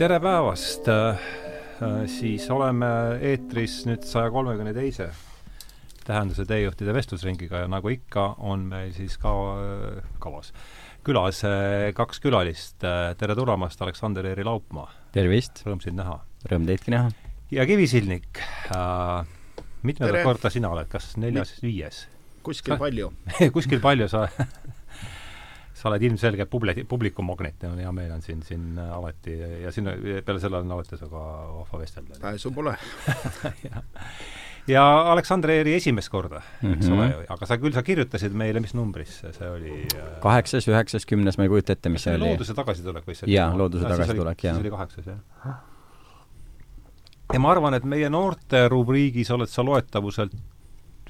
tere päevast! siis oleme eetris nüüd saja kolmekümne teise tähenduse teejuhtide vestlusringiga ja nagu ikka, on meil siis ka kavas külas kaks külalist. tere tulemast, Aleksander Eeri Laupmaa! tervist! Rõõm sind näha! Rõõm teidki näha! ja Kivisildnik äh,, mitmendat korda sina oled, kas neljas, viies? kuskil palju kuskil palju sa sa oled ilmselge publi-, publikumagnet ja hea meel on sind siin alati ja siin peale selle on alati sinuga vahva vestelda. pääsu pole ja, ja Aleksandr Eeri esimest korda, eks mm -hmm. ole, aga sa küll, sa kirjutasid meile, mis numbris see oli? kaheksas, üheksas, kümnes, ma ei kujuta ette, mis see oli. looduse tagasitulek või see jaa, looduse tagasitulek, jah. siis oli kaheksas, jah. ja ma arvan, et meie noorte rubriigis oled sa loetavuselt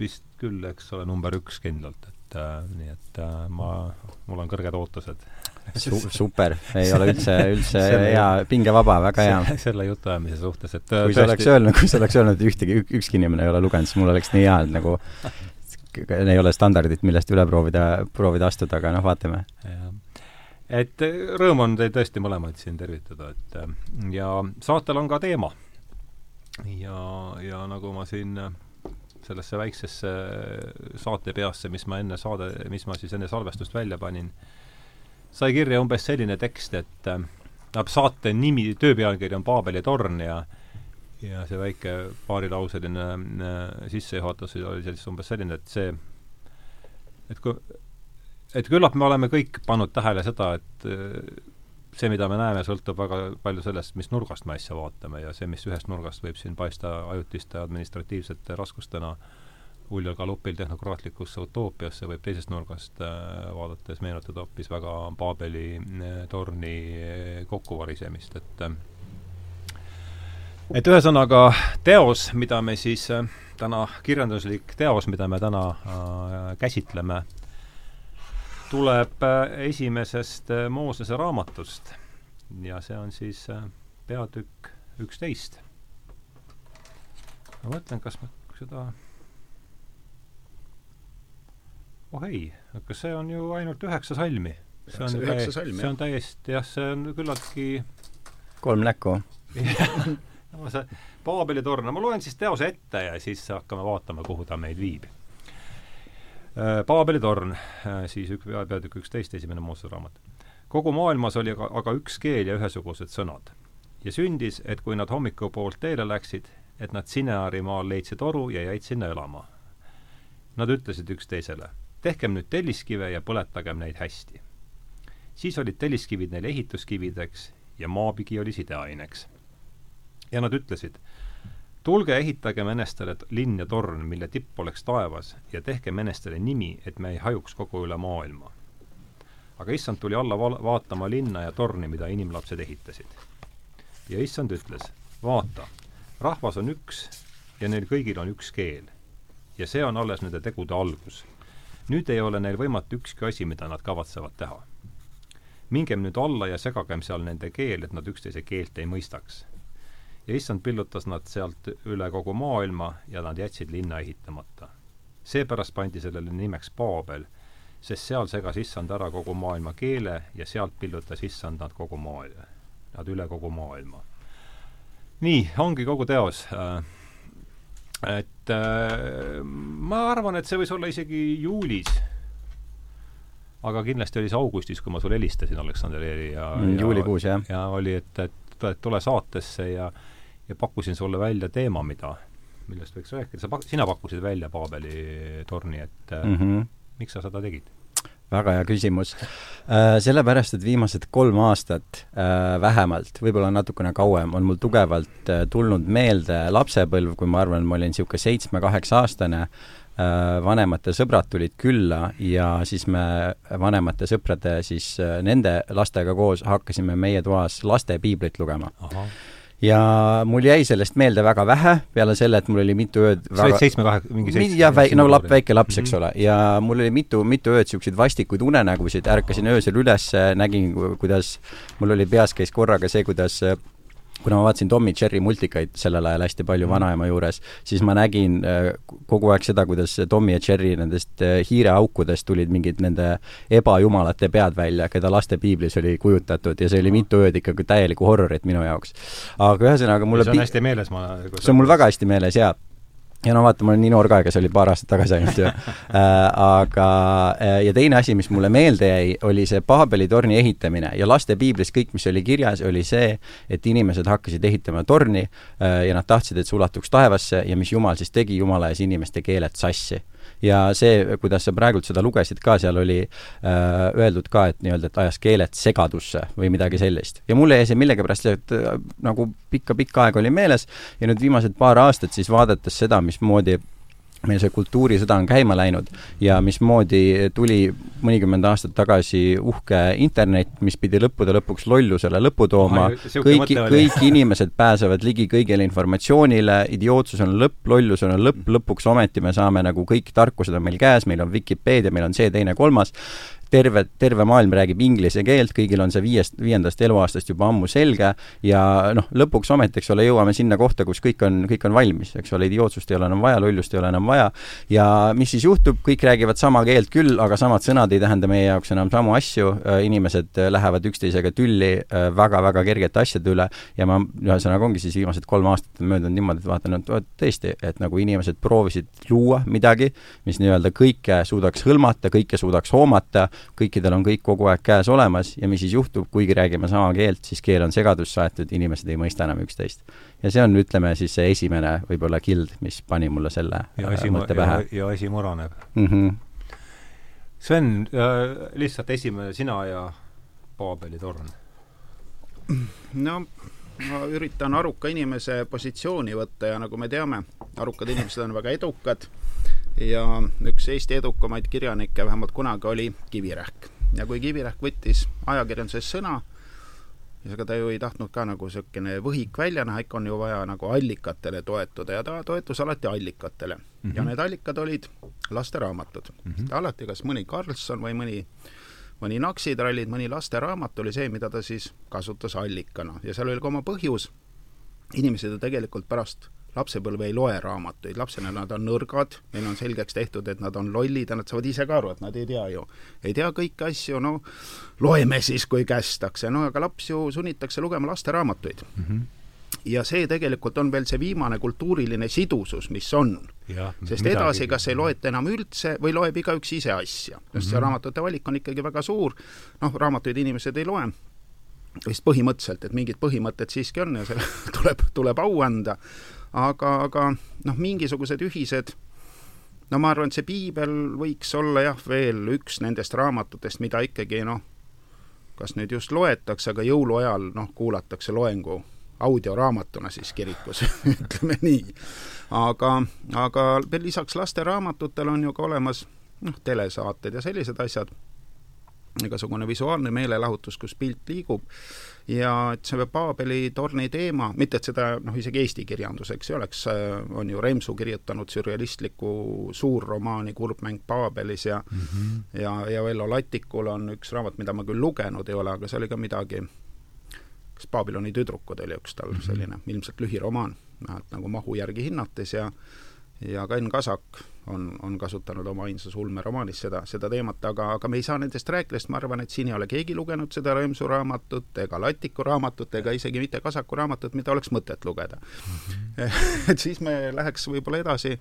vist küll, eks ole, number üks kindlalt, et äh, nii et äh, ma, mul on kõrged ootused Su. super, ei ole üldse, üldse hea, pingevaba, väga hea. selle jutuajamise suhtes, et kui sa oleks öelnud, kui sa oleks öelnud, et ühtegi, ükski inimene ei ole lugenud, siis mul oleks nii hea, et nagu ei ole standardit, millest üle proovida, proovida astuda, aga noh, vaatame. et rõõm on teid tõesti mõlemaid siin tervitada, et ja saatel on ka teema. ja, ja nagu ma siin sellesse väiksesse saatepeasse, mis ma enne saade, mis ma siis enne salvestust välja panin, sai kirja umbes selline tekst, et äh, saate nimi, töö pealkiri on Paabeli torn ja ja see väike paarilauseline äh, sissejuhatus oli siis umbes selline, et see, et kui, et küllap me oleme kõik pannud tähele seda, et äh, see, mida me näeme, sõltub väga palju sellest, mis nurgast me asja vaatame ja see, mis ühest nurgast võib siin paista ajutiste administratiivsete raskustena äh, uljal galopil tehnokraatlikusse utoopiasse võib teisest nurgast äh, vaadates meenutada hoopis väga Paabeli äh, torni äh, kokkuvarisemist, et et ühesõnaga teos, mida me siis täna, kirjanduslik teos, mida me täna äh, käsitleme, tuleb esimesest Moosese raamatust ja see on siis peatükk üksteist. ma mõtlen, kas ma seda oh ei, aga see on ju ainult üheksa salmi. see on üheksa salmi, see on täiesti jah, see on küllaltki kolm näkku no see Paabeli torn, no ma loen siis teose ette ja siis hakkame vaatama, kuhu ta meid viib. Äh, Paabeli torn, äh, siis üks, peatükk üksteist, esimene Moosese raamat. kogu maailmas oli aga, aga üks keel ja ühesugused sõnad. ja sündis, et kui nad hommikupoolt teele läksid, et nad Sineari maal leidsid toru ja jäid sinna elama. Nad ütlesid üksteisele tehkem nüüd telliskive ja põletagem neid hästi. siis olid telliskivid neil ehituskivideks ja maapigi oli sideaineks. ja nad ütlesid, tulge ehitagem enestele linn ja torn, mille tipp oleks taevas ja tehkem enestele nimi, et me ei hajuks kogu üle maailma. aga issand tuli alla va-, vaatama linna ja torni, mida inimlapsed ehitasid. ja issand ütles, vaata, rahvas on üks ja neil kõigil on üks keel. ja see on alles nende tegude algus nüüd ei ole neil võimatu ükski asi, mida nad kavatsevad teha. mingem nüüd alla ja segagem seal nende keel, et nad üksteise keelt ei mõistaks. Ja issand pillutas nad sealt üle kogu maailma ja nad jätsid linna ehitamata. seepärast pandi sellele nimeks Paabel, sest seal segas issand ära kogu maailma keele ja sealt pillutas issand nad kogu maailma, nad üle kogu maailma. nii, ongi kogu teos äh, et äh, ma arvan, et see võis olla isegi juulis. aga kindlasti oli see augustis, kui ma sulle helistasin, Aleksander Eeri ja mm, juulikuus, jah. ja oli, et, et tule saatesse ja ja pakkusin sulle välja teema, mida, millest võiks rääkida, sa pak-, sina pakkusid välja Paabeli torni, et mm -hmm. miks sa seda tegid? väga hea küsimus. Äh, sellepärast, et viimased kolm aastat äh, vähemalt, võib-olla natukene kauem, on mul tugevalt tulnud meelde lapsepõlv, kui ma arvan, ma olin niisugune seitsme-kaheksa-aastane, vanemate sõbrad tulid külla ja siis me vanemate sõprade siis nende lastega koos hakkasime meie toas lastepiiblit lugema ja mul jäi sellest meelde väga vähe, peale selle, et mul oli mitu ööd sa olid seitsme-kahe, mingi seitsme? jah, väike, no lap-, väike laps, eks mm -hmm. ole, ja mul oli mitu, mitu ööd niisuguseid vastikuid unenägusid, ärkasin öösel üles, nägin, kuidas mul oli peas käis korraga see, kuidas kuna ma vaatasin Tommy Cherry multikaid sellel ajal hästi palju Mhm. vanaema juures, siis ma nägin äh, kogu aeg seda, kuidas Tommy ja Cherry nendest äh, hiireaukudest tulid mingid nende ebajumalate pead välja, keda laste piiblis oli kujutatud ja see oli mitu ööd ikkagi täielikku horrorit minu jaoks. aga ühesõnaga mulle see on hästi meeles, ma see on mul väga hästi meeles, jaa ja no vaata, ma olen nii noor ka, ega see oli paar aastat tagasi ainult ju äh,. aga äh, ja teine asi, mis mulle meelde jäi, oli see Paabeli torni ehitamine ja laste piiblis kõik, mis oli kirjas, oli see, et inimesed hakkasid ehitama torni äh, ja nad tahtsid, et see ulatuks taevasse ja mis Jumal siis tegi, Jumal ajas inimeste keeled sassi ja see, kuidas sa praegult seda lugesid ka, seal oli äh, öeldud ka, et nii-öelda, et ajas keeled segadusse või midagi sellist. ja mulle jäi see millegipärast et, äh, nagu pikka-pikka aega oli meeles ja nüüd viimased paar aastat siis vaadates seda, mismoodi meil see kultuurisõda on käima läinud ja mismoodi tuli mõnikümmend aastat tagasi uhke internet, mis pidi lõppude lõpuks lollusele lõpu tooma, kõik, kõik inimesed pääsevad ligi kõigile informatsioonile, idiootsus on lõpp, lollus on lõpp, lõpuks ometi me saame nagu kõik tarkused on meil käes, meil on Vikipeedia, meil on see, teine, kolmas, terve, terve maailm räägib inglise keelt, kõigil on see viiest, viiendast eluaastast juba ammu selge ja noh, lõpuks ometi, eks ole, jõuame sinna kohta, kus kõik on, kõik on valmis, eks ole, idiootsust ei ole enam vaja, lollust ei ole enam vaja. Ja mis siis juhtub, kõik räägivad sama keelt küll, aga samad sõnad ei tähenda meie jaoks enam samu asju, inimesed lähevad üksteisega tülli väga-väga kergete asjade üle. Ja ma, ühesõnaga ongi siis viimased kolm aastat on möödunud niimoodi, et vaatan, et tõesti, et nagu inimesed proovisid luua midagi, mis nii-öelda kõike suudaks hõlmata, kõike suudaks hoomata, kõikidel on kõik kogu aeg käes olemas ja mis siis juhtub, kuigi räägime sama keelt, siis keel on segadusse aetud, inimesed ei mõista enam üksteist. ja see on, ütleme siis see esimene võib-olla kild, mis pani mulle selle ja asi, mõtte pähe. ja asi muraneb mm. -hmm. Sven äh,, lihtsalt esimene sina ja Paabeli torn. no ma üritan aruka inimese positsiooni võtta ja nagu me teame, arukad inimesed on väga edukad ja üks Eesti edukamaid kirjanikke vähemalt kunagi oli Kivirähk. ja kui Kivirähk võttis ajakirjanduses sõna, siis ega ta ju ei tahtnud ka nagu niisugune võhik välja näha, ikka on ju vaja nagu allikatele toetuda ja ta toetus alati allikatele mm. -hmm. ja need allikad olid lasteraamatud mm. -hmm. alati kas mõni Karlsson või mõni mõni Naksitrallid, mõni lasteraamat oli see, mida ta siis kasutas allikana ja seal oli ka oma põhjus. inimesed ju tegelikult pärast lapsepõlve ei loe raamatuid, lapsena nad on nõrgad, neil on selgeks tehtud, et nad on lollid ja nad saavad ise ka aru, et nad ei tea ju, ei tea kõiki asju, no loeme siis, kui kästakse, no aga laps ju sunnitakse lugema lasteraamatuid. Mm. -hmm ja see tegelikult on veel see viimane kultuuriline sidusus, mis on. sest edasi kas ei loeta enam üldse või loeb igaüks ise asja, sest mm -hmm. see raamatute valik on ikkagi väga suur, noh, raamatuid inimesed ei loe, vist põhimõtteliselt, et mingid põhimõtted siiski on ja selle tuleb, tuleb au anda, aga, aga noh, mingisugused ühised no ma arvan, et see piibel võiks olla jah, veel üks nendest raamatutest, mida ikkagi noh, kas nüüd just loetakse, aga jõuluajal noh, kuulatakse loengu audioraamatuna siis kirikus ütleme nii. aga, aga lisaks lasteraamatutele on ju ka olemas noh, telesaated ja sellised asjad, igasugune visuaalne meelelahutus, kus pilt liigub ja et see Paabeli torni teema, mitte et seda noh, isegi Eesti kirjanduseks ei oleks, on ju Remsu kirjutanud sürrealistliku suurromaani Kurbmäng Paabelis ja mm -hmm. ja, ja Vello Latikul on üks raamat, mida ma küll lugenud ei ole, aga see oli ka midagi kas Babyloni tüdrukud oli üks tal selline ilmselt lühiromaan, vähemalt nagu mahu järgi hinnates ja ja ka Enn Kasak on, on kasutanud oma ainsas ulmeromaanis seda, seda teemat, aga, aga me ei saa nendest rääkida, sest ma arvan, et siin ei ole keegi lugenud seda Remsu raamatut ega Latiku raamatut ega isegi mitte Kasaku raamatut, mida oleks mõtet lugeda. -hmm. et siis me läheks võib-olla edasi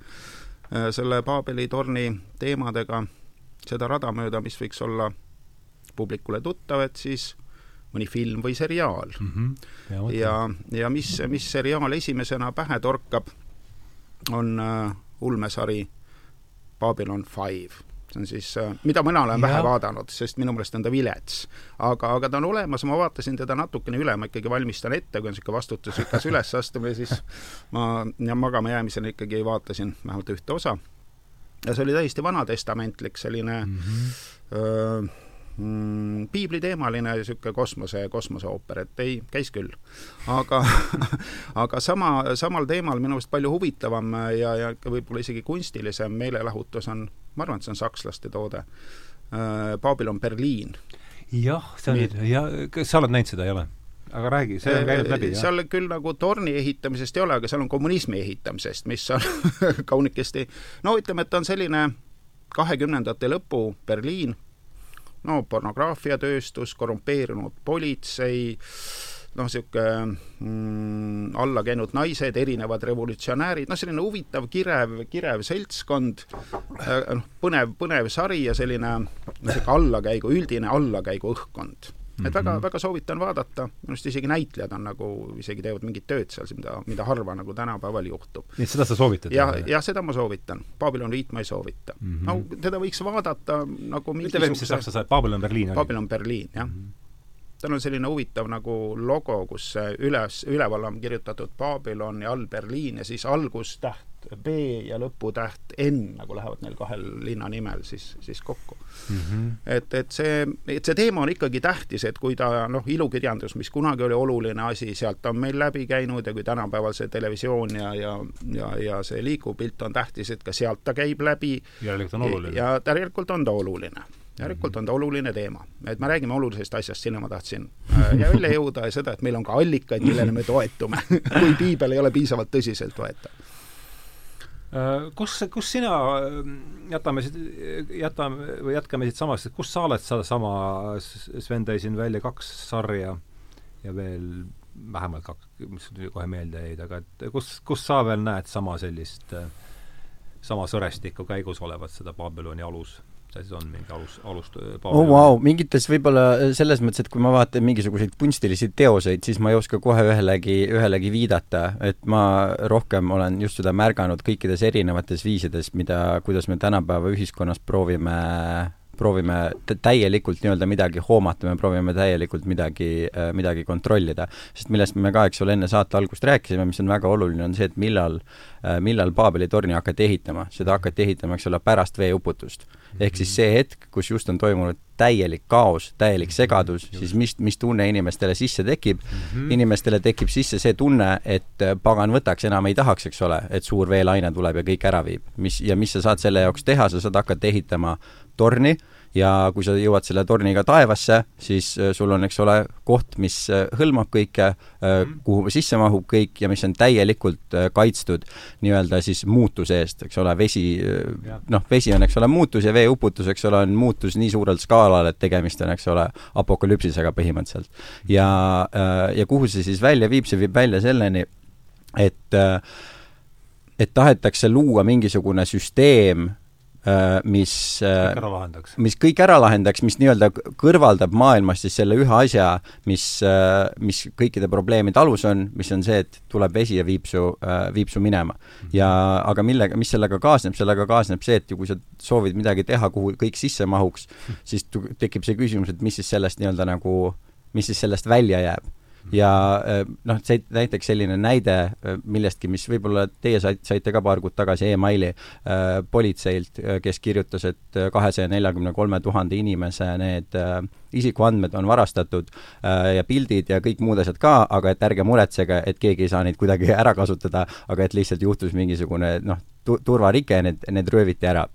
selle Paabeli torni teemadega seda rada mööda, mis võiks olla publikule tuttav, et siis mõni film või seriaal mm. -hmm. ja, ja, ja mis, mis seriaal esimesena pähe torkab, on äh, ulmesari Babylon Five. see on siis äh,, mida mina olen ja. vähe vaadanud, sest minu meelest on ta vilets. aga, aga ta on olemas, ma vaatasin teda natukene üle, ma ikkagi valmistan ette, kui on niisugune vastutusrikas ülesastumine, siis ma ja magama jäämisel ikkagi vaatasin vähemalt ühte osa. ja see oli täiesti vanatestamentlik selline mm -hmm. öö, mm, piibliteemaline niisugune kosmose, kosmoseooper, et ei, käis küll. aga aga sama, samal teemal minu meelest palju huvitavam ja, ja võib-olla isegi kunstilisem meelelahutus on, ma arvan, et see on sakslaste toode äh,, Babylon Berliin. jah, see on ja kas sa oled näinud seda, ei ole? aga räägi, see on käinud läbi, jah? seal küll nagu torni ehitamisest ei ole, aga seal on kommunismi ehitamisest, mis on kaunikesti, no ütleme, et on selline kahekümnendate lõpu Berliin, no pornograafiatööstus, korrumpeerunud politsei, noh, niisugune mm, alla käinud naised, erinevad revolutsionäärid, noh, selline huvitav, kirev, kirev seltskond, noh, põnev, põnev sari ja selline niisugune allakäigu, üldine allakäigu õhkkond et mm -hmm. väga, soovitan vaadata, minu arust isegi näitlejad on nagu, isegi teevad mingit tööd seal, mida, mida harva nagu tänapäeval juhtub. nii et seda sa soovitad? jah, jah, seda ma soovitan. Babylon viit ma ei soovita mm. -hmm. no teda võiks vaadata nagu ütle veel, mis see saksa sai, Babylon Berliin oli? Babylon Berliin, jah mm. -hmm tal on selline huvitav nagu logo, kus üles, üleval on kirjutatud Babylon ja all Berliin ja siis algustäht B ja lõputäht N nagu lähevad neil kahel linnanimel siis, siis kokku mm. -hmm. et, et see, et see teema on ikkagi tähtis, et kui ta noh, ilukirjandus, mis kunagi oli oluline asi, sealt on meil läbi käinud ja kui tänapäeval see televisioon ja, ja, ja, ja see liikuv pilt on tähtis, et ka sealt ta käib läbi. järelikult on oluline. ja järelikult on ta oluline järelikult on ta oluline teema. et me räägime olulisest asjast, sinna ma tahtsin äh, ja välja jõuda ja seda, et meil on ka allikaid, millele me toetume kui piibel ei ole piisavalt tõsiseltvõetav Äh, kus, kus sina, äh, jätame siit, jätame või jätkame siitsamast, et kust sa oled sedasama, Sven tõi siin välja kaks sarja ja veel vähemalt kaks, mis kohe meelde jäid, aga et kus, kus sa veel näed sama sellist, äh, sama sõrestiku käigus olevat seda Babyloni alus see siis on mingi alus, alust oh vau, mingites võib-olla äh, selles mõttes, et kui ma vaatan mingisuguseid kunstilisi teoseid, siis ma ei oska kohe ühelegi, ühelegi viidata, et ma rohkem olen just seda märganud kõikides erinevates viisides, mida, kuidas me tänapäeva ühiskonnas proovime proovime täielikult nii-öelda midagi hoomata, me proovime täielikult midagi, äh, midagi kontrollida. sest millest me ka, eks ole, enne saate algust rääkisime, mis on väga oluline, on see, et millal, äh, millal Paabeli torni hakati ehitama. seda hakati ehitama, eks ole, pärast veeuputust. ehk siis see hetk, kus just on toimunud täielik kaos, täielik segadus, siis mis, mis tunne inimestele sisse tekib mm? -hmm. inimestele tekib sisse see tunne, et äh, pagan võtaks, enam ei tahaks, eks ole, et suur veelaine tuleb ja kõik ära viib. mis, ja mis sa saad selle jaoks teha, sa saad hakata ehitama torni ja kui sa jõuad selle torniga taevasse, siis äh, sul on, eks ole, koht, mis äh, hõlmab kõike, äh, mhm. kuhu sisse mahub kõik ja mis on täielikult kaitstud nii-öelda siis muutuse eest, eks ole, vesi, noh, vesi on, eks ole, muutus ja veeuputus, eks ole, on muutus nii suurel skaalal, et tegemist on, eks ole, apokalüpsisega põhimõtteliselt. ja, ja kuhu see siis välja viib, see viib välja selleni, et et tahetakse luua mingisugune süsteem, mis kõik ära lahendaks. mis kõik ära lahendaks, mis nii-öelda kõrvaldab maailmast siis selle ühe asja, mis, äh, mis kõikide probleemide alus on, mis on see, et tuleb vesi ja viib su, äh, viib su minema. Mhm. ja aga millega, mis sellega kaasneb, sellega kaasneb see, et ju kui sa soovid midagi teha, kuhu kõik sisse mahuks, siis tekib see küsimus, et mis siis sellest nii-öelda nagu, mis siis sellest välja jääb ja äh, noh, see näiteks selline näide äh, millestki, mis võib-olla teie saite, saite ka paar kuud tagasi emaili äh, politseilt, kes kirjutas, et kahesaja neljakümne kolme tuhande inimese need äh, isikuandmed on varastatud äh, ja pildid ja kõik muud asjad ka, aga et ärge muretsege, et keegi ei saa neid kuidagi ära kasutada, aga et lihtsalt juhtus mingisugune noh, turvarike, need, need rööviti ära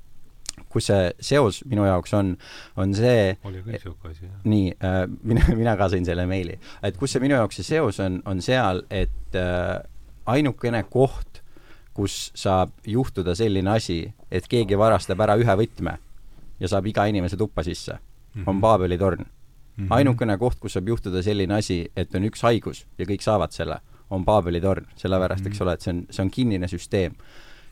kus see seos minu jaoks on, on see oli küll niisugune asi, jah. nii äh,, mina, mina ka sain selle meili. et kus see minu jaoks see seos on, on seal, et äh, ainukene koht, kus saab juhtuda selline asi, et keegi varastab ära ühe võtme ja saab iga inimese tuppa sisse mm, -hmm. on Paabeli torn mm. -hmm. ainukene koht, kus saab juhtuda selline asi, et on üks haigus ja kõik saavad selle, on Paabeli torn, sellepärast mm, -hmm. eks ole, et see on, see on kinnine süsteem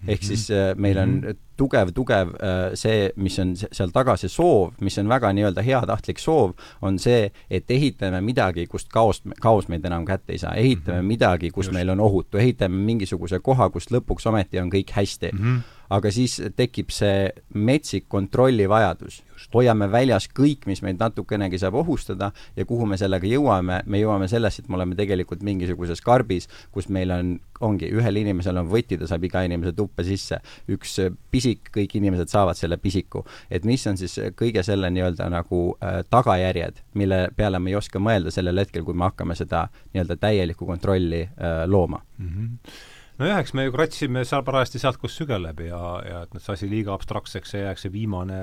ehk mhm. siis äh, meil on mhm. Tugev, tugev äh, see, mis on seal taga, see soov, mis on väga nii-öelda heatahtlik soov, on see, et ehitame midagi, kust kaost, kaos meid enam kätte ei saa, ehitame -hmm. midagi, kus Just. meil on ohutu, ehitame mingisuguse koha, kust lõpuks ometi on kõik hästi mm. -hmm aga siis tekib see metsik kontrollivajadus. hoiame väljas kõik, mis meid natukenegi saab ohustada ja kuhu me sellega jõuame, me jõuame sellesse, et me oleme tegelikult mingisuguses karbis, kus meil on, ongi, ühel inimesel on võti, ta saab iga inimese tuppa sisse, üks pisik, kõik inimesed saavad selle pisiku. et mis on siis kõige selle nii-öelda nagu äh, tagajärjed, mille peale me ei oska mõelda sellel hetkel, kui me hakkame seda nii-öelda täielikku kontrolli äh, looma mm. -hmm nojah, eks me ju kratsime seal parajasti sealt, kus sügel läbi ja, ja et see asi liiga abstraktseks ei jääks, see viimane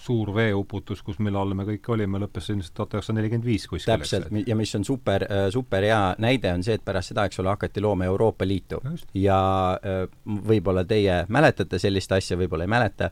suur veeuputus, kus, mille all me kõik olime, lõppes ilmselt tuhat üheksasada nelikümmend viis kuskil. täpselt, ja mis on super, super hea näide, on see, et pärast seda, eks ole, hakati looma Euroopa Liitu. ja võib-olla teie mäletate sellist asja, võib-olla ei mäleta,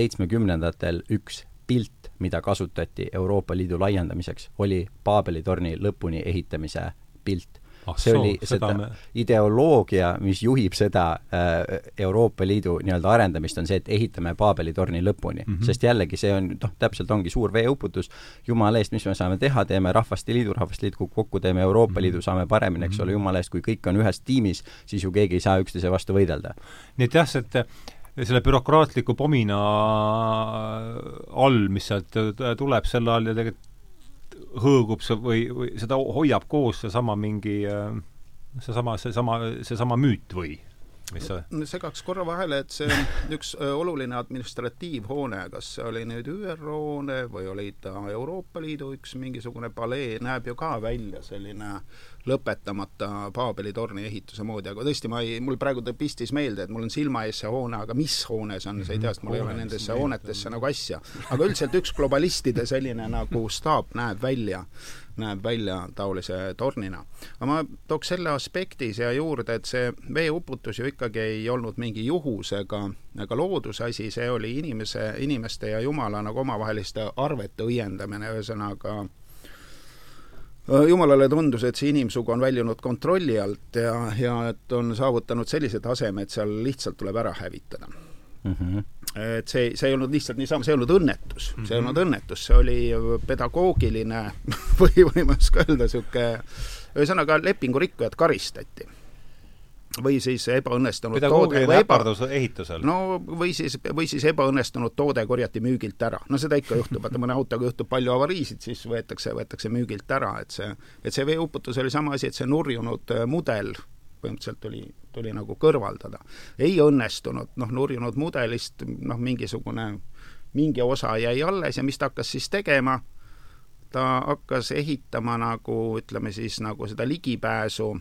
seitsmekümnendatel üks pilt, mida kasutati Euroopa Liidu laiendamiseks, oli Paabeli torni lõpuni ehitamise pilt ah, see oli seda me... ideoloogia, mis juhib seda äh, Euroopa Liidu nii-öelda arendamist, on see, et ehitame Paabeli torni lõpuni mm. -hmm. sest jällegi, see on, noh, täpselt ongi suur veeuputus, jumala eest, mis me saame teha, teeme Rahvaste Liidu, Rahvaste kukub kokku, teeme Euroopa mm -hmm. Liidu, saame paremini, eks ole, jumala eest, kui kõik on ühes tiimis, siis ju keegi ei saa üksteise vastu võidelda. nii et jah, et selle bürokraatliku pomina all, mis sealt tuleb selle all ja tegelikult hõõgub see või, või seda hoiab koos seesama mingi seesama, seesama, seesama müüt või? Mis see segaks korra vahele, et see on üks oluline administratiivhoone, kas see oli nüüd ÜRO hoone või oli ta Euroopa Liidu üks mingisugune palee, näeb ju ka välja selline lõpetamata Paabeli torni ehituse moodi, aga tõesti, ma ei, mul praegu pistis meelde, et mul on silma ees see hoone, aga mis hoone see on, sa ei tea, sest mul ei ole nendesse hoonetesse nagu asja. aga üldiselt üks globalistide selline nagu staap näeb välja näeb välja taolise tornina. aga ma tooks selle aspekti siia juurde, et see veeuputus ju ikkagi ei olnud mingi juhus ega, ega looduse asi, see oli inimese, inimeste ja Jumala nagu omavaheliste arvete õiendamine, ühesõnaga jumalale tundus, et see inimsugu on väljunud kontrolli alt ja, ja et on saavutanud sellise taseme, et seal lihtsalt tuleb ära hävitada mm. -hmm et see, see ei olnud lihtsalt niisama, see ei olnud õnnetus mm, -hmm. see ei olnud õnnetus, see oli pedagoogiline või, või ma ei oska öelda, niisugune ühesõnaga, lepingurikkujat karistati või siis ebaõnnestunud toode või äpardus ehitusel. no või siis, või siis ebaõnnestunud toode korjati müügilt ära. no seda ikka juhtub, vaata mõne autoga juhtub palju avariisid, siis võetakse, võetakse müügilt ära, et see, et see veeuputus oli sama asi, et see nurjunud mudel põhimõtteliselt tuli, tuli nagu kõrvaldada. ei õnnestunud, noh, nurjunud mudelist noh, mingisugune, mingi osa jäi alles ja mis ta hakkas siis tegema, ta hakkas ehitama nagu ütleme siis nagu seda ligipääsu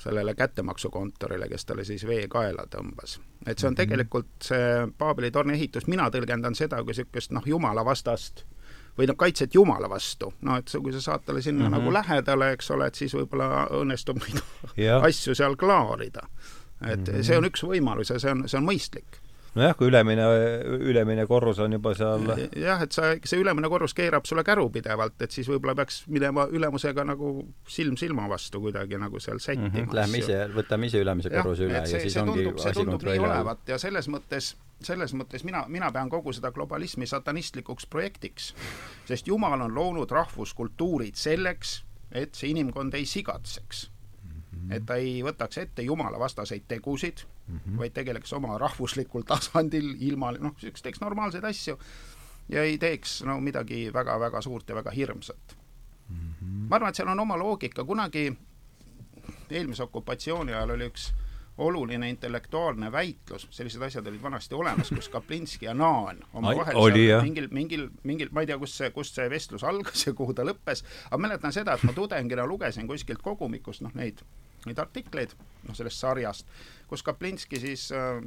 sellele kättemaksukontorile, kes talle siis vee kaela tõmbas. et see on mhm. tegelikult see Paabeli torni ehitus, mina tõlgendan seda kui niisugust noh, jumala vastast või noh, kaitset Jumala vastu, no et kui sa saad talle sinna mm -hmm. nagu lähedale, eks ole, et siis võib-olla õnnestub neid asju seal klaarida. et mm -hmm. see on üks võimalus ja see on, see on mõistlik nojah, kui ülemine, ülemine korrus on juba seal jah, et sa, see ülemine korrus keerab sulle käru pidevalt, et siis võib-olla peaks minema ülemusega nagu silm silma vastu kuidagi nagu seal sättima mm. -hmm. Lähme ise, võtame ise ülemise korruse üle see, ja siis see ongi tundub, tundub nii olevat ja selles mõttes, selles mõttes mina, mina pean kogu seda globalismi satanistlikuks projektiks, sest Jumal on loonud rahvuskultuurid selleks, et see inimkond ei sigatseks -hmm. et ta ei võtaks ette jumalavastaseid tegusid mm, -hmm. vaid tegeleks oma rahvuslikul tasandil ilma, noh, niisugust teeks normaalseid asju ja ei teeks no midagi väga-väga suurt ja väga hirmsat mm. -hmm. ma arvan, et seal on oma loogika, kunagi eelmise okupatsiooni ajal oli üks oluline intellektuaalne väitlus, sellised asjad olid vanasti olemas, kus Kaplinski ja Naan omavahel mingil, mingil, mingil, ma ei tea, kust see, kust see vestlus algas ja kuhu ta lõppes, aga mäletan seda, et ma tudengina lugesin kuskilt kogumikust noh, neid neid artikleid, noh sellest sarjast, kus Kaplinski siis äh,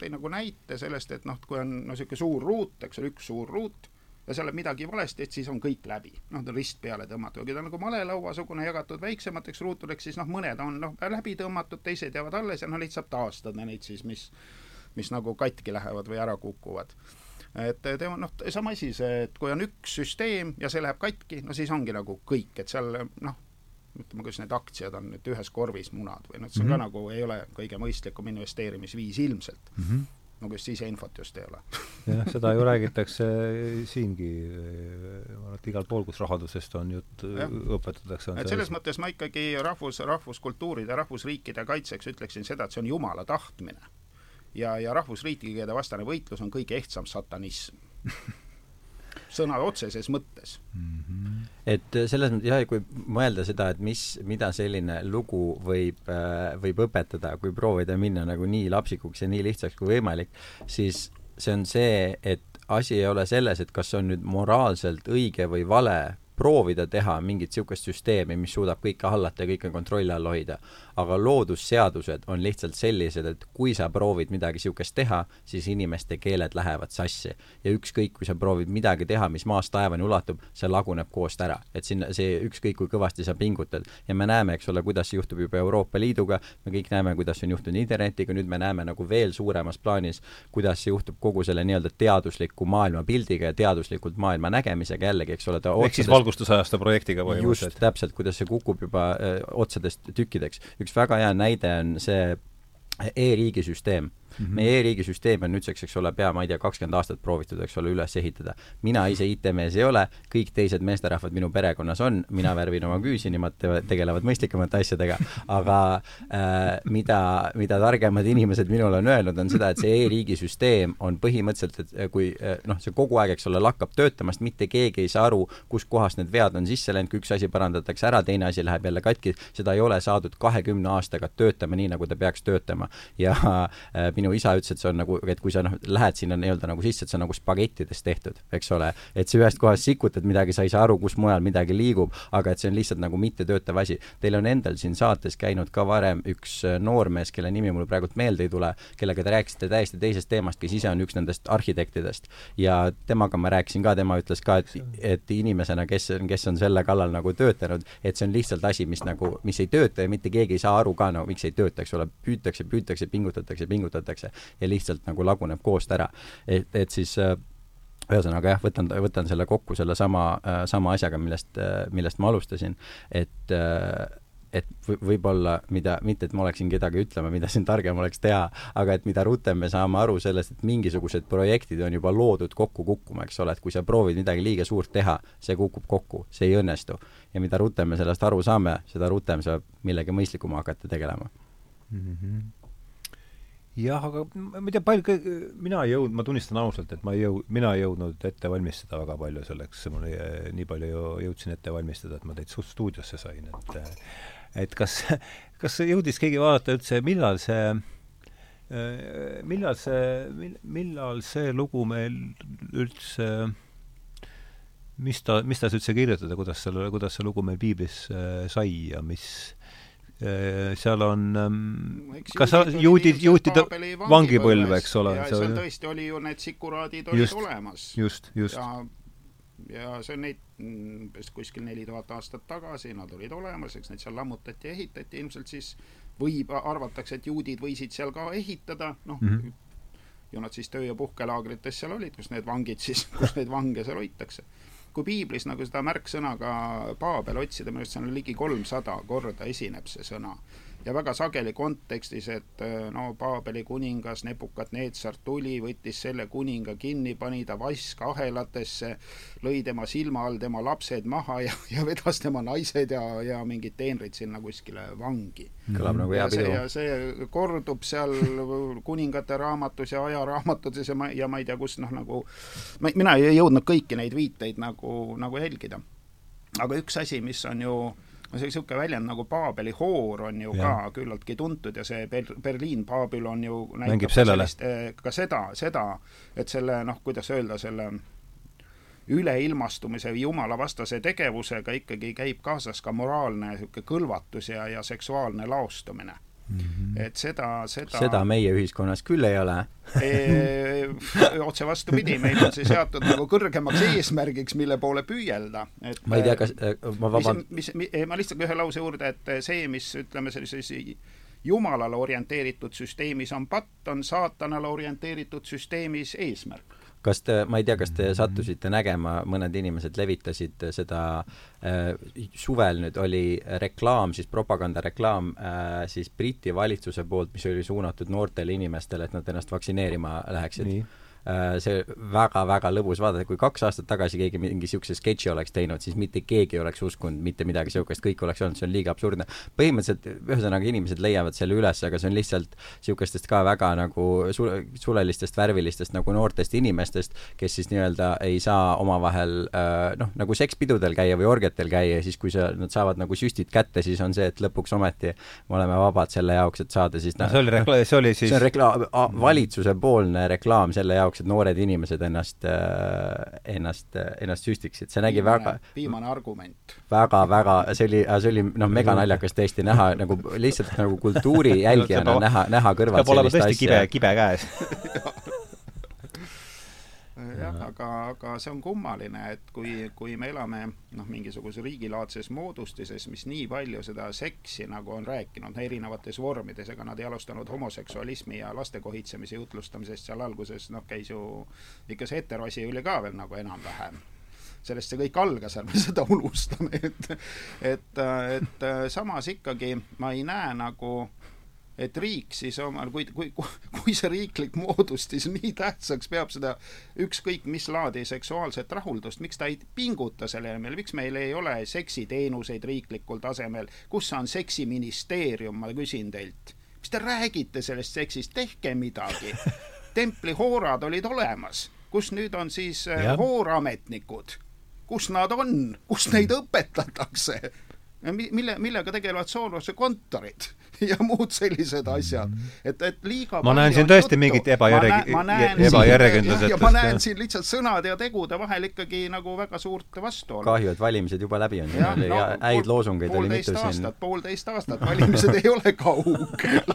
tõi nagu näite sellest, et noh, kui on no niisugune suur ruut, eks ole, üks suur ruut, ja seal on midagi valesti, et siis on kõik läbi. noh, ta on rist peale tõmmatud, kui ta on nagu malelauasugune jagatud väiksemateks ruutudeks, siis noh, mõned on noh, läbi tõmmatud, teised jäävad alles ja noh, neid saab taastada, neid siis, mis mis nagu katki lähevad või ära kukuvad et tema noh, sama asi see, et kui on üks süsteem ja see läheb katki, no siis ongi nagu kõik, et seal noh, ütleme, kuidas need aktsiad on nüüd ühes korvis munad või noh, see on mm -hmm. ka nagu, ei ole kõige mõistlikum investeerimisviis ilmselt mm. -hmm kui siseinfot just ei ole jah, seda ju räägitakse siingi, ma arvan, et igal pool, kus rahandusest on jutt, õpetatakse. et selles mõttes ma ikkagi rahvus, rahvuskultuuride, rahvusriikide kaitseks ütleksin seda, et see on jumala tahtmine. ja, ja rahvusriikide vastane võitlus on kõige ehtsam satanism sõna otseses mõttes mm. -hmm. et selles mõttes jah, kui mõelda seda, et mis, mida selline lugu võib, äh, võib õpetada, kui proovida minna nagu nii lapsikuks ja nii lihtsaks kui võimalik, siis see on see, et asi ei ole selles, et kas on nüüd moraalselt õige või vale proovida teha mingit niisugust süsteemi, mis suudab kõike hallata ja kõike kontrolli all hoida. aga loodusseadused on lihtsalt sellised, et kui sa proovid midagi niisugust teha, siis inimeste keeled lähevad sassi. ja ükskõik, kui sa proovid midagi teha, mis maast taevani ulatub, see laguneb koost ära. et sinna, see ükskõik, kui kõvasti sa pingutad. ja me näeme, eks ole, kuidas see juhtub juba Euroopa Liiduga, me kõik näeme, kuidas on juhtunud internetiga, nüüd me näeme nagu veel suuremas plaanis, kuidas see juhtub kogu selle nii-öelda teadusliku maailmapildiga ja teaduslikult maailma nägemisega jällegi, eks ole, ta siis valgustusajastu projektiga põhimõtteliselt. just, täpselt, kuidas see kukub juba öö, otsadest tükkideks. üks väga hea näide on see e-riigi süsteem Mm -hmm. meie e-riigi süsteemi on nüüdseks, eks ole, pea, ma ei tea, kakskümmend aastat proovitud, eks ole, üles ehitada. mina ise IT-mees ei ole, kõik teised meesterahvad minu perekonnas on, mina värvin oma küüsi, nemad tegelevad mõistlikumate asjadega, aga äh, mida, mida targemad inimesed minule on öelnud, on seda, et see e-riigi süsteem on põhimõtteliselt, et kui äh, noh, see kogu aeg, eks ole, lakkab töötamast, mitte keegi ei saa aru, kuskohast need vead on sisse läinud, kui üks asi parandatakse ära, teine asi läheb jälle katki, seda ei ole saadud kahekümne aastaga töötama nii, nagu ta peaks töötama. ja äh, minu minu isa ütles, et see on nagu, et kui sa noh, lähed sinna nii-öelda nagu sisse, et see on nagu spagettidest tehtud, eks ole. et sa ühest kohast sikutad midagi, sa ei saa aru, kus mujal midagi liigub, aga et see on lihtsalt nagu mittetöötav asi. Teil on endal siin saates käinud ka varem üks äh, noormees, kelle nimi mul praegult meelde ei tule, kellega te rääkisite täiesti teisest teemast, kes ise on üks nendest arhitektidest. ja temaga ma rääkisin ka, tema ütles ka, et, et inimesena, kes kes on selle kallal nagu töötanud, et see on lihtsalt asi, mis nagu, mis ei tööta ja mitte keegi ei saa aru ka, no miks ei tööta, eks ole, püütakse, püütakse, pingutatakse, pingutatakse, võetakse ja lihtsalt nagu laguneb koost ära. et, et siis äh, ühesõnaga jah, võtan, võtan selle kokku sellesama äh,, sama asjaga, millest äh,, millest ma alustasin, et et võib-olla mida, mitte et ma oleksin kedagi ütlema, mida siin targem oleks teha, aga et mida rutem me saame aru sellest, et mingisugused projektid on juba loodud kokku kukkuma, eks ole, et kui sa proovid midagi liiga suurt teha, see kukub kokku, see ei õnnestu. ja mida rutem me sellest aru saame, seda rutem saab millegi mõistlikuma hakata tegelema mm. -hmm jah, aga ma ei tea, palju, mina ei jõudnud, ma tunnistan ausalt, et ma ei jõu-, mina ei jõudnud ette valmistada väga palju selleks, mul nii palju jõudsin ette valmistada, et ma teid stuudiosse sain, et et kas, kas jõudis keegi vaadata üldse, millal see millal see, millal see lugu meil üldse mis ta, mis ta üldse kirjutada, kuidas selle, kuidas see lugu meil piiblis sai ja mis Äh, seal on ähm, kas sa, juudid, juutide vangipõlv, eks ole. seal tõesti oli ju need sikuraadid olid just, olemas. just, just. ja, ja see on neid umbes kuskil neli tuhat aastat tagasi, nad olid olemas, eks neid seal lammutati ja ehitati, ilmselt siis võib, arvatakse, et juudid võisid seal ka ehitada, noh mm, -hmm. ju nad siis töö- ja puhkelaagrites seal olid, kus need vangid siis, kus neid vange seal hoitakse kui piiblis nagu seda märksõna ka Paabel otsida, minu arust see on ligi kolmsada korda esineb see sõna ja väga sageli kontekstis, et äh, no Paabeli kuningas Nebukadnetsar tuli, võttis selle kuninga kinni, pani ta vaskahelatesse, lõi tema silma all tema lapsed maha ja, ja vedas tema naised ja, ja mingid teenrid sinna kuskile vangi. kõlab nagu hea pidu. ja see kordub seal kuningate raamatus ja ajaraamatuses ja ma, ja ma ei tea, kus noh, nagu ma, mina ei jõudnud kõiki neid viiteid nagu, nagu jälgida. aga üks asi, mis on ju no see niisugune väljend nagu Paabeli hoor on ju ja. ka küllaltki tuntud ja see Ber-, Berliin Babylon ju näitab sellist, eh, ka seda, seda, et selle noh, kuidas öelda, selle üleilmastumise või jumalavastase tegevusega ikkagi käib kaasas ka moraalne niisugune kõlvatus ja, ja seksuaalne laostumine Mm -hmm. et seda, seda seda meie ühiskonnas küll ei ole otse vastupidi, meil on see seatud nagu kõrgemaks eesmärgiks, mille poole püüelda. et ma ei tea, kas äh, ma vaban-... mis, mis, mis, ma lihtsalt ühe lause juurde, et see, mis ütleme, sellises jumalale orienteeritud süsteemis on patt, on saatanale orienteeritud süsteemis eesmärk kas te, ma ei tea, kas te sattusite nägema, mõned inimesed levitasid seda äh, suvel nüüd oli reklaam, siis propagandareklaam äh, siis Briti valitsuse poolt, mis oli suunatud noortele inimestele, et nad ennast vaktsineerima läheksid. Äh, see väga-väga lõbus vaadata, kui kaks aastat tagasi keegi mingi niisuguse sketši oleks teinud, siis mitte keegi ei oleks uskunud mitte midagi niisugust, kõik oleks olnud, see on liiga absurdne. põhimõtteliselt, ühesõnaga inimesed leiavad selle üles, aga see on lihtsalt niisugustest ka väga nagu su-, sulelistest, värvilistest nagu noortest inimestest, kes siis nii-öelda ei saa omavahel äh, noh, nagu sekspidudel käia või orgiatel käia ja siis, kui sa, nad saavad nagu süstid kätte, siis on see, et lõpuks ometi me oleme vabad selle jaoks, et saada siis no, see oli rekla-, see oli siis see on reklaam, valitsusepoolne reklaam selle jaoks, et noored inimesed ennast, ennast, ennast süstiksid, see nägi viimane, väga viimane argument. väga, väga, see oli, see oli noh, meganaljakas tõesti näha nagu lihtsalt nagu kultuuri jälgijana näha, näha kõrvalt peab olema tõesti kibe, asja. kibe käes jah, aga, aga see on kummaline, et kui, kui me elame noh, mingisuguses riigilaadses moodustises, mis nii palju seda seksi nagu on rääkinud erinevates vormides, ega nad ei alustanud homoseksualismi ja laste kohitsemise jutlustamisest seal alguses, noh, käis ju ikka see heteroasi oli ka veel nagu enam-vähem. Sellest see kõik algas, ärme seda unustame, et et, et samas ikkagi ma ei näe nagu et riik siis oma, kui, kui, kui see riiklik moodustis nii tähtsaks peab seda ükskõik mis laadi seksuaalset rahuldust, miks ta ei pinguta selle nimel, miks meil ei ole seksiteenuseid riiklikul tasemel, kus on seksiministeerium, ma küsin teilt. mis te räägite sellest seksist, tehke midagi. templihoorad olid olemas, kus nüüd on siis äh, ja. hoorametnikud, kus nad on, kus neid õpetatakse mille, millega tegelevad Soorose kontorid ja muud sellised asjad. et, et liiga ma näen siin tõesti mingit ebajärg-, ebajärjekindlusest. ja ma näen siin lihtsalt sõnade ja tegude vahel ikkagi nagu väga suurt vastuolu. kahju, et valimised juba läbi on. ja, no, ja häid loosungeid oli mitu siin. poolteist aastat, valimised ei ole kaugel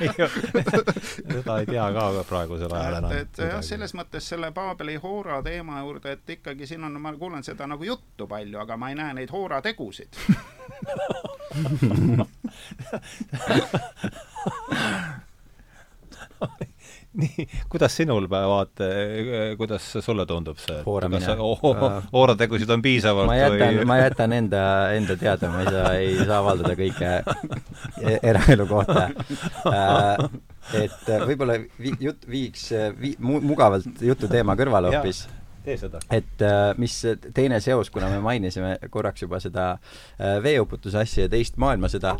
seda ei tea ka praegusel ajal enam. et jah, selles mõttes selle Paabeli hoora teema juurde, et ikkagi siin on, ma kuulen seda nagu juttu palju, aga ma ei näe neid hoora tegusid nii, kuidas sinul vaata, kuidas sulle tundub see? hooramine. hoorategusid on piisavalt ma jätan või...? ma jätan enda, enda teada, ma ei saa, ei saa avaldada kõike e-, eraelu kohta äh, et võib-olla vi, jutt viiks vi, mu, mugavalt jututeema kõrvale hoopis tee seda. et äh, mis teine seos, kuna me mainisime korraks juba seda äh, veeuputuse asja ja teist maailmasõda,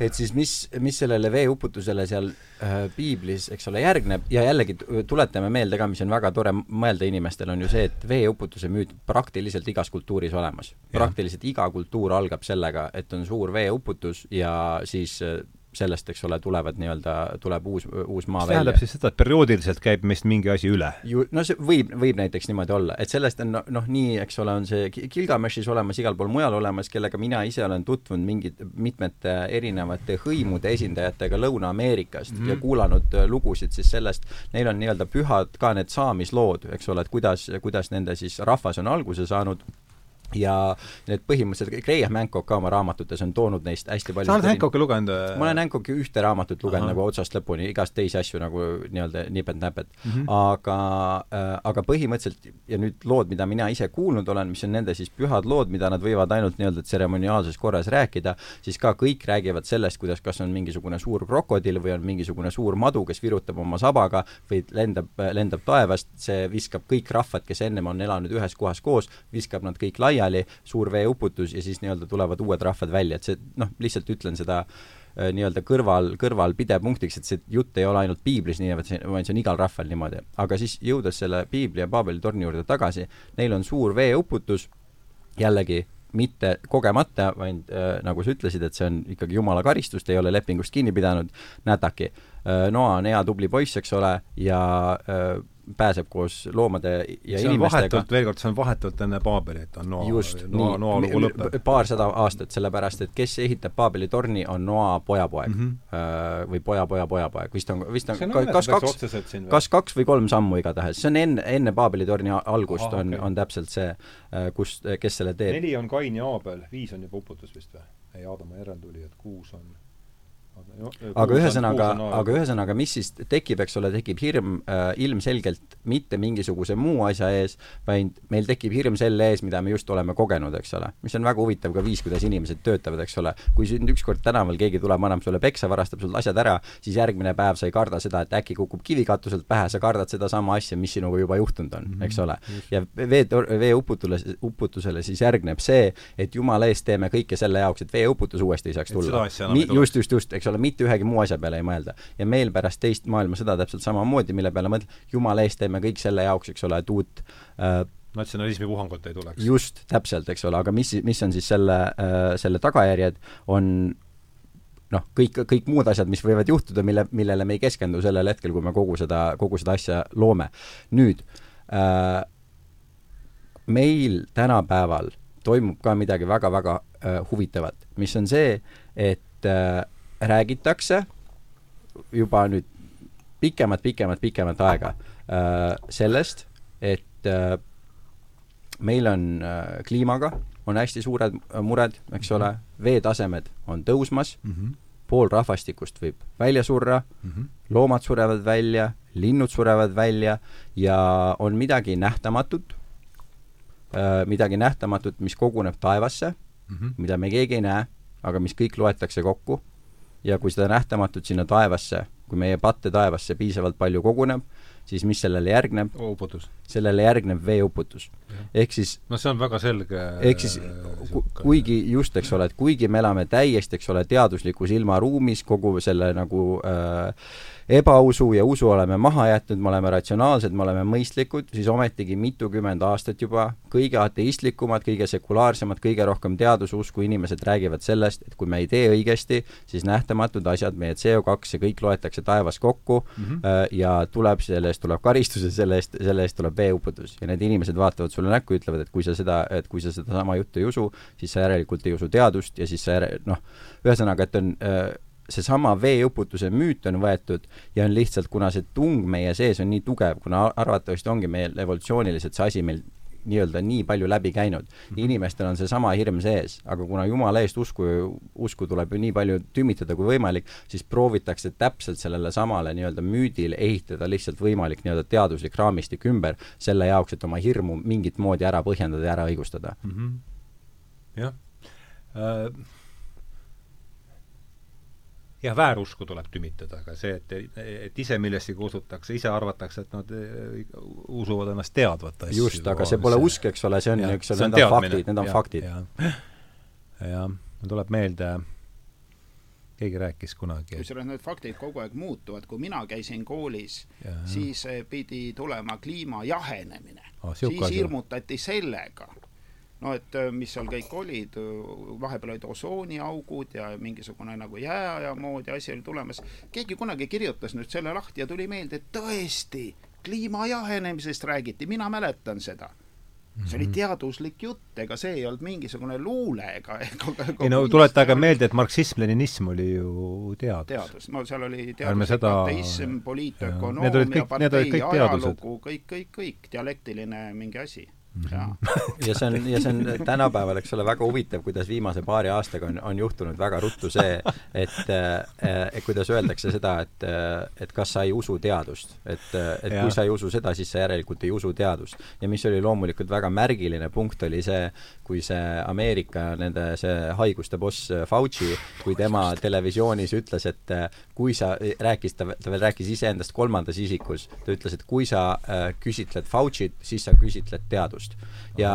et siis mis, mis sellele veeuputusele seal äh, piiblis, eks ole, järgneb ja jällegi tuletame meelde ka, mis on väga tore mõelda inimestel, on ju see, et veeuputuse müüt praktiliselt igas kultuuris olemas. praktiliselt iga kultuur algab sellega, et on suur veeuputus ja siis sellest, eks ole, tulevad nii-öelda, tuleb uus, uus maa see tähendab siis seda, et perioodiliselt käib meist mingi asi üle? ju, no see võib, võib näiteks niimoodi olla, et sellest on noh, nii, eks ole, on see Gilgameshis olemas, igal pool mujal olemas, kellega mina ise olen tutvunud mingid, mitmete erinevate hõimude esindajatega Lõuna-Ameerikast mm -hmm. ja kuulanud äh, lugusid siis sellest, neil on nii-öelda pühad ka need saamislood, eks ole, et kuidas, kuidas nende siis rahvas on alguse saanud ja need põhimõtteliselt, Graham Hancock ka oma raamatutes on toonud neist hästi palju sa oled Hancocki lugenud? ma olen Hancocki ühte raamatut lugenud nagu otsast lõpuni, igast teisi asju nagu nii-öelda nipet-näpet mm. -hmm. aga äh,, aga põhimõtteliselt ja nüüd lood, mida mina ise kuulnud olen, mis on nende siis pühad lood, mida nad võivad ainult nii-öelda tseremoniaalses korras rääkida, siis ka kõik räägivad sellest, kuidas kas on mingisugune suur krokodill või on mingisugune suur madu, kes virutab oma sabaga või lendab, lendab taevast, see viskab kõik rahvad, kes ennem on elanud ühes kohas koos, viskab nad kõik laiali laiali, suur veeuputus ja siis nii-öelda tulevad uued rahvad välja, et see noh, lihtsalt ütlen seda äh, nii-öelda kõrval, kõrval pidepunktiks, et see jutt ei ole ainult piiblis nii, vaid see, vaid see on igal rahval niimoodi. aga siis jõudes selle piibli ja Paabeli torni juurde tagasi, neil on suur veeuputus, jällegi mitte kogemata, vaid äh, nagu sa ütlesid, et see on ikkagi jumala karistus, te ei ole lepingust kinni pidanud, nätaki äh,. Noa on hea tubli poiss, eks ole, ja äh, pääseb koos loomade ja see inimestega. veel kord, see on vahetult enne Paabelit, on Noa, Noa, Noa lugu lõpeb. paarsada aastat, sellepärast et kes ehitab Paabeli torni, on Noa pojapoeg mm. -hmm. või poja, poja, pojapoeg, vist on, vist on, on kas kaks, kas kaks või kolm sammu igatahes, see on enne, enne Paabeli torni algust Aha, on okay., on täpselt see, äh, kus, kes selle teeb. neli on Kain ja Aabel, viis on juba uputus vist või? ei, Aadama järeltulijad, kuus on aga ühesõnaga, aga ühesõnaga, mis siis tekib, eks ole, tekib hirm äh, ilmselgelt mitte mingisuguse muu asja ees, vaid meil tekib hirm selle ees, mida me just oleme kogenud, eks ole. mis on väga huvitav ka viis, kuidas inimesed töötavad, eks ole. kui sind ükskord tänaval keegi tuleb, annab sulle peksa, varastab sult asjad ära, siis järgmine päev sa ei karda seda, et äkki kukub kivi katuselt pähe, sa kardad sedasama asja, mis sinuga juba juhtunud on -hmm. eks ole. ja vee, veeuputule, uputusele siis järgneb see, et jumala eest teeme kõike selle jaoks, et veeuputus uuesti ei saaks tulla. just, just, just, eks ole, mitte ühegi muu asja peale ei mõelda. ja meil pärast teist maailmasõda täpselt samamoodi, mille peale mõtled, jumala eest teeme kõik selle jaoks, eks ole, et uut äh, natsionalismi puhangut ei tuleks. just, täpselt, eks ole, aga mis, mis on siis selle äh,, selle tagajärjed, on noh, kõik, kõik muud asjad, mis võivad juhtuda, mille, millele me ei keskendu sellel hetkel, kui me kogu seda, kogu seda asja loome. nüüd äh, meil tänapäeval toimub ka midagi väga-väga äh, huvitavat, mis on see, et äh, räägitakse juba nüüd pikemat, pikemat, pikemat aega äh, sellest, et äh, meil on äh, kliimaga, on hästi suured mured, eks ole, veetasemed on tõusmas mm, -hmm. pool rahvastikust võib välja surra mm, -hmm. loomad surevad välja, linnud surevad välja ja on midagi nähtamatut äh,, midagi nähtamatut, mis koguneb taevasse mm, -hmm. mida me keegi ei näe, aga mis kõik loetakse kokku ja kui seda nähtamatut sinna taevasse, kui meie patte taevasse piisavalt palju koguneb, siis mis sellele järgneb? uputus. sellele järgneb veeuputus. ehk siis no see on väga selge ehk siis ku, kuigi just, eks ole, et kuigi me elame täiesti, eks ole, teaduslikus ilmaruumis, kogu selle nagu äh, ebausu ja usu oleme maha jätnud, me oleme ratsionaalsed, me oleme mõistlikud, siis ometigi mitukümmend aastat juba kõige ateistlikumad, kõige sekulaarsemad, kõige rohkem teadususku inimesed räägivad sellest, et kui me ei tee õigesti, siis nähtamatud asjad, meie CO2 ja kõik loetakse taevas kokku mm -hmm. ja tuleb, selle eest tuleb karistus ja selle eest, selle eest tuleb veeuputus. ja need inimesed vaatavad sulle näkku ja ütlevad, et kui sa seda, et kui sa sedasama juttu ei usu, siis sa järelikult ei usu teadust ja siis sa järel-, noh, ühesõnaga, et on äh, seesama veeuputuse müüt on võetud ja on lihtsalt, kuna see tung meie sees on nii tugev, kuna arvatavasti ongi meil evolutsiooniliselt see asi meil nii-öelda nii palju läbi käinud mm. -hmm. inimestel on seesama hirm sees, aga kuna jumala eest usku, usku tuleb ju nii palju tümitada kui võimalik, siis proovitakse täpselt sellele samale nii-öelda müüdile ehitada lihtsalt võimalik nii-öelda teaduslik raamistik ümber, selle jaoks, et oma hirmu mingit moodi ära põhjendada ja ära õigustada mm. -hmm. jah äh jah, väärusku tuleb tümitada, aga see, et, et ise millessegi usutakse, ise arvatakse, et nad eh, usuvad ennast teadvat asju. just, aga see pole usk, eks ole, see on, eks ole, need on faktid, need on ja, faktid. jah, mul tuleb meelde, keegi rääkis kunagi kusjuures need faktid kogu aeg muutuvad, kui mina käisin koolis, siis eh, pidi tulema kliima jahenemine oh,. siis hirmutati sellega no et äh, mis seal kõik olid, vahepeal olid osooniaugud ja mingisugune nagu jääaja moodi asi oli tulemas. keegi kunagi kirjutas nüüd selle lahti ja tuli meelde, et tõesti, kliima jahenemisest räägiti, mina mäletan seda see oli mhm. teaduslik jutt, ega see ei olnud mingisugune luule ega, ega, ei no tuletage meelde, et marksism-leninism oli ju teadus. teadus, no seal oli teaduslik seda... ateism, poliitökonoomia, partei ajalugu, kõik, kõik, kõik, dialektiline mingi asi ja, ja see on, ja see on tänapäeval, eks ole, väga huvitav, kuidas viimase paari aastaga on, on juhtunud väga ruttu see, et äh, kuidas öeldakse seda, et, et kas sa ei usu teadust. et, et ja. kui sa ei usu seda, siis sa järelikult ei usu teadust. ja mis oli loomulikult väga märgiline punkt, oli see, kui see Ameerika nende, see haiguste boss Fauci, kui tema televisioonis ütles, et kui sa, rääkis, ta, ta veel rääkis iseendast kolmandas isikus, ta ütles, et kui sa äh, küsitled Fauci't, siis sa küsitled teadust ja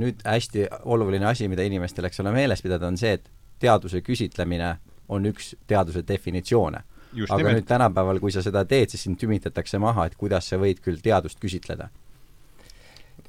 nüüd hästi oluline asi, mida inimestel, eks ole, meeles pidada, on see, et teaduse küsitlemine on üks teaduse definitsioone. Aga nimelt. nüüd tänapäeval, kui sa seda teed, siis sind tümitatakse maha, et kuidas sa võid küll teadust küsitleda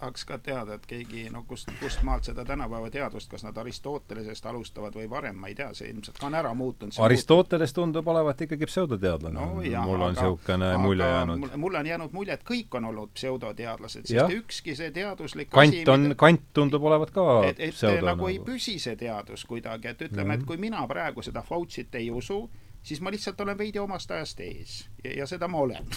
tahaks ka teada, et keegi, no kust, kust maalt seda tänapäeva teadust, kas nad Aristotelesest alustavad või varem, ma ei tea, see ilmselt on ära muutunud. Aristoteles tundub olevat ikkagi pseudoteadlane no,. mul on niisugune mulje jäänud. mulle on jäänud mulje, et kõik on olnud pseudoteadlased, sest ükski see teaduslik Kant asi, on mida..., Kant tundub olevat ka et, et pseudo, nagu ei püsi see teadus kuidagi, et ütleme, et kui mina praegu seda Fauci't ei usu, siis ma lihtsalt olen veidi omast ajast ees ja, ja seda ma olen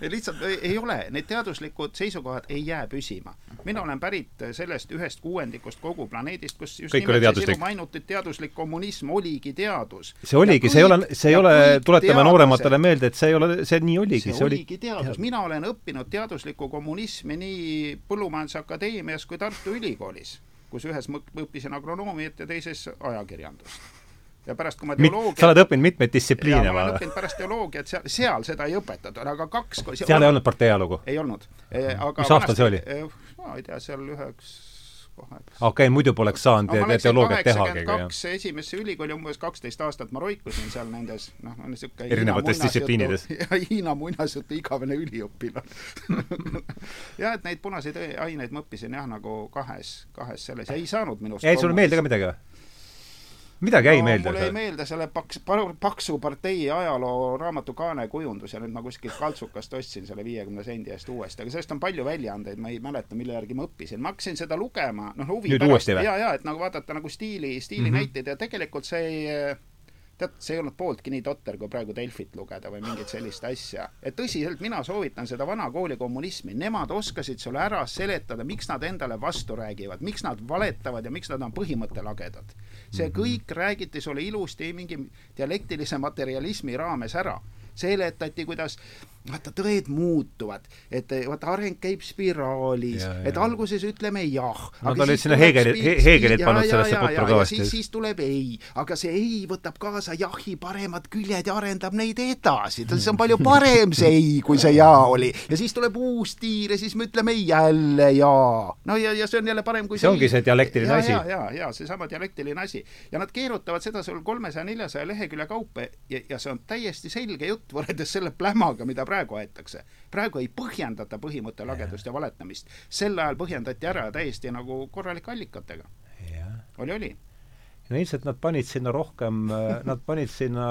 lihtsalt ei, ole, need teaduslikud seisukohad ei jää püsima. mina olen pärit sellest ühest kuuendikust kogu planeedist, kus just Kõik nimelt see mainitud teaduslik kommunism oligi teadus. see oligi, see ei ole, see ei ole, tuletame noorematele meelde, et see ei ole, see nii oligi. see, see oligi teadus, mina olen õppinud teaduslikku kommunismi nii Põllumajandusakadeemias kui Tartu Ülikoolis kus ühes õppisin agronoomiat ja teises ajakirjandust ja pärast, kui ma teoloogia sa oled õppinud mitmeid distsipliine? ma olen õppinud pärast teoloogiat, seal, seal seda ei õpetatud, aga kaks seal ei olnud partei ajalugu? ei olnud. mis aastal see oli? ma ei tea, seal üheks okei okay,, muidu poleks saanud no, teoloogiat tehagi. kaks esimesse ülikooli, umbes kaksteist aastat ma roikusin seal nendes, noh, niisugune erinevates distsipliinides. ja Hiina muinasjutu igavene üliõpilane jah, et neid punaseid aineid ma õppisin jah, nagu kahes, kahes selles ja ei saanud minust jäi sulle meelde ka midagi või? Midagi jäi no, meelde? mulle jäi meelde selle paks, paksu partei ajaloo raamatu Kaane kujundus ja nüüd ma kuskilt kaltsukast ostsin selle viiekümne sendi eest uuesti, aga sellest on palju väljaandeid, ma ei mäleta, mille järgi ma õppisin. ma hakkasin seda lugema, noh huvi nüüd pärast, ja, ja et nagu vaadata nagu stiili, stiilinäiteid mm -hmm. ja tegelikult see ei tead, see ei olnud pooltki nii totter, kui praegu Delfit lugeda või mingit sellist asja. et tõsiselt, mina soovitan seda vana kooli kommunismi, nemad oskasid sulle ära seletada, miks nad endale vastu räägivad, miks nad valetavad ja miks nad on põhimõttelagedad. see mhm. kõik räägiti sulle ilusti mingi dialektilise materialismi raames ära seletati, kuidas vaata, tõed muutuvad, et vaata, areng käib spiraalis, et alguses ütleme jah. Nad olid sinna Heegelit, Heegelit pannud sellesse putru kõvasti. siis, siis tuleb ei, aga see ei võtab kaasa jahi paremad küljed ja arendab neid edasi, see on palju parem see ei, kui see jaa oli. ja siis tuleb uus tiir ja siis me ütleme jälle jaa. no ja, ja see on jälle parem kui see, see ongi see dialektiline ja, asi. ja, ja, ja seesama dialektiline asi. ja nad keerutavad seda sul kolmesaja, neljasaja lehekülje kaupa ja, ja see on täiesti selge jutt võrreldes selle plämaga, mida praegu praegu aetakse. praegu ei põhjendata põhimõtte lagedust ja valetamist. sel ajal põhjendati ära täiesti nagu korralike allikatega. oli, oli no ilmselt nad panid sinna rohkem, nad panid sinna,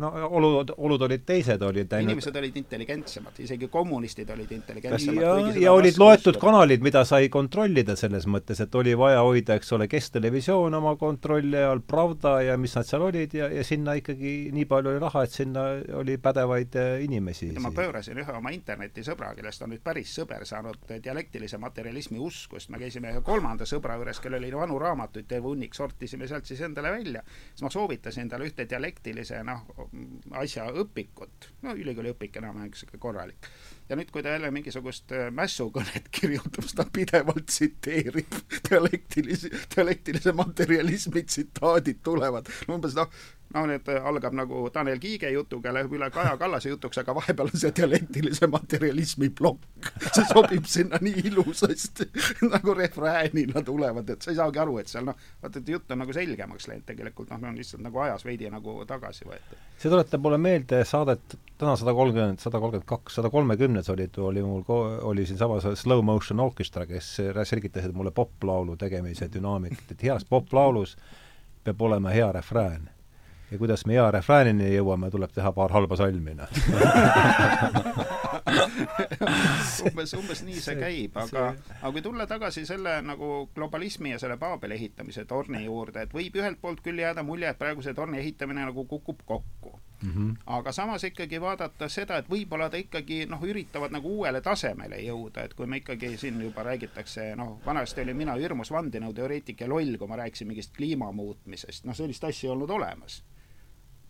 no olud, olud olid teised, olid ainult inimesed olid intelligentsemad, isegi kommunistid olid intelligentsemad. ja, ja olid loetud vastu. kanalid, mida sai kontrollida selles mõttes, et oli vaja hoida, eks ole, Kesktelevisioon oma kontrolli all, Pravda ja mis nad seal olid ja, ja sinna ikkagi nii palju oli raha, et sinna oli pädevaid äh, inimesi. ma pöörasin ühe oma internetisõbra, kellest on nüüd päris sõber saanud dialektilise materialismi uskust, me käisime ühe kolmanda sõbra juures, kellel oli vanu raamatuid terve hunnik, sortisime sealt siis siis endale välja, siis ma soovitasin talle ühte dialektilise noh, asja õpikut, no ülikooli õpik enam-vähem sihuke korralik. Ja nüüd, kui ta jälle mingisugust äh, mässukõnet kirjutab, siis ta pidevalt tsiteerib dialektilisi, dialektilise materialismi tsitaadid tulevad. umbes noh, noh, need äh, algab nagu Tanel Kiige jutuga, läheb üle Kaja Kallase jutuks, aga vahepeal on see dialektilise materialismi plokk. see sobib sinna nii ilusasti nagu refräänina tulevad, et sa ei saagi aru, et seal noh, vaata, et jutt on nagu selgemaks läinud tegelikult, noh, on lihtsalt nagu ajas veidi nagu tagasi võetud. see tuletab mulle meelde saadet täna sada kolmkümmend, sada kolmkümmend kaks, sada kolmekümne kümnes olid, oli mul, oli siinsamas Slow Motion Orchestra, kes selgitasid mulle poplaulu tegemise dünaamikat, et heas poplaulus peab olema hea refrään. Ja kuidas me hea refräänini jõuame, tuleb teha paar halba salmi, noh. Umbes, umbes nii see käib, aga, aga kui tulla tagasi selle nagu globalismi ja selle Paabeli ehitamise torni juurde, et võib ühelt poolt küll jääda mulje, et praegu see torni ehitamine nagu kukub kokku. Mm -hmm. aga samas ikkagi vaadata seda, et võib-olla ta ikkagi noh, üritavad nagu uuele tasemele jõuda, et kui me ikkagi siin juba räägitakse, noh, vanasti olin mina hirmus vandenõuteoreetik ja loll, kui ma rääkisin mingist kliima muutmisest, noh, sellist asja ei olnud olemas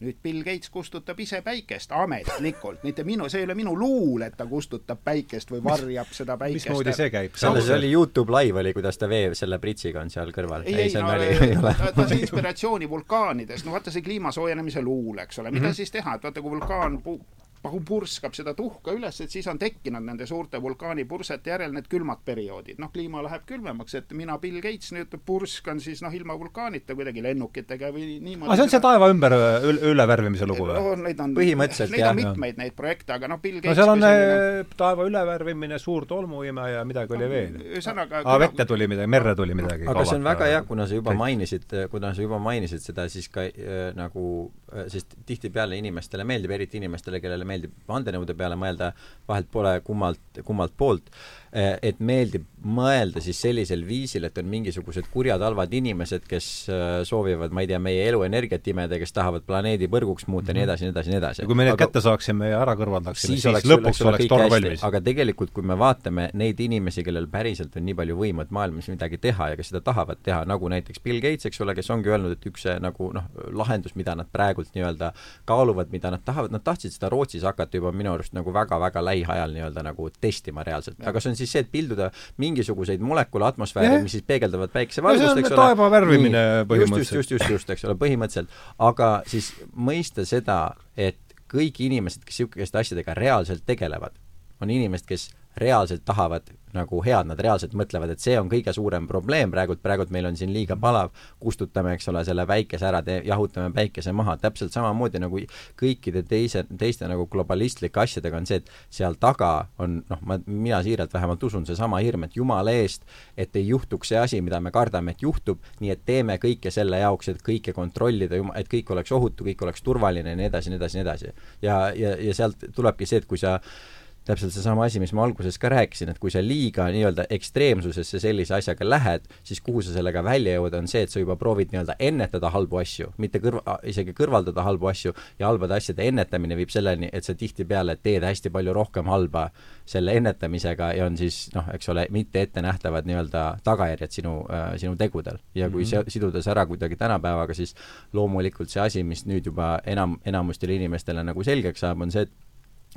nüüd Bill Gates kustutab ise päikest ametlikult, mitte minu, see ei ole minu luul, et ta kustutab päikest või varjab seda päikest. mismoodi see käib? selle, see oli Youtube live oli, kuidas ta vee selle pritsiga on seal kõrval. ei, ei, no ta, ta sai inspiratsiooni vulkaanidest, no vaata see kliima soojenemise luul, eks ole, mida mm -hmm. siis teha, et vaata, kui vulkaan pu-, purskab seda tuhka üles, et siis on tekkinud nende suurte vulkaanipursete järel need külmad perioodid. noh, kliima läheb külmemaks, et mina, Bill Gates, nüüd purskan siis noh, ilma vulkaanita kuidagi lennukitega või niimoodi. aga see on see taeva ümber üle, ülevärvimise lugu või no,? Neid on, põhimõtteliselt neid jah. on mitmeid neid projekte, aga noh, Bill Gates no seal on selline... Äh, taeva ülevärvimine, suur tolmuime ja midagi oli veel. ühesõnaga aa, vette tuli midagi, merre tuli midagi. aga see on väga hea, kuna sa juba mainisid, kuna sa juba mainisid seda, siis ka äh, nagu, äh, sest tihtipeale inimestele meeldib, eriti inimestele, kellele meeldib vandenõude peale mõelda, vahelt pole kummalt, kummalt poolt et meeldib mõelda siis sellisel viisil, et on mingisugused kurjad halvad inimesed, kes eh, soovivad, ma ei tea, meie elu energiat imeda, kes tahavad planeedi põrguks muuta ja nii mhm. edasi, nii edasi, nii edasi. ja kui me need aga, kätte saaksime ja ära kõrvaldaksime, siis, siis oleks, lõpuks oleks, oleks torm valmis. aga tegelikult, kui me vaatame neid inimesi, kellel päriselt on nii palju võimu, et maailmas midagi teha ja kes seda tahavad teha, nagu näiteks Bill Gates, eks ole, kes ongi öelnud, et üks nagu noh, lahendus, mida nad praegult nii-öelda kaaluvad, mida nad tahavad, nad tahtsid seda Rootsis hakata juba minu arust nagu väga-väga lähiajal nii-öelda nagu testima reaalselt, aga see on siis see, et pilduda mingisuguseid molekule atmosfääri, mis siis peegeldavad päikesevalgust, eks ole. taeva värvimine põhimõtteliselt. just, just, just, just, eks ole, põhimõtteliselt. aga siis mõista seda, et kõik inimesed, kes niisuguste asjadega reaalselt tegelevad, on inimesed, kes reaalselt tahavad nagu head, nad reaalselt mõtlevad, et see on kõige suurem probleem praegult, praegult meil on siin liiga palav, kustutame, eks ole, selle päikese ära, tee, jahutame päikese maha, täpselt samamoodi nagu kõikide teise, teiste nagu globalistlike asjadega on see, et seal taga on noh, ma, mina siiralt vähemalt usun, seesama hirm, et jumala eest, et ei juhtuks see asi, mida me kardame, et juhtub, nii et teeme kõike selle jaoks, et kõike kontrollida, et kõik oleks ohutu, kõik oleks turvaline ja nii edasi, nii edasi, nii edasi. ja, ja, ja sealt tulebki see, et kui sa täpselt seesama asi, mis ma alguses ka rääkisin, et kui sa liiga nii-öelda ekstreemsusesse sellise asjaga lähed, siis kuhu sa sellega välja jõuad, on see, et sa juba proovid nii-öelda ennetada halbu asju, mitte kõrva, isegi kõrvaldada halbu asju ja halbade asjade ennetamine viib selleni, et sa tihtipeale teed hästi palju rohkem halba selle ennetamisega ja on siis noh, eks ole, mitte ettenähtavad nii-öelda tagajärjed sinu äh,, sinu tegudel. ja kui mm -hmm. siduda see ära kuidagi tänapäevaga, siis loomulikult see asi, mis nüüd juba enam, enamustele inimestele nagu selgeks saab, on see, et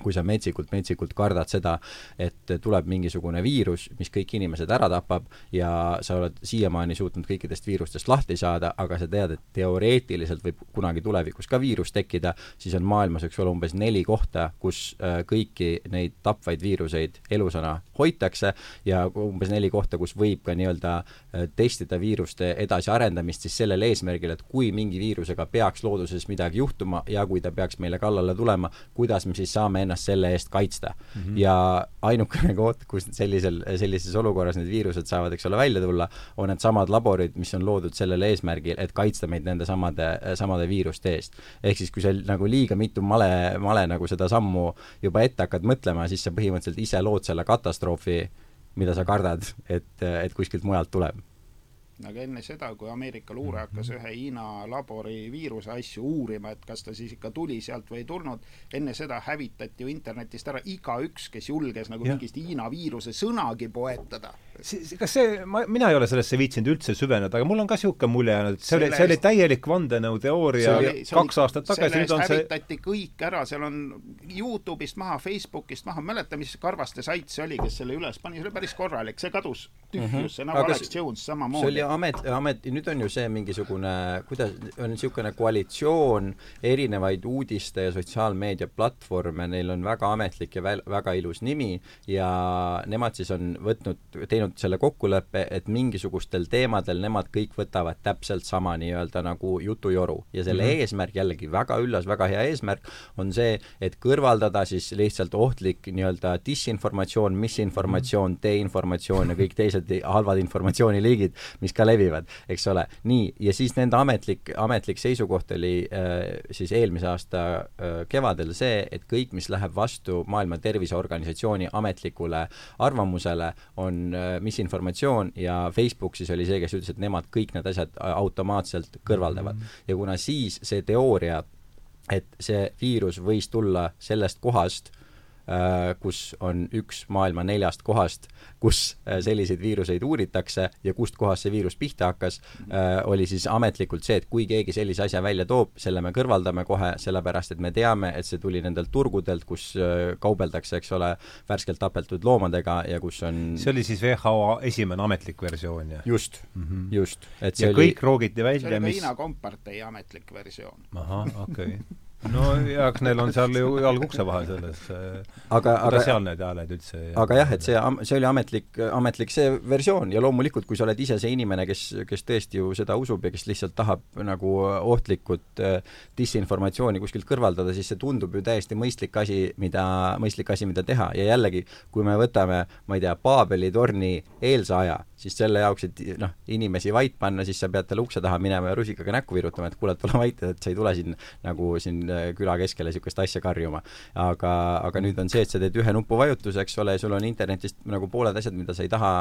kui sa metsikult, metsikult kardad seda, et tuleb mingisugune viirus, mis kõik inimesed ära tapab ja sa oled siiamaani suutnud kõikidest viirustest lahti saada, aga sa tead, et teoreetiliselt võib kunagi tulevikus ka viirus tekkida, siis on maailmas, eks ole, umbes neli kohta, kus äh, kõiki neid tapvaid viiruseid elusana hoitakse ja umbes neli kohta, kus võib ka nii-öelda äh, testida viiruste edasiarendamist siis sellel eesmärgil, et kui mingi viirusega peaks looduses midagi juhtuma ja kui ta peaks meile kallale tulema, kuidas me siis saame ennast selle eest kaitsta mm. -hmm. ja ainukene koht, kus sellisel, sellises olukorras need viirused saavad, eks ole, välja tulla, on needsamad laborid, mis on loodud sellel eesmärgil, et kaitsta meid nende samade, samade viiruste eest. ehk siis, kui sa nagu liiga mitu male, male nagu seda sammu juba ette hakkad mõtlema, siis sa põhimõtteliselt ise lood selle katastroofi, mida sa kardad, et, et kuskilt mujalt tuleb aga enne seda, kui Ameerika luure mhm. hakkas ühe Hiina labori viiruse asju uurima, et kas ta siis ikka tuli sealt või ei tulnud, enne seda hävitati ju internetist ära igaüks, kes julges nagu ja. mingist Hiina viiruse sõnagi poetada kas see, ma, mina ei ole sellesse viitsinud üldse süveneda, aga mul on ka niisugune mulje jäänud, et see oli, see oli täielik vandenõuteooria kaks aastat tagasi, nüüd on see hävitati kõik ära, seal on Youtube'ist maha, Facebookist maha, mäleta, mis Karvaste sait see oli, kes selle üles pani, see oli päris korralik, see kadus tühjusse mm, -hmm. nagu aga Alex Jones samamoodi. see oli amet, amet, nüüd on ju see mingisugune, kuidas, on niisugune koalitsioon erinevaid uudiste ja sotsiaalmeedia platvorme, neil on väga ametlik ja väl, väga ilus nimi ja nemad siis on võtnud, teinud teinud selle kokkuleppe, et mingisugustel teemadel nemad kõik võtavad täpselt sama nii-öelda nagu jutujoru ja selle mm -hmm. eesmärk, jällegi väga üllas, väga hea eesmärk, on see, et kõrvaldada siis lihtsalt ohtlik nii-öelda disinformatsioon, misinformatsioon, deinformatsioon ja kõik teised halvad informatsiooniliigid, mis ka levivad, eks ole. nii, ja siis nende ametlik, ametlik seisukoht oli äh, siis eelmise aasta äh, kevadel see, et kõik, mis läheb vastu Maailma Terviseorganisatsiooni ametlikule arvamusele, on äh, misinformatsioon ja Facebook siis oli see, kes ütles, et nemad kõik need asjad automaatselt kõrvaldavad mm. -hmm. ja kuna siis see teooria, et see viirus võis tulla sellest kohast, kus on üks maailma neljast kohast, kus äh, selliseid viiruseid uuritakse ja kust kohast see viirus pihta hakkas, äh, oli siis ametlikult see, et kui keegi sellise asja välja toob, selle me kõrvaldame kohe, sellepärast et me teame, et see tuli nendelt turgudelt, kus kaubeldakse, eks ole, värskelt tapetud loomadega ja kus on see oli siis WHO esimene ametlik versioon, jah? just mm, -hmm. just. et see ja oli kõik roogiti välja, mis see oli ka Hiina kompartei ametlik versioon. ahah, okei okay no ja eks neil on seal ju jalg ukse vahel selles aga, aga seal need hääled üldse aga jah, et see, see oli ametlik, ametlik see versioon ja loomulikult, kui sa oled ise see inimene, kes, kes tõesti ju seda usub ja kes lihtsalt tahab nagu ohtlikut äh, disinformatsiooni kuskilt kõrvaldada, siis see tundub ju täiesti mõistlik asi, mida, mõistlik asi, mida teha. Ja jällegi, kui me võtame, ma ei tea, Paabeli torni eelse aja, siis selle jaoks, et noh, inimesi vait panna, siis sa pead talle ukse taha minema ja rusikaga näkku virutama, et kuule, et ole vait, et sa ei tule siin nagu siin äh, küla keskele niisugust asja karjuma. aga, aga nüüd on see, et sa teed ühe nupuvajutuse, eks ole, sul on internetist nagu pooled asjad, mida sa ei taha,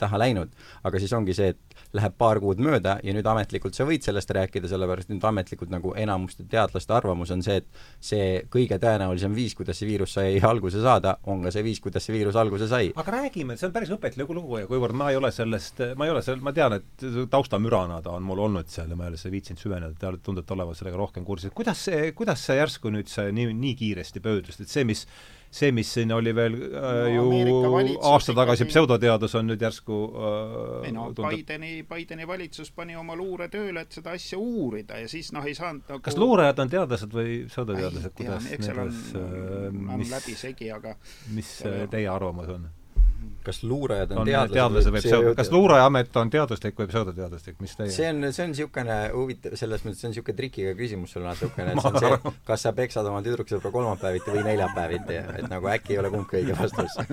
taha läinud. aga siis ongi see, et läheb paar kuud mööda ja nüüd ametlikult sa võid sellest rääkida, sellepärast nüüd ametlikult nagu enamuste teadlaste arvamus on see, et see kõige tõenäolisem viis, kuidas see viirus sai alguse saada, on ka see viis, kuidas see viirus alguse sai. aga räägime, see on päris õpetlik lugu ja kuivõrd ma ei ole sellest, ma ei ole seal, ma tean, et taustamürana ta on mul olnud seal ja ma ei ole viitsinud süveneda, te tundute olevat sellega rohkem kursis, kuidas see, kuidas see järsku nüüd see nii, nii kiiresti pöördus, et see, mis see, mis siin oli veel äh, No ju valitsus aasta tagasi ikkagi- pseudoteadus, on nüüd järsku äh, ei no tundub Bideni, Bideni valitsus pani oma luure tööle, et seda asja uurida ja siis noh, ei saanud nagu kas luurajad on teadlased või pseudoteadlased, tea, kuidas eks seal on, nendes, on mis, läbisegi, aga mis äh, teie arvamus on? Kas luurajad on, on teadlased, teadlased või pseudo, kas luurajaamet on teaduslik või pseudoteaduslik, mis teie see on, see on niisugune huvitav, selles mõttes see on niisugune trikiga küsimus sul natukene, et see on see, kas sa peksad oma tüdruksõbra kolmapäeviti või neljapäeviti, et nagu äkki ei ole kumbki õige vastus.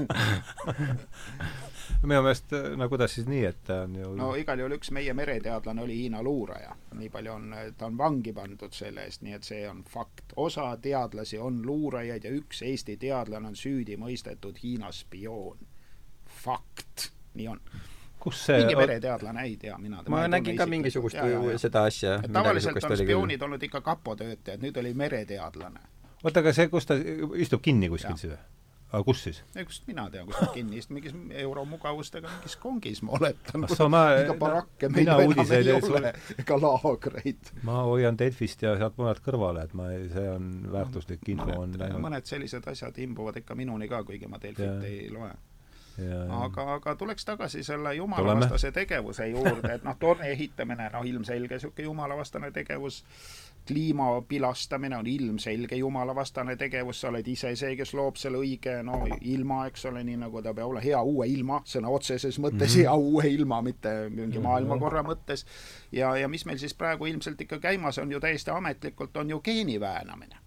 minu meelest, no kuidas siis nii, et ta on ju no igal juhul üks meie mereteadlane oli Hiina luuraja. nii palju on, ta on vangi pandud selle eest, nii et see on fakt. osa teadlasi on luurajaid ja üks Eesti teadlane on süüdi mõistetud Hiina spioon. Fakt, nii on. kus see mingi mereteadlane, ei tea, mina ma nägin ka mingisugust seda asja, et midagi tavaliselt niisugust on oli küll. spioonid olnud ikka kapo töötajad, nüüd oli mereteadlane. oota, aga see, kus ta istub kinni kuskil siis või? aga kus siis? kust mina tean, kus ta kinni istub, mingis euromugavustega mingis kongis, ma oletan. Ma- ega barakke meil enam uudiseid ei ole, ega laagreid. ma hoian Delfist ja sealt mujalt kõrvale, et ma see on väärtuslik info on mõned, läinud mõned sellised asjad imbuvad ikka minuni ka, kuigi ma Delfit Jaa. ei loe. Aga, aga tuleks tagasi selle jumalavastase tegevuse juurde, et noh, torni ehitamine, noh, ilmselge niisugune jumalavastane tegevus, kliima pilastamine on ilmselge jumalavastane tegevus, sa oled ise see, kes loob selle õige no ilma, eks ole, nii nagu ta peab olema, hea uue ilma, sõna otseses mõttes mm -hmm. hea uue ilma, mitte mingi maailmakorra mõttes. ja, ja mis meil siis praegu ilmselt ikka käimas on ju täiesti ametlikult, on ju geeni väänamine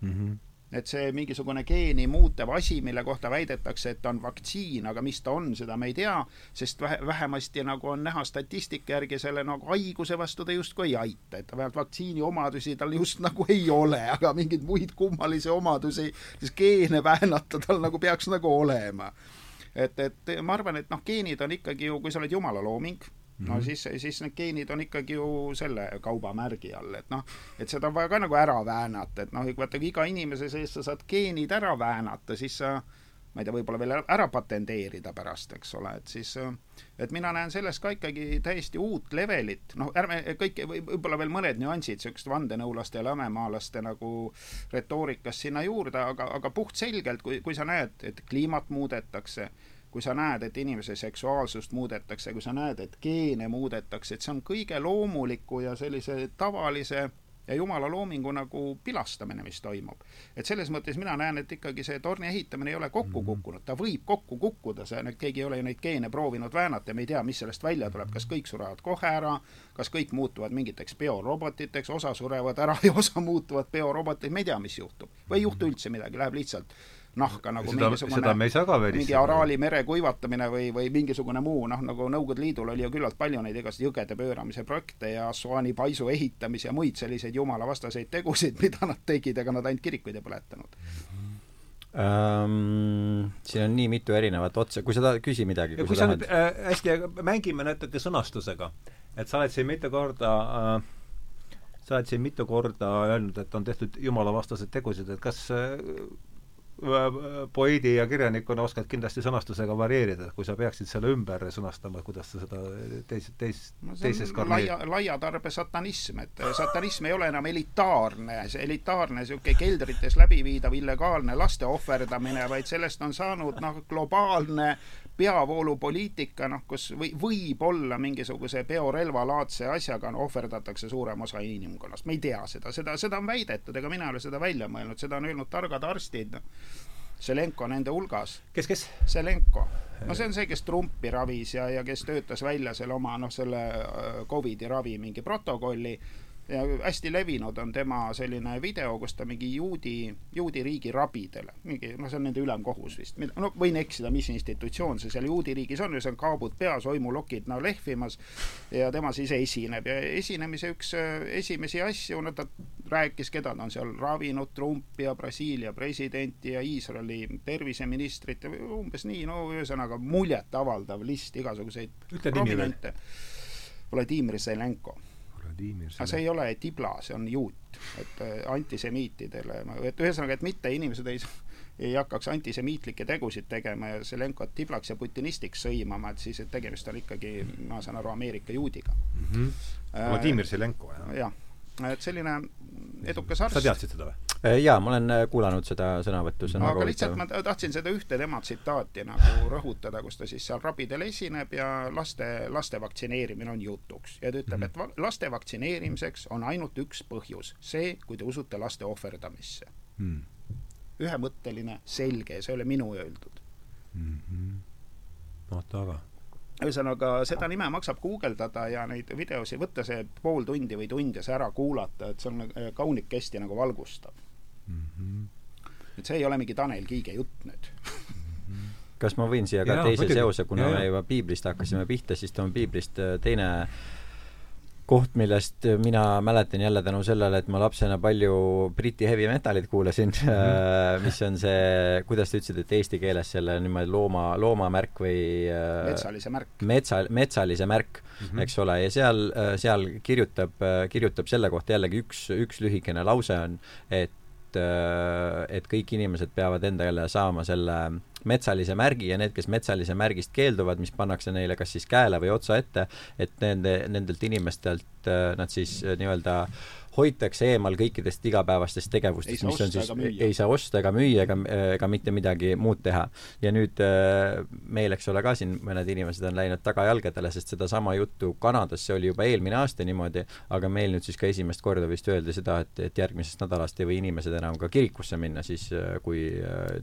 mm -hmm. Et see mingisugune geeni muutev asi, mille kohta väidetakse, et ta on vaktsiin, aga mis ta on, seda me ei tea, sest vähe, vähemasti nagu on näha statistika järgi selle nagu haiguse vastu ta justkui ei aita, et vähemalt vaktsiini omadusi tal just nagu ei ole, aga mingeid muid kummalisi omadusi, siis geene väänata tal nagu peaks nagu olema. et, et ma arvan, et noh, geenid on ikkagi ju, kui sa oled jumala looming, no siis, siis need geenid on ikkagi ju selle kaubamärgi all, et noh, et seda on vaja ka nagu ära väänata, et noh, vaata kui iga inimese sees sa saad geenid ära väänata, siis sa ma ei tea, võib-olla veel ära patenteerida pärast, eks ole, et siis et mina näen selles ka ikkagi täiesti uut levelit, noh, ärme kõik, võib-olla veel mõned nüansid niisugust vandenõulaste ja lamemaalaste nagu retoorikast sinna juurde, aga, aga puhtselgelt, kui, kui sa näed, et kliimat muudetakse, kui sa näed, et inimese seksuaalsust muudetakse, kui sa näed, et geene muudetakse, et see on kõige loomuliku ja sellise tavalise ja jumala loomingu nagu pilastamine, mis toimub. et selles mõttes mina näen, et ikkagi see torni ehitamine ei ole kokku kukkunud, ta võib kokku kukkuda, see, keegi ei ole ju neid geene proovinud väänata ja me ei tea, mis sellest välja tuleb, kas kõik surevad kohe ära, kas kõik muutuvad mingiteks biorobotiteks, osa surevad ära ja osa muutuvad biorobotiteks, me ei tea, mis juhtub. või ei juhtu üldse midagi, läheb lihtsalt nahka nagu seda, seda me ei saa ka mingi. Araali mere kuivatamine või, või mingisugune muu, noh, nagu Nõukogude Liidul oli ju küllalt palju neid igasuguseid jõgede pööramise projekte ja Assuani paisu ehitamise ja muid selliseid jumalavastaseid tegusid, mida nad tegid, ega nad ainult kirikuid ei põletanud. Um, siin on nii mitu erinevat otsa, kui sa tahad, küsi midagi, kui, kui sa sa nüüd äh, hästi mängime natuke sõnastusega, et sa oled siin mitu korda äh, sa oled siin mitu korda öelnud, et on tehtud jumalavastased tegusid, et kas äh, poeedi ja kirjanikuna oskad kindlasti sõnastusega varieerida, kui sa peaksid selle ümber sõnastama, kuidas sa seda teis-, teis-, no teises on laia, laia tarbe satanism, et satanism ei ole enam elitaarne, see elitaarne niisugune keldrites läbiviidav illegaalne laste ohverdamine, vaid sellest on saanud noh, globaalne peavoolupoliitika, noh, kus või, võib olla mingisuguse biorelvalaadse asjaga no, ohverdatakse suurem osa inimkonnast, me ei tea seda, seda, seda on väidetud, ega mina ei ole seda välja mõelnud, seda on öelnud targad arstid, Zelenko nende hulgas. kes, kes? Zelenko. no see on see, kes Trumpi ravis ja, ja kes töötas välja selle oma noh, selle äh, Covidi ravi mingi protokolli ja hästi levinud on tema selline video, kus ta mingi juudi, juudi riigi rabidele, mingi, noh, see on nende ülemkohus vist, no võin eksida, mis institutsioon see seal juudi riigis on, see on kaabud peas, oimulokid no lehvimas ja tema siis esineb. Ja esinemise üks äh, esimesi asju, no ta rääkis, keda ta on seal ravinud, Trumpi ja Brasiilia presidenti ja Iisraeli terviseministrit ja umbes nii, no ühesõnaga muljetavaldav list igasuguseid Ütle nimi veel. Vladimir Zelenko Vladimir aga see ei ole tibla, see on juut, et äh, antisemiitidele, et ühesõnaga, et mitte inimesed ei, ei hakkaks antisemiitlikke tegusid tegema ja Zelenkot tiblaks ja putinistiks sõimama, et siis, et tegemist on ikkagi, ma saan aru, Ameerika juudiga mm. -hmm. Vladimir Zelenko, jah? jah, et selline edukas arst. sa teadsid seda või? jaa, ma olen kuulanud seda sõnavõttu, see on aga lihtsalt ma tahtsin seda ühte tema tsitaati nagu rõhutada, kus ta siis seal rabidel esineb ja laste, laste vaktsineerimine on jutuks. ja ta ütleb mm, -hmm. et laste vaktsineerimiseks on ainult üks põhjus, see, kui te usute laste ohverdamisse mm. -hmm. ühemõtteline, selge, see ei ole minu öeldud mm. -hmm. vaata aga ühesõnaga, seda nime maksab guugeldada ja neid videosi võtta see pool tundi või tund ja see ära kuulata, et see on äh, kaunikesti nagu valgustav mm. -hmm. et see ei ole mingi Tanel Kiige jutt nüüd kas ma võin siia ka ja, teise seose, kuna ja, me juba piiblist hakkasime pihta, siis toon piiblist äh, teine koht, millest mina mäletan jälle tänu sellele, et ma lapsena palju Briti heavy metalit kuulasin mm, -hmm. mis on see, kuidas sa ütlesid, et eesti keeles selle niimoodi looma, loomamärk või äh, metsalise märk. metsa, metsalise märk mm, -hmm. eks ole, ja seal, äh, seal kirjutab, kirjutab selle kohta jällegi üks, üks lühikene lause on, et et kõik inimesed peavad endale saama selle metsalise märgi ja need, kes metsalise märgist keelduvad, mis pannakse neile kas siis käele või otsa ette, et nende, nendelt inimestelt äh, nad siis äh, nii-öelda hoitakse eemal kõikidest igapäevastest tegevustest, mis on siis, ei saa osta ega müüa ega, ega mitte midagi muud teha. ja nüüd äh, meil, eks ole, ka siin mõned inimesed on läinud tagajalgadele, sest sedasama juttu Kanadas, see oli juba eelmine aasta niimoodi, aga meil nüüd siis ka esimest korda vist öeldi seda, et, et järgmisest nädalast ei või inimesed enam ka kirikusse minna siis, kui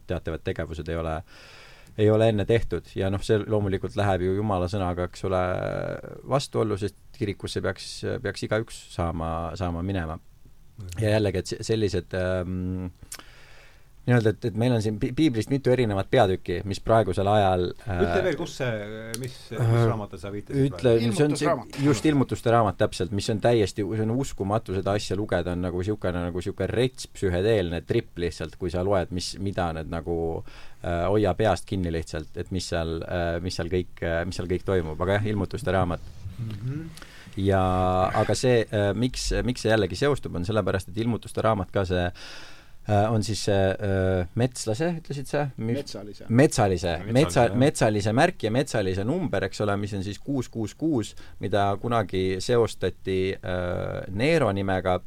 teatavad tegevused ei ole ei ole enne tehtud ja noh, see loomulikult läheb ju jumala sõnaga, eks ole, vastuollu, sest kirikusse peaks, peaks igaüks saama, saama minema. ja jällegi, et sellised ähm, nii-öelda, et, et meil on siin piiblist mitu erinevat peatükki, mis praegusel ajal äh, ütle veel, kus see, mis, mis raamatu sa viitasid? ütle, see on see, just ilmutuste raamat täpselt, mis on täiesti, see on uskumatu seda asja lugeda, on nagu niisugune, nagu niisugune rets psühhedeelne tripp lihtsalt, kui sa loed, mis, mida need nagu äh, hoia peast kinni lihtsalt, et mis seal äh,, mis seal kõik äh,, mis seal kõik toimub, aga jah, ilmutuste raamat mm. -hmm ja aga see äh,, miks, miks see jällegi seostub, on sellepärast, et ilmutuste raamat ka see äh, Äh, on siis see äh, metslase, ütlesid sa? metsalise. metsalise, metsa, metsalise märk ja metsalise number, eks ole, mis on siis kuus, kuus, kuus, mida kunagi seostati äh, Neero nimega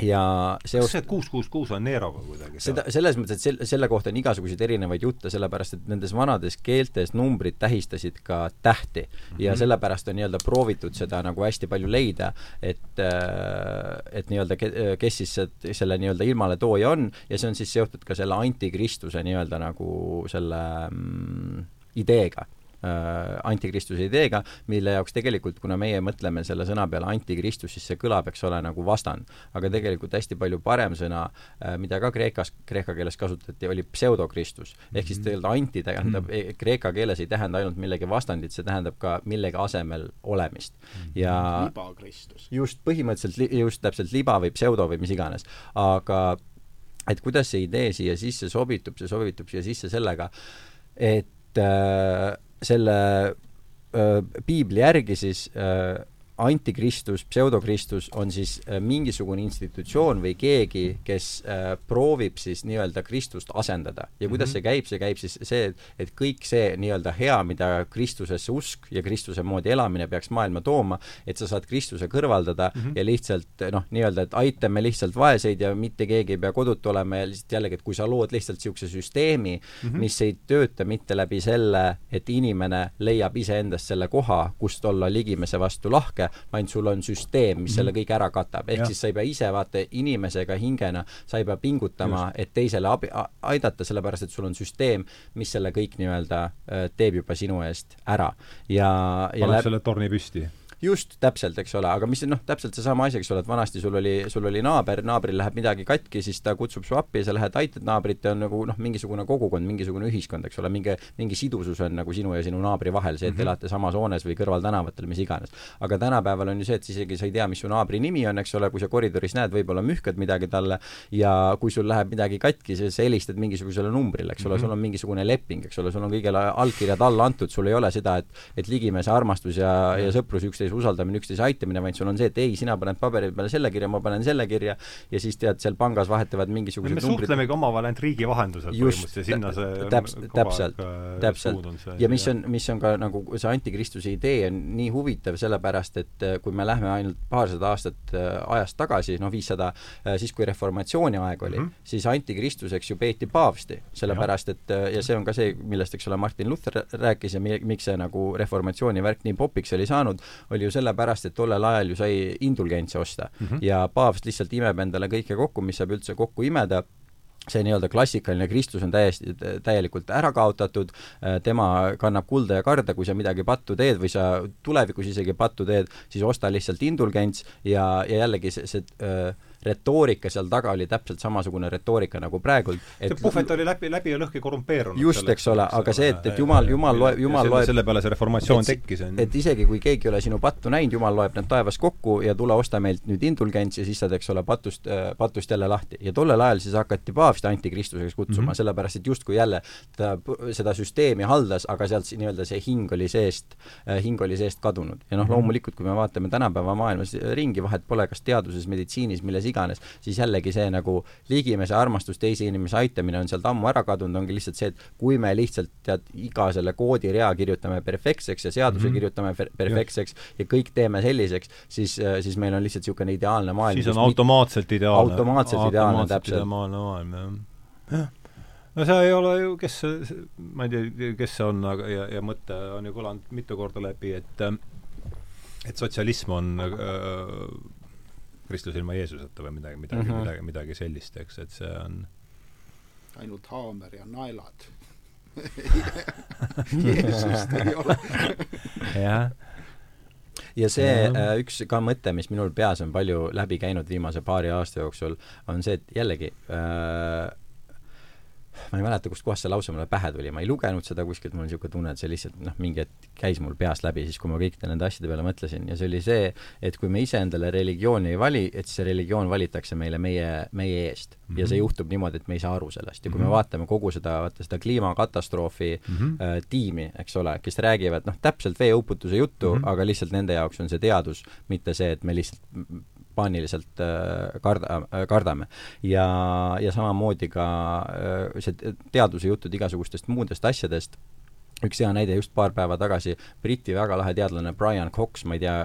ja seos kas see kuus, kuus, kuus on Neeroga kuidagi seda, selles mõttes, et sel-, selle kohta on igasuguseid erinevaid jutte, sellepärast et nendes vanades keeltes numbrid tähistasid ka tähti mm. -hmm. ja sellepärast on nii-öelda proovitud seda nagu hästi palju leida, et äh, et nii-öelda ke-, kes siis selle nii-öelda ilmaletooja on ja see on siis seotud ka selle antikristuse nii-öelda nagu selle mm, ideega antikristuse ideega, mille jaoks tegelikult, kuna meie mõtleme selle sõna peale antikristus, siis see kõlab, eks ole, nagu vastand. aga tegelikult hästi palju parem sõna äh,, mida ka kreekas, kreeka keeles kasutati, oli pseudokristus. ehk siis mhm. tegelikult anti tähendab mm -hmm. kreeka keeles ei tähenda ainult millegi vastandit, see tähendab ka millegi asemel olemist. Mhm. ja libakristus. just, põhimõtteliselt just täpselt liba või pseudo või mis iganes. aga et kuidas see idee siia sisse sobitub, see sobitub siia sisse sellega, et äh, selle öö, piibli järgi siis öö, antikristus, pseudokristus on siis äh, mingisugune institutsioon või keegi, kes äh, proovib siis nii-öelda Kristust asendada. ja kuidas mm -hmm. see käib, see käib siis see, et kõik see nii-öelda hea, mida Kristusesse usk ja Kristuse moodi elamine peaks maailma tooma, et sa saad Kristuse kõrvaldada mm -hmm. ja lihtsalt noh, nii-öelda, et aitame lihtsalt vaeseid ja mitte keegi ei pea kodutu olema ja lihtsalt jällegi, et kui sa lood lihtsalt niisuguse süsteemi mm, -hmm. mis ei tööta mitte läbi selle, et inimene leiab iseendast selle koha, kust olla ligimese vastu lahke, ainult sul on süsteem, mis selle kõik ära katab, ehk ja. siis sa ei pea ise vaata inimesega, hingena, sa ei pea pingutama, et teisele abi, aidata, sellepärast et sul on süsteem, mis selle kõik nii-öelda äh, teeb juba sinu eest ära. Ja, ja paneb läb... selle torni püsti just, täpselt, eks ole, aga mis noh, täpselt seesama asi, eks ole, et vanasti sul oli, sul oli naaber, naabril läheb midagi katki, siis ta kutsub su appi ja sa lähed aitad naabrit ja on nagu noh, mingisugune kogukond, mingisugune ühiskond, eks ole, mingi, mingi sidusus on nagu sinu ja sinu naabri vahel, see, et te -hmm. elate samas hoones või kõrvaltänavatel, mis iganes. aga tänapäeval on ju see, et isegi sa ei tea, mis su naabri nimi on, eks ole, kui sa koridoris näed, võib-olla mühkad midagi talle ja kui sul läheb midagi katki, siis sa helistad mingisugusele numbrile, eks ole mm, -hmm. sul on mingisugune leping, eks ole, sul on kõigele allkirjad alla antud, sul ei ole seda, et et ligimese armastus ja, ja sõprus üksteise üksteise usaldamine, üksteise aitamine, vaid sul on see, et ei, sina paned paberi peale selle kirja, ma panen selle kirja ja siis tead, seal pangas vahetavad mingisugused me suhtlemegi omavahel ainult riigi vahendusel põhimõtteliselt ja sinna see täps-, täpselt, äh, täpselt. ja mis on, mis on ka nagu see antikristuse idee on nii huvitav, sellepärast et äh, kui me lähme ainult paarsada aastat äh, ajast tagasi, noh, viissada, siis kui reformatsiooni aeg oli mm, -hmm. siis antikristuseks ju peeti paavsti, sellepärast et ja see on ka see, millest, eks ole, Martin Luther rääkis ja mi-, miks see nagu reformatsiooni värk nii popiks oli saanud, oli ju sellepärast, et tollel ajal ju sai indulgentse osta mm. -hmm. ja paavst lihtsalt imeb endale kõike kokku, mis saab üldse kokku imeda see nii-öelda klassikaline Kristus on täiesti, täielikult ära kaotatud, tema kannab kulda ja karda, kui sa midagi pattu teed või sa tulevikus isegi pattu teed, siis osta lihtsalt indulgents ja, ja jällegi see, see öö, retoorika seal taga oli täpselt samasugune retoorika nagu praegult et see puhvet oli läbi, läbi ja lõhki korrumpeerunud. just, eks ole, aga see, et, et jumal, jumal loeb, jumal loeb selle peale see reformatsioon tekkis, on ju. et isegi kui keegi ei ole sinu pattu näinud, jumal loeb need taevas kokku ja tule osta meilt nüüd indulgents ja siis saad, eks ole, patust, äh, patust jälle lahti. ja tollel ajal siis hakati paavsti antikristuseks kutsuma mm, -hmm. sellepärast et justkui jälle ta seda süsteemi haldas, aga sealt nii-öelda see hing oli seest, äh, hing oli seest kadunud. ja noh, mhm. loomulikult, kui me vaatame tänapäeva maailmas ringi, vahet pole, kas teaduses, meditsiinis, milles iganes, siis jällegi see nagu ligimese armastus, teise inimese aitamine on sealt ammu ära kadunud, ongi lihtsalt see, et kui me lihtsalt tead, iga selle koodirea kirjutame perfektseks ja seaduse mm -hmm. kirjutame perfektseks ja. ja kõik teeme selliseks, siis, siis meil on lihtsalt niisugune ideaalne maailm. siis on automaatselt ideaalne. automaatselt ideaalne, täpselt. ideaalne maailm, jah. jah no see ei ole ju, kes ma ei tea, kes see on, aga ja, ja mõte on ju kõlanud mitu korda läbi, et et sotsialism on äh, Kristus ilma Jeesuseta või midagi, midagi mm, -hmm. midagi, midagi sellist, eks, et see on ainult haamer ja naelad. Jeesust ei ole. Jah. Ja see äh, üks ka mõte, mis minul peas on palju läbi käinud viimase paari aasta jooksul, on see, et jällegi äh, ma ei mäleta, kustkohast see lause mulle pähe tuli, ma ei lugenud seda kuskilt, mul on niisugune tunne, et see lihtsalt noh, mingi hetk käis mul peast läbi siis, kui ma kõikide nende asjade peale mõtlesin ja see oli see, et kui me ise endale religiooni ei vali, et see religioon valitakse meile meie, meie eest mm. -hmm. ja see mhm. juhtub niimoodi, et me ei saa aru sellest ja kui mm -hmm. me mhm. vaatame kogu seda, vaata seda kliimakatastroofi mm -hmm. äh, tiimi, eks ole, kes räägivad noh, täpselt veeuputuse juttu mm, -hmm. aga lihtsalt nende jaoks on see teadus, mitte see, et me lihtsalt paaniliselt äh, karda, äh, kardame. ja, ja samamoodi ka äh, see teaduse jutud igasugustest muudest asjadest, üks hea näide just paar päeva tagasi, Briti väga lahe teadlane Brian Cox, ma ei tea,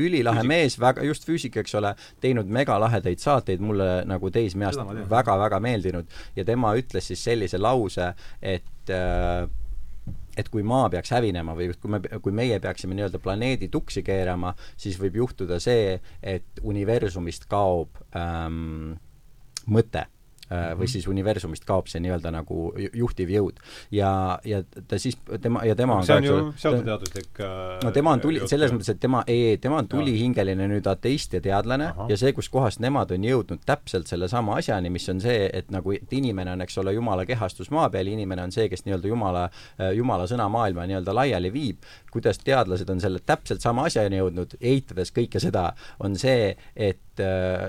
ülilahe mees, väga, just füüsik, eks ole, teinud megalahedaid saateid, mulle nagu teismeast väga-väga meeldinud. Ja tema ütles siis sellise lause, et äh, et kui maa peaks hävinema või kui me, kui meie peaksime nii-öelda planeedi tuksi keerama, siis võib juhtuda see, et universumist kaob ähm, mõte või mhm. siis universumist kaob see nii-öelda nagu juhtiv jõud. ja, ja ta siis, tema, ja tema on see on ju pseudoteaduslik äh, no tema on tuli, selles mõttes, et tema, ei, tema on tulihingeline nüüd ateist ja teadlane Aha. ja see, kuskohast nemad on jõudnud täpselt sellesama asjani, mis on see, et nagu, et inimene on, eks ole, jumala kehastus maa peal, inimene on see, kes nii-öelda jumala, äh, jumala sõna maailma nii-öelda laiali viib, kuidas teadlased on selle täpselt sama asjani jõudnud, eitades kõike seda, on see, et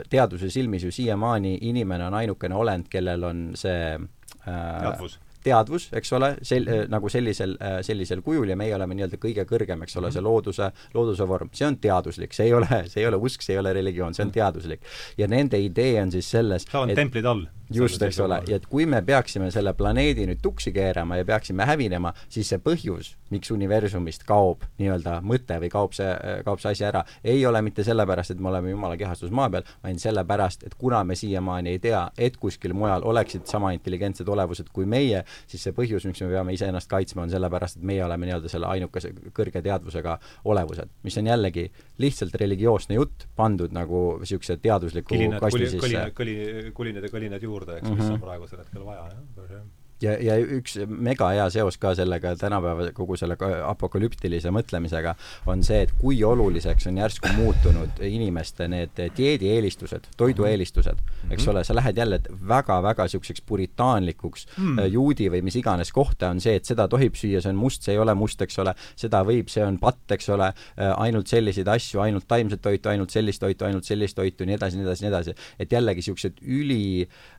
teaduse silmis ju siiamaani inimene on ainukene olend, kellel on see äh, teadvus teadvus, eks ole, sel-, nagu sellisel, äh, sellisel kujul ja meie oleme nii-öelda kõige kõrgem, eks ole, see looduse, looduse vorm, see on teaduslik, see ei ole, see ei ole usk, see ei ole religioon, see on mhm. teaduslik. ja nende idee on siis selles sa oled templid all just, eks ole, ja et kui me peaksime selle planeedi nüüd tuksi keerama ja peaksime hävinema, siis see põhjus, miks universumist kaob nii-öelda mõte või kaob see, kaob see asi ära, ei ole mitte sellepärast, et me oleme Jumala kehastus maa peal, vaid sellepärast, et kuna me siiamaani ei tea, et kuskil mujal oleksid sama intelligentsed olevused kui meie, siis see põhjus, miks me peame iseennast kaitsma, on sellepärast, et meie oleme nii-öelda selle ainukese kõrge teadvusega olevused, mis on jällegi lihtsalt religioosne jutt, pandud nagu niisuguse teadusliku kilinad, kasti sisse. kõlinad, kõlinad, kõlinad ja kõlinad juurde, eks mm, -hmm. mis mhm. on praegusel hetkel vaja, jah ja, ja üks mega hea seos ka sellega tänapäeva kogu selle apokalüptilise mõtlemisega on see, et kui oluliseks on järsku muutunud inimeste need dieedieelistused, toidueelistused, eks mhm. ole, sa lähed jälle väga-väga niisuguseks puritaanlikuks mm. juudi või mis iganes kohta on see, et seda tohib süüa, see on must, see ei ole must, eks ole, seda võib, see on patt, eks ole, äh, ainult selliseid asju, ainult taimset toitu, ainult sellist toitu, ainult sellist toitu, nii edasi, nii edasi, nii edasi. et jällegi niisugused üli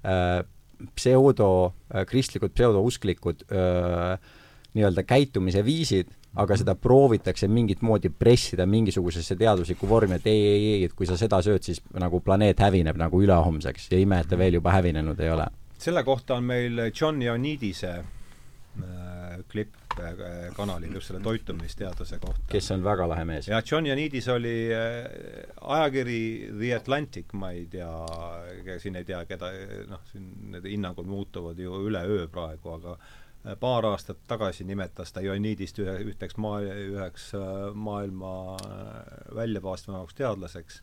äh, pseudo, äh, kristlikud pseudousklikud öö, nii-öelda käitumise viisid, aga seda proovitakse mingit moodi pressida mingisugusesse teaduslikku vormi, et ei, ei, ei, et kui sa seda sööd, siis nagu planeet hävineb nagu ülehomseks ja ime, et ta veel juba hävinenud ei ole. selle kohta on meil John Ionidise äh, klipp äh, kanalil just selle toitumisteaduse kohta. kes on väga lahe mees. jah, John Ionidis oli äh, ajakiri The Atlantic, ma ei tea, siin ei tea, keda, noh, siin need hinnangud muutuvad ju üleöö praegu, aga äh, paar aastat tagasi nimetas ta Ionidist ühe, ühteks maa, üheks maailma väljapaistvamaks teadlaseks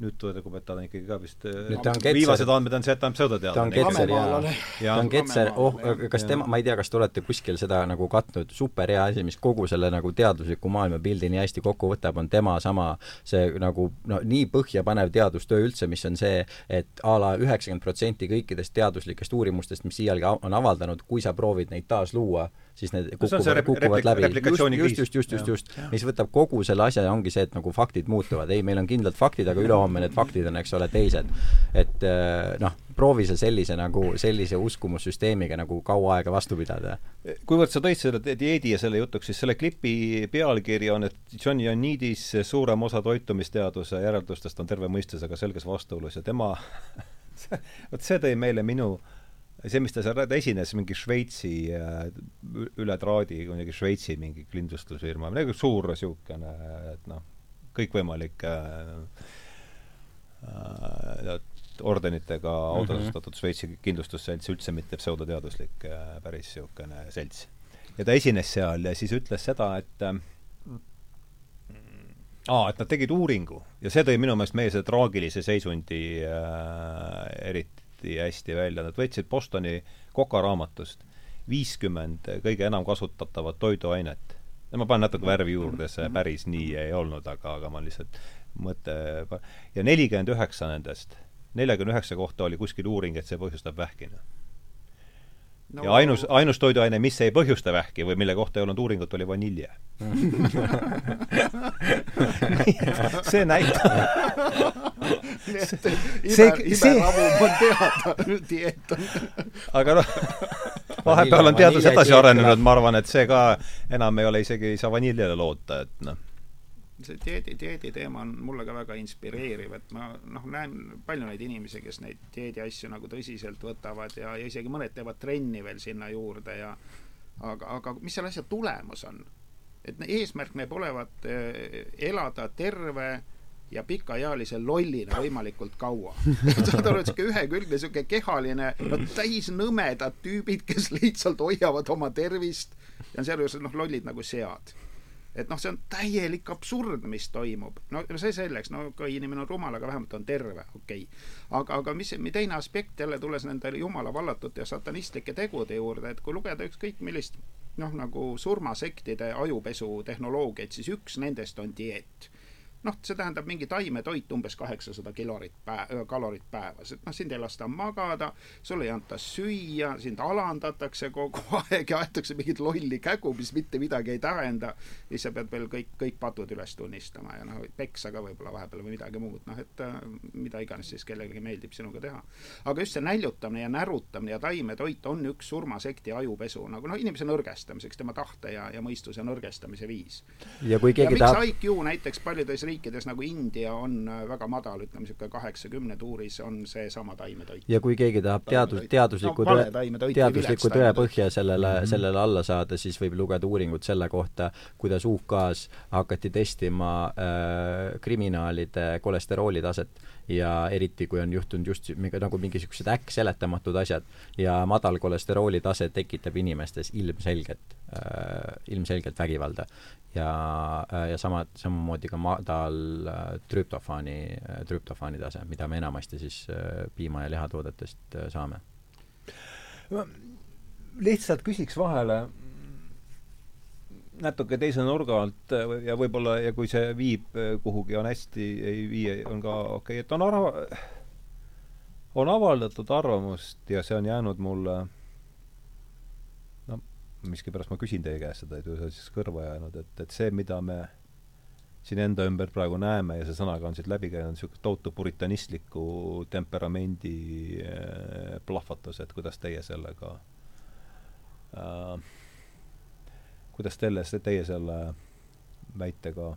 nüüd tundub, et ta on ikkagi ka vist viimased andmed on see, et ta on pseudoteadlane. ta on Ketser ja, ja ta on Ketser, oh, kas tema, ma ei tea, kas te olete kuskil seda nagu katnud, super hea asi, mis kogu selle nagu teadusliku maailmapildi nii hästi kokku võtab, on tema sama see nagu no nii põhjapanev teadustöö üldse, mis on see, et a la üheksakümmend protsenti kõikidest teaduslikest uurimustest, mis siialgi on avaldanud, kui sa proovid neid taas luua, siis need kukuvad kukuvad läbi. just, just, just, just, just, mis võtab kogu selle asja ja ongi see, et nagu faktid muutuvad, ei, meil on kindlad faktid, aga ülehomme need faktid on, eks ole, teised. et äh, noh, proovi sa sellise nagu, sellise uskumussüsteemiga nagu kaua aega vastu pidada. kuivõrd sa tõid selle dieedi ja selle jutuks, siis selle klipi pealkiri on, et John Ionidis suurem osa toitumisteaduse järeldustest on terve mõistusega selges vastuolus ja tema vot see tõi meile minu äh, see, mis ta seal esines, mingi Šveitsi äh, üle traadi, mingi Šveitsi mingi kindlustusfirma, midagi suur niisugune, et noh, kõikvõimalik äh, äh, ordenitega autostatud mm -hmm. Šveitsi kindlustusselts, üldse mitte pseudoteaduslik äh,, päris niisugune selts. ja ta esines seal ja siis ütles seda, et äh, aa, et nad tegid uuringu ja see tõi minu meelest meie selle traagilise seisundi äh, eriti hästi, välja, nad võtsid Bostoni kokaraamatust. viiskümmend kõige enam kasutatavat toiduainet. ja ma panen natuke värvi juurde, see päris nii ei olnud, aga, aga ma lihtsalt mõte ja nelikümmend üheksa nendest, neljakümne üheksa kohta oli kuskil uuring, et see põhjustab vähki no, ja ainus, ainus toiduaine, mis ei põhjusta vähki või mille kohta ei olnud uuringut, oli vanilje. See näitab see, see ravum on teada, dieet on. Aga noh, vahepeal on teadus edasi arenenud, ma arvan, et see ka enam ei ole isegi, ei saa vaniljele loota, et noh see dieedi, dieedi teema on mulle ka väga inspireeriv, et ma noh, näen palju neid inimesi, kes neid dieedi asju nagu tõsiselt võtavad ja, ja isegi mõned teevad trenni veel sinna juurde ja aga, aga mis selle asja tulemus on? et eesmärk näeb olevat eh, elada terve ja pikaealise lollina võimalikult kaua. saad aru, et sihuke ühekülgne, sihuke kehaline, no täis nõmedad tüübid, kes lihtsalt hoiavad oma tervist ja sealjuures noh, lollid nagu sead et noh, see on täielik absurd, mis toimub. no see selleks, no kui inimene on rumal, aga vähemalt on terve, okei. Okay.. aga, aga mis, teine aspekt jälle, tulles nende jumala vallatute ja satanistlike tegude juurde, et kui lugeda ükskõik millist noh, nagu surmasektide ajupesu tehnoloogiaid, siis üks nendest on dieet noh, see tähendab mingi taimetoit umbes kaheksasada kilorit päev, kalorit päevas, et noh, sind ei lasta magada, sulle ei anta süüa, sind alandatakse kogu aeg ja aetakse mingit lolli kägu, mis mitte midagi ei tähenda. siis sa pead veel kõik, kõik patud üles tunnistama ja noh, peksa ka võib-olla vahepeal või midagi muud, noh et äh, mida iganes siis kellelegi meeldib sinuga teha. aga just see näljutamine ja närutamine ja taimetoit on üks surmasekti ajupesu nagu noh, inimese nõrgestamiseks, tema tahte ja, ja mõistuse nõrgestamise viis. ja kui keegi ja tahab IQ näiteks paljudes riikides nagu India on äh, väga madal, ütleme niisugune kaheksakümne tuuris on seesama taimetoit. ja kui keegi tahab teadus, teadusliku no, tõe, teadusliku tõe põhja sellele mm, -hmm. sellele alla saada, siis võib lugeda uuringut selle kohta, kuidas UK-s hakati testima äh, kriminaalide kolesterooli taset ja eriti, kui on juhtunud just nagu mingisugused äkkseletamatud asjad ja madal kolesterooli tase tekitab inimestes ilmselget äh,, ilmselgelt vägivalda. ja äh,, ja sama, samamoodi ka madal äh, trüptofaani äh,, trüptofaani tase, mida me enamasti siis äh, piima- ja lihatoodetest äh, saame. lihtsalt küsiks vahele natuke teise nurga alt äh, ja võib-olla, ja kui see viib äh, kuhugi, on hästi, ei vii, on ka okei okay., et on arva-, on avaldatud arvamust ja see on jäänud mulle no miskipärast ma küsin teie käest seda, et ju see on siis kõrva jäänud, et, et see, mida me siin enda ümber praegu näeme ja see sõnaga on siit läbi käinud, niisugune tohutu puritanistliku temperamendi äh, plahvatus, et kuidas teie sellega äh, kuidas teile, teie selle väitega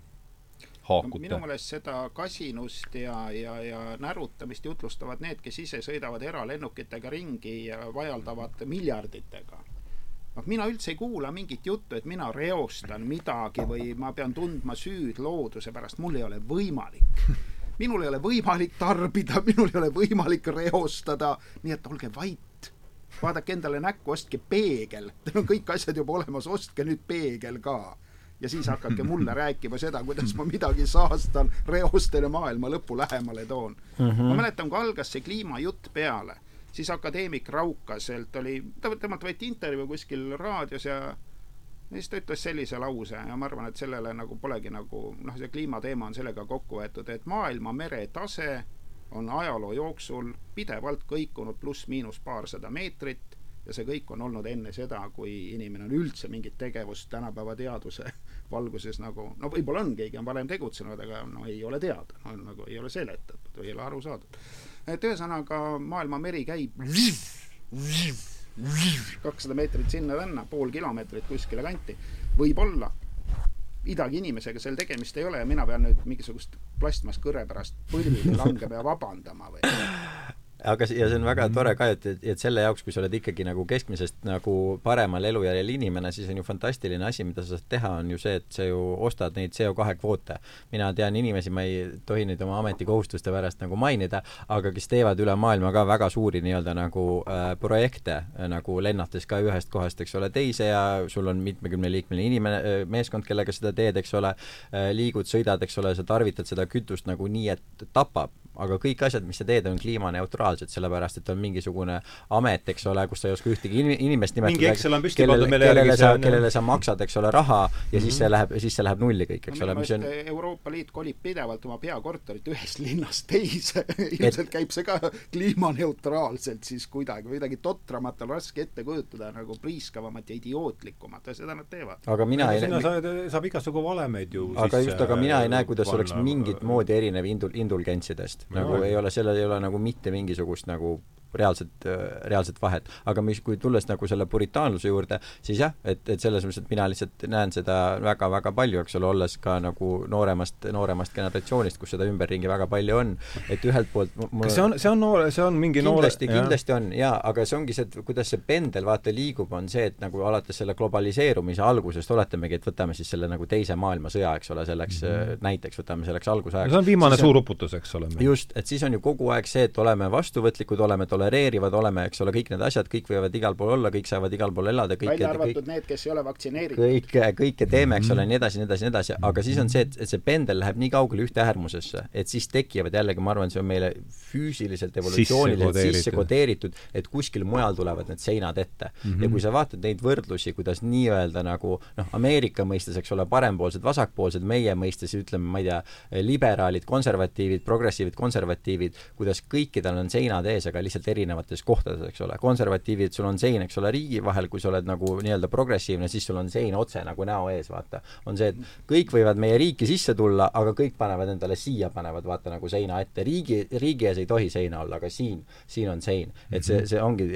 haakute? minu meelest seda kasinust ja, ja, ja närutamist jutlustavad need, kes ise sõidavad eralennukitega ringi ja vajaldavad miljarditega. noh, mina üldse ei kuula mingit juttu, et mina reostan midagi või ma pean tundma süüd looduse pärast, mul ei ole võimalik. minul ei ole võimalik tarbida, minul ei ole võimalik reostada, nii et olge vait vaadake endale näkku, ostke peegel, teil on kõik asjad juba olemas, ostke nüüd peegel ka ja siis hakake mulle rääkima seda, kuidas ma midagi saastan, reostan ja maailma lõpu lähemale toon mm. -hmm. ma mäletan, kui algas see kliimajutt peale, siis akadeemik Raukaselt oli, temalt võeti intervjuu kuskil raadios ja ja siis ta ütles sellise lause ja ma arvan, et sellele nagu polegi nagu noh, see kliimateema on sellega kokku võetud, et maailma meretase on ajaloo jooksul pidevalt kõikunud pluss-miinus paarsada meetrit ja see kõik on olnud enne seda, kui inimene on üldse mingit tegevust tänapäeva teaduse valguses nagu, no võib-olla on, keegi on varem tegutsenud, aga no ei ole teada, no nagu ei ole seletatud või ei ole aru saadud. et ühesõnaga, maailma meri käib kakssada meetrit sinna-tänna, pool kilomeetrit kuskile kanti, võib-olla midagi inimesega seal tegemist ei ole ja mina pean nüüd mingisugust plastmasskõre pärast põlvili langema ja vabandama või aga ja see on väga tore ka, et, et selle jaoks, kui sa oled ikkagi nagu keskmisest nagu paremal elujärjel inimene, siis on ju fantastiline asi, mida sa saad teha, on ju see, et sa ju ostad neid CO2 kvoote. mina tean inimesi, ma ei tohi nüüd oma ametikohustuste pärast nagu mainida, aga kes teevad üle maailma ka väga suuri nii-öelda nagu äh, projekte äh,, nagu lennates ka ühest kohast, eks ole, teise ja sul on mitmekümneliikmeline inimene äh,, meeskond, kellega seda teed, eks ole äh,, liigud, sõidad, eks ole, sa tarvitad seda kütust nagu nii, et tapab aga kõik asjad, mis sa teed, on kliimaneutraalsed, sellepärast et on mingisugune amet, eks ole, kus sa ei oska ühtegi inimest nimetada, meile järgi, see on kellele sa maksad, eks ole, raha ja mm -hmm. siis see läheb, siis see läheb nulli kõik, eks no, ole, mis on Euroopa Liit kolib pidevalt oma peakorterit ühest linnast teise ilmselt et... käib see ka kliimaneutraalselt siis kuidagi, midagi totramat on raske ette kujutada, nagu priiskavamat ja idiootlikumat ja seda nad teevad. aga mina ei sinna saab, saab igasugu valemeid ju aga just, aga mina ei näe, kuidas oleks mingit moodi erinev indul-, indulgentsidest nagu ei ole, sellel ei ole nagu mitte mingisugust nagu reaalset, reaalset vahet. aga mis, kui tulles nagu selle puritaanluse juurde, siis jah, et, et selles mõttes, et mina lihtsalt näen seda väga-väga palju, eks ole, olles ka nagu nooremast, nooremast generatsioonist, kus seda ümberringi väga palju on, et ühelt poolt mul kas see on, see on noor, see on mingi kindlasti noor..., kindlasti on jaa, aga see ongi see, et kuidas see pendel vaata liigub, on see, et nagu alates selle globaliseerumise algusest oletamegi, et võtame siis selle nagu teise maailmasõja, eks ole, selleks mm -hmm. näiteks võtame selleks algusajaks. see on viimane suur uputus, eks ole. just, et siis on ju kogu aeg see, et oleme vastuvõtlikud, oleme tolerantsid, tolereerivad oleme, eks ole, kõik need asjad, kõik võivad igal pool olla, kõik saavad igal pool elada, kõik välja arvatud kõik, need, kes ei ole vaktsineeritud. kõike, kõike teeme, eks ole, nii edasi, nii edasi, nii edasi, aga siis on see, et, et see pendel läheb nii kaugele ühte äärmusesse, et siis tekivad jällegi, ma arvan, see on meile füüsiliselt, evolutsiooniliselt sisse kodeeritud, et kuskil mujal tulevad need seinad ette mm. -hmm. ja kui sa vaatad neid võrdlusi, kuidas nii-öelda nagu noh, Ameerika mõistes, eks ole, parempoolsed, vasakpoolsed, meie mõistes ütleme, ma ei tea, liberaalid, konservatiivid, progressiivid, konservatiivid, kuidas kõikidel on seinad ees, aga lihtsalt erinevates kohtades, eks ole, konservatiivid, sul on sein, eks ole, riigi vahel, kui sa oled nagu nii-öelda progressiivne, siis sul on sein otse nagu näo ees, vaata. on see, et kõik võivad meie riiki sisse tulla, aga kõik panevad endale siia, panevad vaata nagu seina ette, riigi, riigi ees ei tohi seina olla, aga siin, siin on sein. et see, see ongi,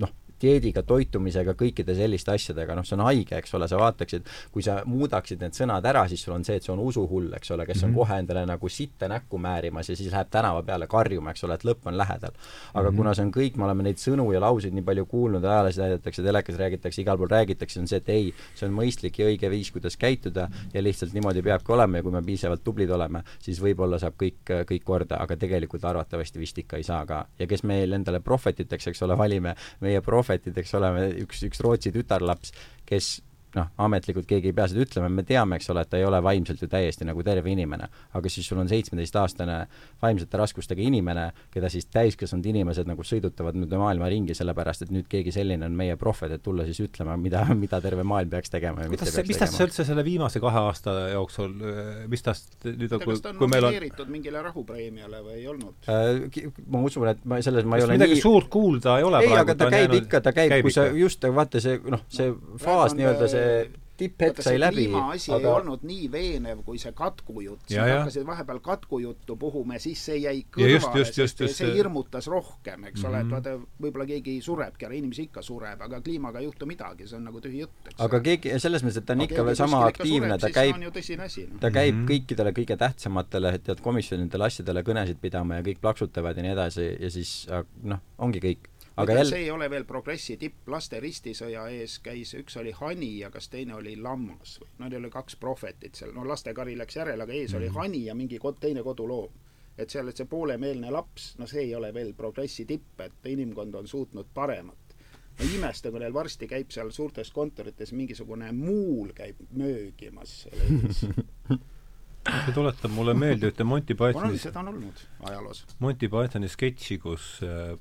noh, dieediga, toitumisega, kõikide selliste asjadega, noh, see on haige, eks ole, sa vaataksid, kui sa muudaksid need sõnad ära, siis sul on see, et see on usuhull, eks ole, kes on mm -hmm. kohe endale nagu sitta näkku määrimas ja siis läheb tänava peale karjuma, eks ole, et lõpp on lähedal. aga mm -hmm. kuna see on kõik, me oleme neid sõnu ja lauseid nii palju kuulnud, ajalehes näidatakse, telekas räägitakse, igal pool räägitakse, on see, et ei, see on mõistlik ja õige viis, kuidas käituda ja lihtsalt niimoodi peabki olema ja kui me piisavalt tublid oleme, siis võib-olla saab kõik, kõik korda, aga tegelikult arvatavasti vist ikka ei saa ka. ja kes meil endale prohvetiteks, eks ole, valime, meie prohvet prohvetid, eks ole, üks, üks Rootsi tütarlaps, kes noh, ametlikult keegi ei pea seda ütlema, me teame, eks ole, et ta ei ole vaimselt ju täiesti nagu terve inimene. aga siis sul on seitsmeteistaastane vaimsete raskustega inimene, keda siis täiskasvanud inimesed nagu sõidutavad nüüd maailma ringi, sellepärast et nüüd keegi selline on meie prohvet, et tulla siis ütlema, mida, mida terve maailm peaks tegema ja kuidas see, mis tast üldse selle viimase kahe aasta jooksul, mis tast nüüd on, kui, kui meil on mingile rahupreemiale või ei olnud äh,? ma usun, et ma selles ma ei ole midagi nii... suurt kuulda ei ole ei, aga ta käib ikka, ta käib, käib, kui sa just, vaata see noh, see faas nii-öelda see see tipphetk sai läbi, kliimaasi aga... ei olnud nii veenev kui see katkujutt. siis hakkasid vahepeal katkujuttu puhuma ja siis see jäi kõrvale, sest just, just, see hirmutas rohkem, eks mm -hmm. ole, et mhm. vaata, võib-olla keegi surebki ära, inimesi ikka sureb, aga kliimaga ei juhtu midagi, see on nagu tühi jutt, eks aga keegi, selles mõttes, et ta on ikka veel sama aktiivne, ta käib, ta käib mm -hmm. kõikidele kõige tähtsamatele tead komisjonidele, asjadele kõnesid pidama ja kõik plaksutavad ja nii edasi ja siis noh, ongi kõik aga jälle see ei ole veel progressi tipp, laste ristisõja ees käis, üks oli hani ja kas teine oli lammas või no neil oli kaks prohvetit seal, no lastekari läks järele, aga ees mm. oli mhm. hani ja mingi kod, teine koduloom. et seal, et see poolemeelne laps, no see ei ole veel progressi tipp, et inimkond on suutnud paremat. ma imestan, kui neil varsti käib seal suurtes kontorites mingisugune muul käib möögimas seal ees see tuletab mulle meelde ühte Monty Pythoni seda on olnud ajaloos. Monty Pythoni sketši, kus äh,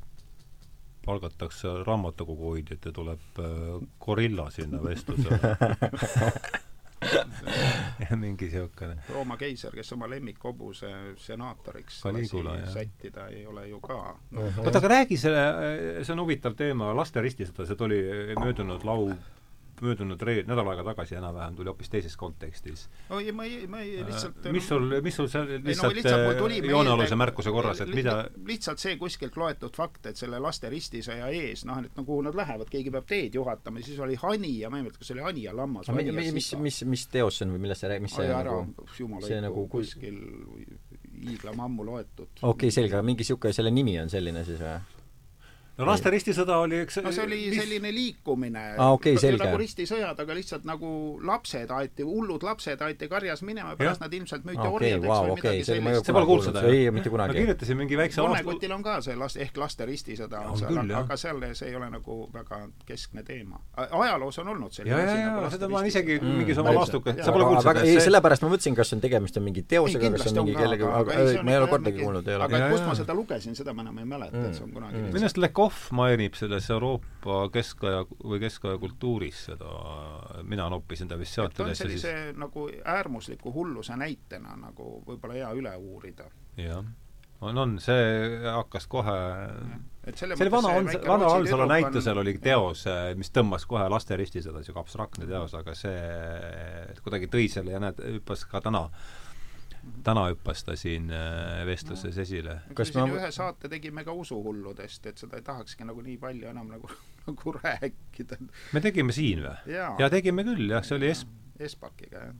palgatakse raamatukogu hoidjat ja tuleb äh, gorilla sinna vestlusele mingi niisugune. Rooma keiser, kes oma lemmikhobuse senaatoriks Caligula, lasi sättida, ei ole ju ka. No.. oota, aga räägi selle, see on huvitav teema, laste ristisõda, see tuli möödunud lau-, möödunud reed-, nädal aega tagasi enam-vähem tuli hoopis teises kontekstis. oi, ma ei, ma ei lihtsalt mis sul, mis sul seal lihtsalt, no, lihtsalt joonealuse märkuse korras, et mida lihtsalt see kuskilt loetud fakt, et selle laste ristisõja ees, noh, et no kuhu nad lähevad, keegi peab teed juhatama, siis oli hani ja ma ei mäleta, kas see oli hani ja lammas no, mis, mis, mis, mis teos see on või millest see räägib, mis see ära, nagu, see nagu kuskil hiiglama ammu loetud. okei okay,, selge, aga mingi niisugune, selle nimi on selline siis või? No laste ristisõda oli eks no see oli mis... selline liikumine ah,. Okay, selge. nagu ristisõjad, aga lihtsalt nagu lapsed aeti, hullud lapsed aeti karjas minema, pärast nad ilmselt müüti okay, orjadeks wow, või okay, midagi sellist. see pole kuulnud seda? ei, mitte kunagi. ma kirjutasin mingi väikse Monekotil on ka see last-, ehk laste ristisõda on seal, aga seal see ei ole nagu väga keskne teema. ajaloos on olnud selline asi nagu seda ma olen isegi mm, mingis oma laastuka, sa pole kuulnud seda? ei, sellepärast ma mõtlesin, kas on tegemist on mingi teosega, kas on mingi kellegi, aga ma ei ole kordagi kuulnud, ei ole. aga kust ma seda lugesin, seda ma enam ei mäleta, et see on kunagi minu arust Lekov mainib seda selles Euroopa keskaja või keskaja kultuuris seda, mina noppisin ta vist sealt üles. sellise siis... nagu äärmusliku hulluse näitena nagu võib-olla hea üle uurida. jah, on, on, see hakkas kohe see oli vana, vana Haansalu näitusel on... oli teos, mis tõmbas kohe laste ristisõda, niisugune abstraktne teos, aga see kuidagi tõi selle ja näed, hüppas ka täna täna hüppas ta siin äh, vestluses no. esile. kas me ühe saate tegime ka usuhulludest, et seda ei tahakski nagu nii palju enam nagu, nagu rääkida. me tegime siin või? ja tegime küll jah, see oli es-. Espakiga, jah.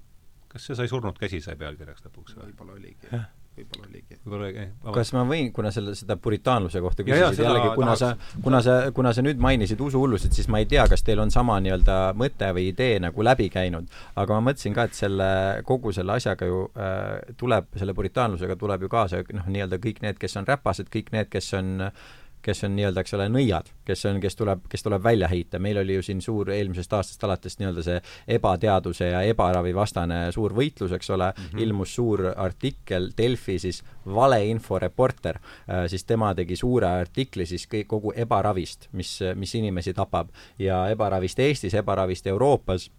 kas see sai surnud käsi sai pealkirjaks lõpuks või? võib-olla oligi võib-olla oligi. võib-olla oligi. kas ma võin, kuna selle, seda puritaanluse kohta küsisid jällegi, kuna sa, kuna sa, kuna sa nüüd mainisid usuhullusid, siis ma ei tea, kas teil on sama nii-öelda mõte või idee nagu läbi käinud, aga ma mõtlesin ka, et selle, kogu selle asjaga ju äh, tuleb, selle puritaanlusega tuleb ju kaasa noh, nii-öelda kõik need, kes on räpased, kõik need, kes on äh, kes on nii-öelda, eks ole, nõiad, kes on, kes tuleb, kes tuleb välja heita, meil oli ju siin suur eelmisest aastast alates nii-öelda see ebateaduse ja ebaravi vastane suur võitlus, eks ole. Mm, -hmm. ilmus suur artikkel Delfi siis valeinfo reporter äh,, siis tema tegi suure artikli siis kõik, kogu ebaravist, mis, mis inimesi tapab. Ja ebaravist Eestis, ebaravist Euroopas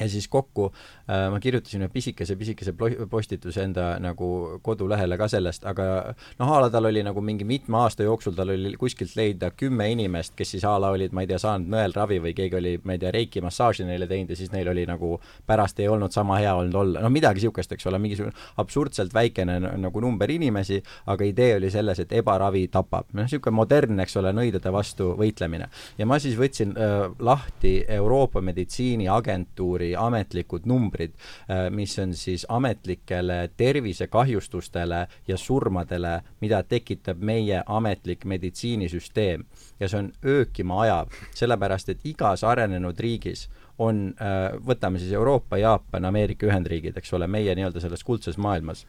ja siis kokku äh, ma kirjutasin ühe pisikese, pisikese postituse enda nagu kodulehele ka sellest, aga noh, a la tal oli nagu mingi mitme aasta jooksul tal oli kuskilt leida kümme inimest, kes siis a la olid, ma ei tea, saanud nõelravi või keegi oli, ma ei tea, reiki massaaži neile teinud ja siis neil oli nagu pärast ei olnud sama hea olnud olla, noh midagi niisugust, eks ole, mingisugune absurdselt väikene nagu number inimesi, aga idee oli selles, et ebaravi tapab. noh, niisugune modernne, eks ole, nõidade vastu võitlemine. ja ma siis võtsin äh, lahti Euroopa Meditsiiniagentuuri Pfizeri ametlikud numbrid, äh, mis on siis ametlikele tervisekahjustustele ja surmadele, mida tekitab meie ametlik meditsiinisüsteem. ja see on öökima ajav, sellepärast et igas arenenud riigis on, äh, võtame siis Euroopa, Jaapan, Ameerika Ühendriigid, eks ole, meie nii-öelda selles kuldses maailmas,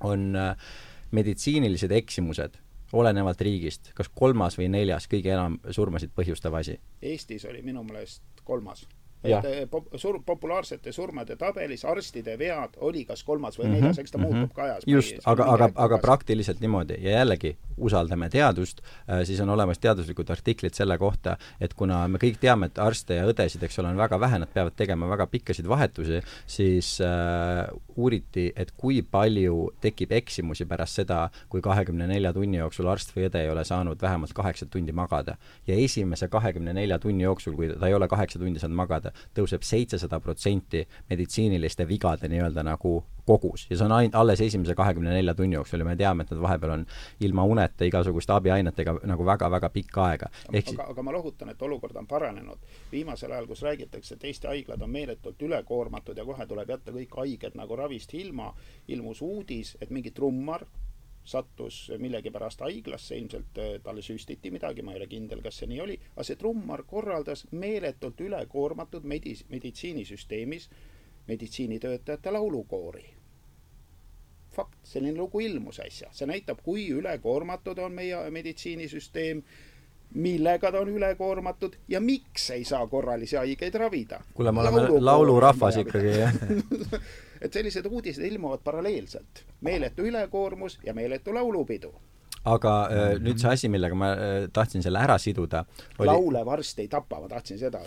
on äh, meditsiinilised eksimused olenevalt riigist, kas kolmas või neljas kõige enam surmasid põhjustav asi? Eestis oli minu meelest kolmas et eh, pop, sur-, populaarsete surmade tabelis arstide vead oli kas kolmas või mm -hmm, neljas, eks ta mm -hmm. muutub ka ajas. just, aga, aga, aga praktiliselt niimoodi ja jällegi, usaldame teadust äh,, siis on olemas teaduslikud artiklid selle kohta, et kuna me kõik teame, et arste ja õdesid, eks ole, on väga vähe, nad peavad tegema väga pikkasid vahetusi, siis äh, uuriti, et kui palju tekib eksimusi pärast seda, kui kahekümne nelja tunni jooksul arst või õde ei ole saanud vähemalt kaheksa tundi magada. ja esimese kahekümne nelja tunni jooksul, kui ta ei ole kaheksa tundi saanud magada, tõuseb seitsesada protsenti meditsiiniliste vigade nii-öelda nagu kogus ja see on ainult alles esimese kahekümne nelja tunni jooksul ja me teame, et nad vahepeal on ilma uneta igasuguste abiainetega nagu väga-väga pikka aega. Ehk... aga, aga ma lohutan, et olukord on paranenud. viimasel ajal, kus räägitakse, et Eesti haiglad on meeletult ülekoormatud ja kohe tuleb jätta kõik haiged nagu ravist ilma, ilmus uudis, et mingi trummar sattus millegipärast haiglasse, ilmselt äh, talle süstiti midagi, ma ei ole kindel, kas see nii oli, aga see trummar korraldas meeletult ülekoormatud medis-, meditsiinisüsteemis meditsiinitöötajate laulukoori. fakt, selline lugu ilmus äsja, see näitab, kui ülekoormatud on meie meditsiinisüsteem, millega ta on ülekoormatud ja miks ei saa korralisi haigeid ravida. kuule, me oleme laulurahvas ikkagi, jah et sellised uudised ilmuvad paralleelselt. meeletu ülekoormus ja meeletu laulupidu aga äh, nüüd see asi, millega ma äh, tahtsin selle ära siduda oli... laule varsti ei tapa, ma tahtsin seda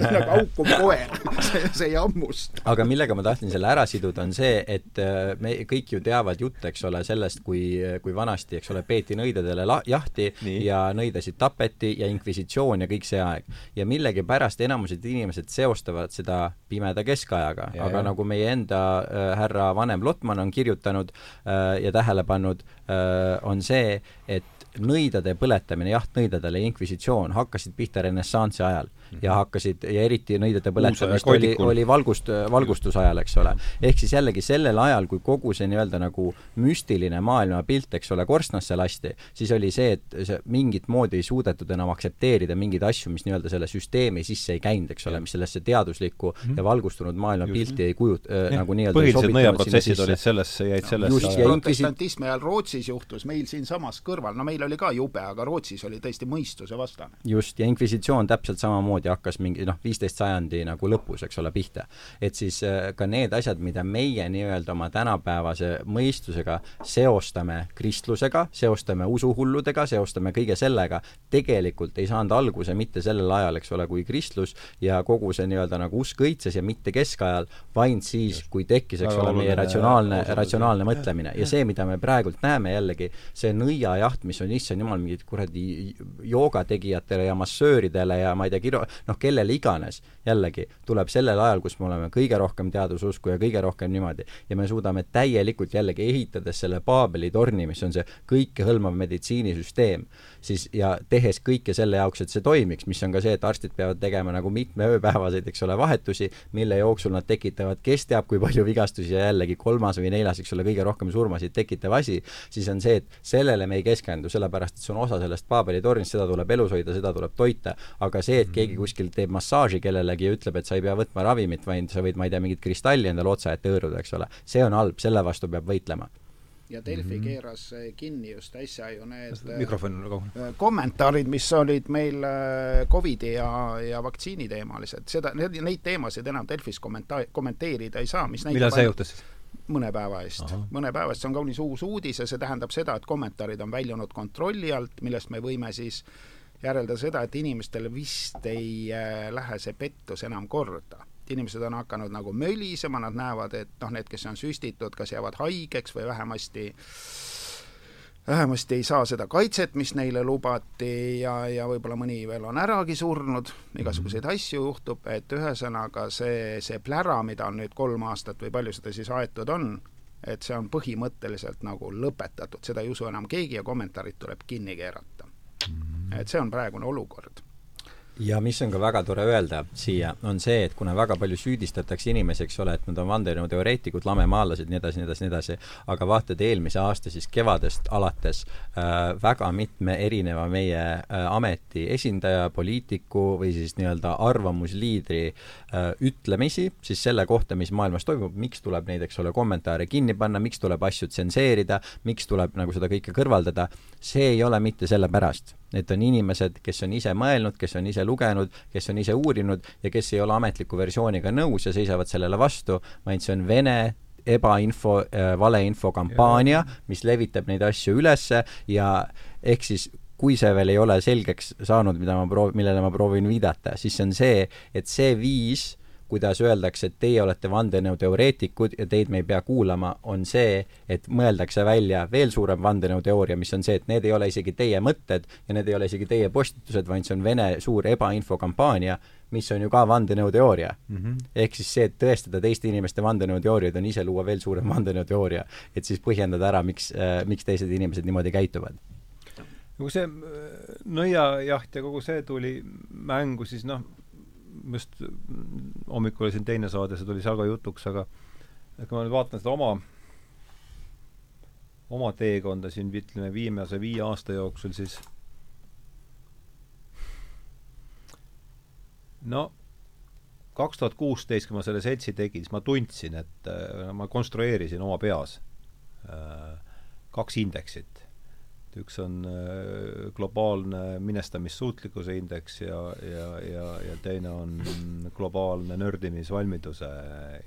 nagu haukuv koer, see, see ei hammusta. aga millega ma tahtsin selle ära siduda, on see, et äh, me kõik ju teavad jutt, eks ole, sellest, kui, kui vanasti, eks ole, peeti nõidadele la-, jahti Nii. ja nõidasid tapeti ja inkvisitsioon ja kõik see aeg. ja millegipärast enamused inimesed seostavad seda pimeda keskajaga, aga nagu meie enda äh, härra vanem Lotman on kirjutanud äh, ja tähele pannud äh,, on on see, et nõidade põletamine, jahtnõidadele ja inkvisitsioon hakkasid pihta renessansi ajal ja hakkasid, ja eriti nõidade põletamist oli, oli valgust, valgustusajal, eks ole. ehk siis jällegi sellel ajal, kui kogu see nii-öelda nagu müstiline maailmapilt, eks ole, korstnasse lasti, siis oli see, et see mingit moodi ei suudetud enam aktsepteerida mingeid asju, mis nii-öelda selle süsteemi sisse ei käinud, eks ole, mis sellesse teaduslikku mm -hmm. ja valgustunud maailmapilti ei kujut- äh,, nagu nii-öelda põhilised nõiaprotsessid olid sellesse, jäid sellesse protestantismi ajal Rootsis juhtus, meil siinsamas kõrval, no meil oli ka jube, aga Rootsis oli tõesti mõistuse vastane. just, ja inkvisitsioon täpselt samamoodi samamoodi hakkas mingi noh, viisteist sajandi nagu lõpus, eks ole, pihta. et siis äh, ka need asjad, mida meie nii-öelda oma tänapäevase mõistusega seostame kristlusega, seostame usuhulludega, seostame kõige sellega, tegelikult ei saanud alguse mitte sellel ajal, eks ole, kui kristlus ja kogu see nii-öelda nagu usk õitses ja mitte keskajal, vaid siis, kui tekkis, eks ole, meie ratsionaalne, ratsionaalne mõtlemine. Ja see, mida me praegult näeme jällegi, see nõiajaht, mis on issand jumal, mingid kuradi joogategijatele ja massööridele ja ma ei tea, kiro-, noh, kellele iganes, jällegi, tuleb sellel ajal, kus me oleme kõige rohkem teadususku ja kõige rohkem niimoodi, ja me suudame täielikult jällegi ehitades selle Paabeli torni, mis on see kõikehõlmav meditsiinisüsteem, siis ja tehes kõike selle jaoks, et see toimiks, mis on ka see, et arstid peavad tegema nagu mitme ööpäevaseid, eks ole, vahetusi, mille jooksul nad tekitavad kes teab kui palju vigastusi ja jällegi kolmas või neljas, eks ole, kõige rohkem surmasid tekitav asi, siis on see, et sellele me ei keskendu, sellepärast et see on osa sellest Paabeli tornist, seda tuleb elus hoida, seda tuleb toita, aga see, et keegi kuskil teeb massaaži kellelegi ja ütleb, et sa ei pea võtma ravimit, vaid sa võid, ma ei tea, mingit kristalli endale otsa ette hõõruda, eks ole, see on halb, selle vastu peab võitlema ja Delfi mm -hmm. keeras kinni just äsja ju need mikrofon on kaugel. Äh, kommentaarid, mis olid meil Covidi ja, ja vaktsiini teemalised, seda, neid teemasid enam Delfis kommenta-, kommenteerida ei saa, mis millal see juhtus siis? mõne päeva eest. mõne päeva eest, see on kaunis uus uudis ja see tähendab seda, et kommentaarid on väljunud kontrolli alt, millest me võime siis järeldada seda, et inimestele vist ei äh, lähe see pettus enam korda. Inimesed on hakanud nagu mölisema, nad näevad, et noh, need, kes on süstitud, kas jäävad haigeks või vähemasti vähemasti ei saa seda kaitset, mis neile lubati ja, ja võib-olla mõni veel on äragi surnud, igasuguseid mhm. asju juhtub, et ühesõnaga see, see plära, mida on nüüd kolm aastat või palju seda siis aetud on, et see on põhimõtteliselt nagu lõpetatud, seda ei usu enam keegi ja kommentaarid tuleb kinni keerata. Et see on praegune olukord ja mis on ka väga tore öelda siia, on see, et kuna väga palju süüdistatakse inimesi, eks ole, et nad on vandenõuteoreetikud, lamemaalased, nii edasi, nii edasi, nii edasi, aga vaatad eelmise aasta siis kevadest alates äh, väga mitme erineva meie äh, ameti esindaja, poliitiku või siis nii-öelda arvamusliidri äh, ütlemisi siis selle kohta, mis maailmas toimub, miks tuleb neid, eks ole, kommentaare kinni panna, miks tuleb asju tsenseerida, miks tuleb nagu seda kõike kõrvaldada, see ei ole mitte sellepärast Need on inimesed, kes on ise mõelnud, kes on ise lugenud, kes on ise uurinud ja kes ei ole ametliku versiooniga nõus ja seisavad sellele vastu, vaid see on Vene ebainfo äh,, valeinfo kampaania, mis levitab neid asju ülesse ja ehk siis kui see veel ei ole selgeks saanud, mida ma proov-, millele ma proovin viidata, siis see on see, et see viis kuidas öeldakse, et teie olete vandenõuteoreetikud ja teid me ei pea kuulama, on see, et mõeldakse välja veel suurem vandenõuteooria, mis on see, et need ei ole isegi teie mõtted ja need ei ole isegi teie postitused, vaid see on Vene suur ebainfokampaania, mis on ju ka vandenõuteooria mm. -hmm. ehk siis see, et tõestada teiste inimeste vandenõuteooriaid, on ise luua veel suurem vandenõuteooria, et siis põhjendada ära, miks äh,, miks teised inimesed niimoodi käituvad kui see äh, nõiajaht ja kogu see tuli mängu, siis noh, just hommikul oli siin teine saade, see tuli seal ka jutuks, aga kui ma nüüd vaatan seda oma, oma teekonda siin, ütleme, viimase viie aasta jooksul, siis no kaks tuhat kuusteist, kui ma selle seltsi tegin, siis ma tundsin, et äh, ma konstrueerisin oma peas äh, kaks indeksit üks on äh, globaalne minestamissuutlikkuse indeks ja, ja, ja, ja teine on globaalne nördimisvalmiduse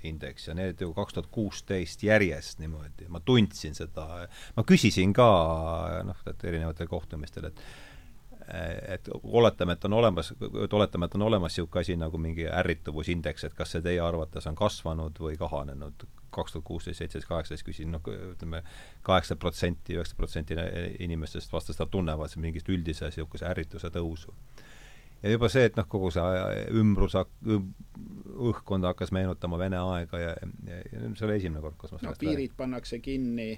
indeks ja need ju kaks tuhat kuusteist järjest niimoodi, ma tundsin seda, ma küsisin ka noh, et erinevatel kohtumistel, et et oletame, et on olemas, oletame, et on olemas niisugune asi nagu mingi ärrituvusindeks, et kas see teie arvates on kasvanud või kahanenud kaks tuhat kuusteist, seitseteist, kaheksateist küsin, noh, ütleme, kaheksakümmend protsenti, üheksakümmend protsenti inimestest vastas, nad tunnevad mingit üldise niisuguse ärrituse tõusu. ja juba see, et noh, kogu see ümbrus, õhkkond hakkas meenutama Vene aega ja, ja, ja see oli esimene kord, kus ma sellest no piirid pannakse kinni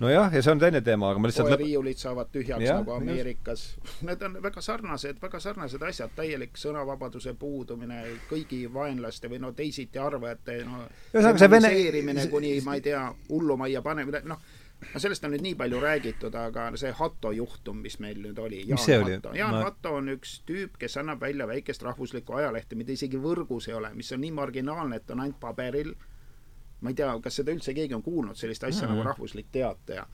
nojah, ja see on teine teema, aga ma lihtsalt poeriiulid saavad tühjaks ja, nagu Ameerikas. Need on väga sarnased, väga sarnased asjad, täielik sõnavabaduse puudumine, kõigi vaenlaste või no teisiti arvajate no see vene kuni ma ei tea, hullumajja panemine, noh, no sellest on nüüd nii palju räägitud, aga see Hatto juhtum, mis meil nüüd oli, Jaan Hatto, Jaan ma... Hatto on üks tüüp, kes annab välja väikest rahvuslikku ajalehte, mida isegi võrgus ei ole, mis on nii marginaalne, et on ainult paberil ma ei tea, kas seda üldse keegi on kuulnud, sellist asja mm -hmm. nagu rahvuslik teataja.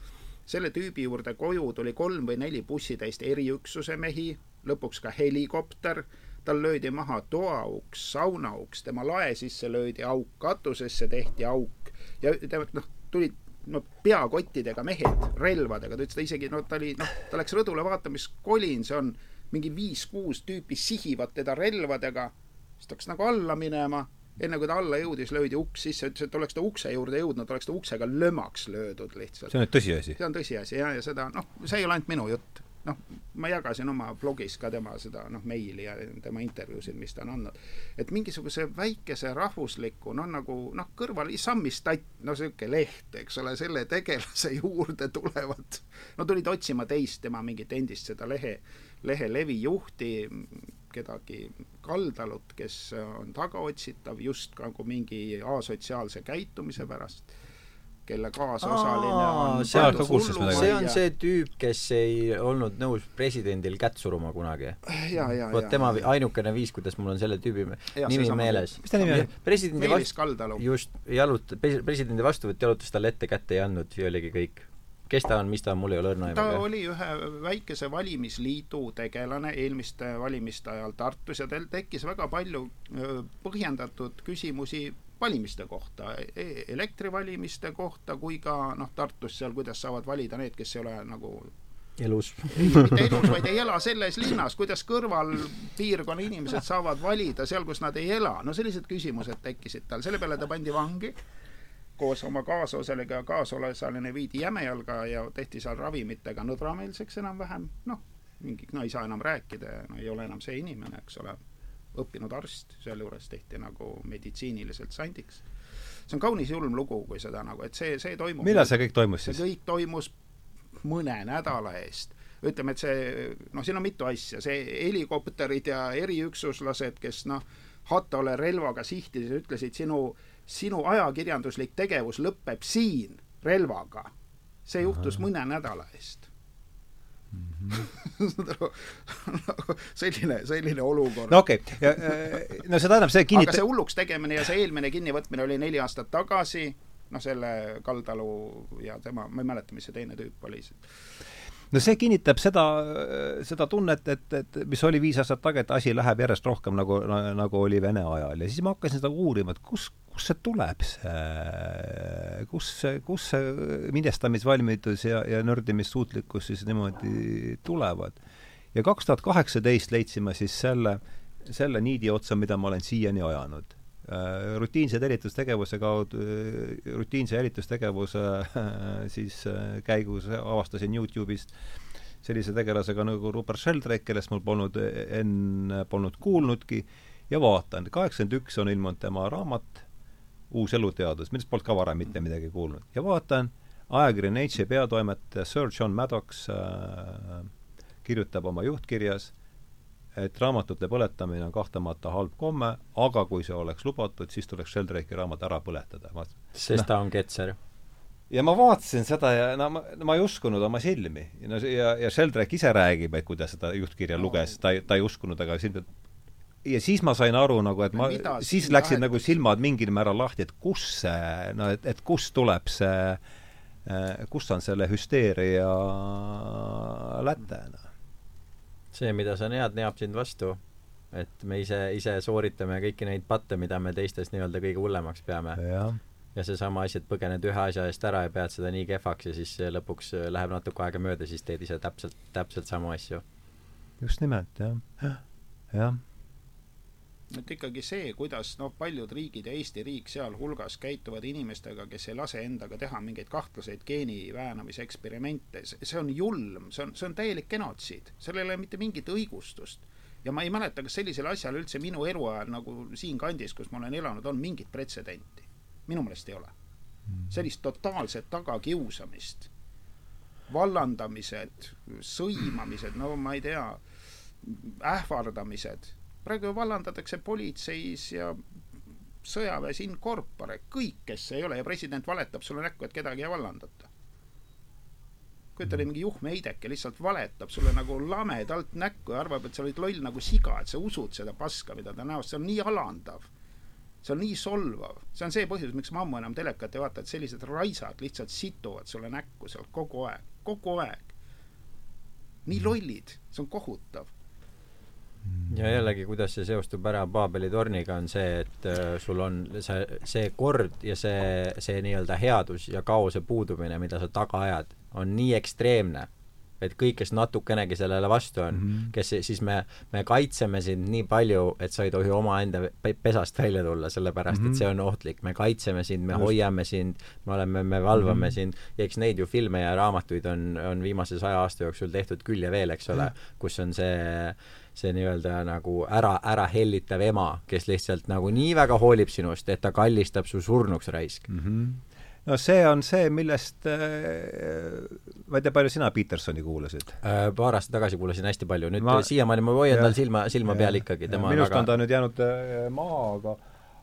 selle tüübi juurde koju tuli kolm või neli bussitäist eriüksuse mehi, lõpuks ka helikopter, tal löödi maha toauks, saunauks, tema lae sisse löödi auk, katusesse tehti auk ja noh, tulid no peakottidega mehed relvadega, ta ütles, ta isegi no ta oli, noh, ta läks rõdule vaatama, mis kolin see on, mingi viis-kuus tüüpi sihivad teda relvadega, siis ta hakkas nagu alla minema enne kui ta alla jõudis, löödi uks sisse, ütles, et oleks ta ukse juurde jõudnud, oleks ta uksega lömaks löödud lihtsalt. see on tõsiasi? see on tõsiasi jah, ja seda noh, see ei ole ainult minu jutt. noh, ma jagasin oma blogis ka tema seda noh, meili ja tema intervjuusid, mis ta on andnud. et mingisuguse väikese rahvusliku noh, nagu noh, kõrval Sammistat, no niisugune leht, eks ole, selle tegelase juurde tulevad, no tulid otsima teist tema mingit endist seda lehe, lehe levijuhti, kedagi Kaldalut, kes on tagaotsitav just nagu mingi asotsiaalse käitumise pärast, kelle kaasosaline on see on see tüüp, kes ei olnud nõus presidendil kätt suruma kunagi. vot tema ainukene viis, kuidas mul on selle tüübi ja, nimi meeles. mis ta nimi oli? presidendi vastu, just, jalut-, presidendi vastuvõtt jalutas talle ette, kätte ei andnud ja oligi kõik kes ta on, mis ta on, mul ei ole õrna aimu. ta oli ühe väikese valimisliidu tegelane eelmiste valimiste ajal Tartus ja tal tekkis väga palju põhjendatud küsimusi valimiste kohta e, elektrivalimiste kohta kui ka noh, Tartus seal, kuidas saavad valida need, kes ei ole nagu elus. mitte elus, vaid ei ela selles linnas, kuidas kõrvalpiirkonna inimesed saavad valida seal, kus nad ei ela, no sellised küsimused tekkisid tal, selle peale ta pandi vangi koos oma kaasosalisega, kaasosaline viidi Jämejalga ja tehti seal ravimitega nõdrameelseks enam-vähem, noh, mingi, no ei saa enam rääkida ja no ei ole enam see inimene, eks ole, õppinud arst, sealjuures tehti nagu meditsiiniliselt sandiks. see on kaunis julm lugu, kui seda nagu, et see, see toimub millal see kõik toimus siis? see kõik toimus mõne nädala eest. Ütleme, et see, noh, siin on mitu asja, see helikopterid ja eriüksuslased, kes noh, Hattole relvaga sihtides ütlesid sinu sinu ajakirjanduslik tegevus lõpeb siin relvaga. see juhtus Aha. mõne nädala eest mm. -hmm. selline, selline olukord. no okei okay., no see tähendab, see kinnitab aga see hulluks tegemine ja see eelmine kinnivõtmine oli neli aastat tagasi, noh, selle Kaldalu ja tema, ma ei mäleta, mis see teine tüüp oli no see kinnitab seda, seda tunnet, et, et mis oli viis aastat taga, et asi läheb järjest rohkem nagu, nagu oli Vene ajal ja siis ma hakkasin seda uurima, et kus, kust see tuleb, see, kus kus see minestamisvalmidus ja, ja nördimissuutlikkus siis niimoodi tulevad. ja kaks tuhat kaheksateist leidsin ma siis selle, selle niidi otsa, mida ma olen siiani ajanud. Äh, rutiinse jälitustegevuse kaudu, rutiinse jälitustegevuse siis käigus avastasin Youtube'ist sellise tegelasega nagu Rupert Sheldrake, kellest mul polnud enne, polnud kuulnudki, ja vaatan, kaheksakümmend üks on ilmunud tema raamat Uus eluteadus, millest polnud ka varem mitte midagi kuulnud. ja vaatan, ajakiri Nature peatoimetaja Sir John Maddox äh, kirjutab oma juhtkirjas, et raamatute põletamine on kahtlemata halb komme, aga kui see oleks lubatud, siis tuleks Sheldrake'i raamat ära põletada. sest ta on ketser? ja ma vaatasin seda ja no ma, ma ei uskunud oma silmi. no ja, ja Sheldrake ise räägib, et kui ta seda juhtkirja luges, ta ei, ta ei uskunud, aga silm ja siis ma sain aru nagu, et ma, siis läksid nagu silmad mingil määral lahti, et kus see, no et, et kust tuleb see, eh, kust on selle hüsteeria läte, noh. See, mida sa nead, neab sind vastu. et me ise, ise sooritame kõiki neid patte, mida me teistes nii-öelda kõige hullemaks peame. ja seesama asi, et põgened ühe asja eest ära ja pead seda nii kehvaks ja siis lõpuks läheb natuke aega mööda, siis teed ise täpselt, täpselt samu asju. just nimelt, jah. jah et ikkagi see, kuidas noh, paljud riigid ja Eesti riik sealhulgas käituvad inimestega, kes ei lase endaga teha mingeid kahtlaseid geeni väänamise eksperimente, see on julm, see on, see on täielik genotsiid, sellel ei ole mitte mingit õigustust. ja ma ei mäleta, kas sellisel asjal üldse minu eluajal nagu siinkandis, kus ma olen elanud, on mingit pretsedenti. minu meelest ei ole. sellist totaalset tagakiusamist, vallandamised, sõimamised, no ma ei tea, ähvardamised praegu vallandatakse politseis ja sõjaväes in corpore kõik, kes ei ole ja president valetab sulle näkku, et kedagi ei vallandata. kujuta ette, mingi juhme heideke lihtsalt valetab sulle nagu lamedalt näkku ja arvab, et sa oled loll nagu siga, et sa usud seda paska, mida ta näost, see on nii alandav. see on nii solvav, see on see põhjus, miks ma ammu enam telekat ei vaata, et sellised raisad lihtsalt situvad sulle näkku sealt kogu aeg, kogu aeg. nii lollid, see on kohutav ja jällegi, kuidas see seostub ära Paabeli torniga, on see, et äh, sul on see, see kord ja see, see nii-öelda headus ja kaose puudumine, mida sa taga ajad, on nii ekstreemne, et kõik, kes natukenegi sellele vastu on mm, -hmm. kes siis me, me kaitseme sind nii palju, et sa ei tohi omaenda pesast välja tulla, sellepärast mm -hmm. et mhm. see on ohtlik. me kaitseme sind, me Just. hoiame sind, me oleme, me valvame mm -hmm. sind ja eks neid ju filme ja raamatuid on, on viimase saja aasta jooksul tehtud küll ja veel, eks ole mm, kus on see see nii-öelda nagu ära, ära hellitav ema, kes lihtsalt nagu nii väga hoolib sinust, et ta kallistab su surnuks raisk mm. -hmm. no see on see, millest äh, ma ei tea, palju sina Petersoni kuulasid äh,? paar aastat tagasi kuulasin hästi palju, nüüd ma, siiamaani ma hoian tal silma, silma ja, peal ikkagi. minust väga... on ta nüüd jäänud äh, maha, aga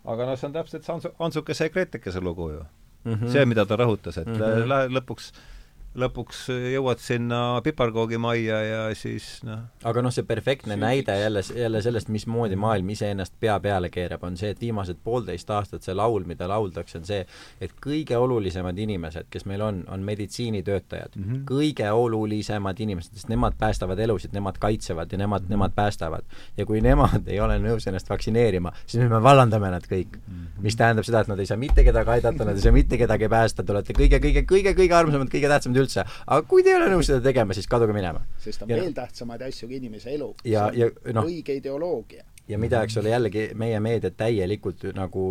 aga noh, see on täpselt see Ansu, Ansukese ja Gretekese lugu ju mm. -hmm. see, mida ta rõhutas, et mm -hmm. lõpuks äh, lõpuks jõuad sinna piparkoogimajja ja siis noh aga noh, see perfektne näide jälle, jälle sellest, mismoodi maailm iseennast pea peale keerab, on see, et viimased poolteist aastat see laul, mida lauldakse, on see, et kõige olulisemad inimesed, kes meil on, on meditsiinitöötajad mm. -hmm. kõige olulisemad inimesed, sest nemad päästavad elusid, nemad kaitsevad ja nemad mm, -hmm. nemad päästavad. ja kui nemad ei ole nõus ennast vaktsineerima, siis me vallandame nad kõik mm. -hmm. mis tähendab seda, et nad ei saa mitte kedagi aidata, nad ei saa mitte kedagi päästa, te olete kõige, kõige, kõige, kõige armsamad, kõige tähtsamad üldse. aga kui te ei ole nõus seda tegema, siis kaduge minema. sest on ja veel tähtsamaid asju kui inimese elu. ja, ja noh õige ideoloogia. ja mida, eks ole, jällegi meie meedia täielikult nagu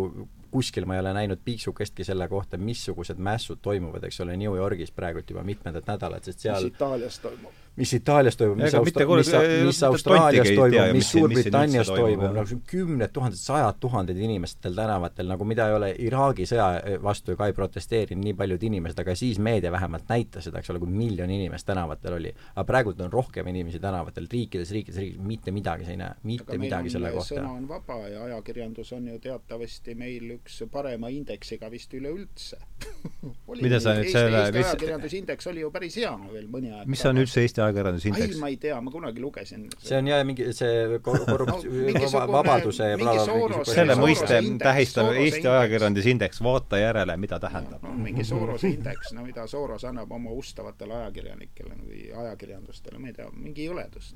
kuskil ma ei ole näinud piiksukestki selle kohta, missugused mässud toimuvad, eks ole, New Yorgis praegult juba mitmendat nädalat, sest seal mis Itaalias toimub mis Itaalias toimub, mis Austra-, mis, mis Austraalias toimub, mis Suurbritannias toimub, nagu kümned tuhanded, sajad tuhanded inimestel tänavatel, nagu mida ei ole Iraagi sõja vastu ka ei protesteerinud nii paljud inimesed, aga siis meedia vähemalt näitas seda, eks ole, kui miljon inimest tänavatel oli. aga praegult on rohkem inimesi tänavatel, riikides, riikides, riikides, mitte midagi sa ei näe, mitte midagi selle kohta. sõna on vaba ja ajakirjandus on ju teatavasti meil üks parema indeksiga vist üleüldse mida sa nüüd selle Eesti ajakirjandusindeks oli ju päris hea veel mõni aeg mis on üldse Eesti ajakirjandusindeks? ei, ma ei tea, ma kunagi lugesin. see on jah mingi see korrupt- no,, vabaduse ja blablabla. selle mõiste tähistab Eesti ajakirjandusindeks, vaata järele, mida tähendab no,. mingi Sorose indeks, no mida Soros annab oma ustavatele ajakirjanikele või ajakirjandustele, ma ei tea, mingi jõledus.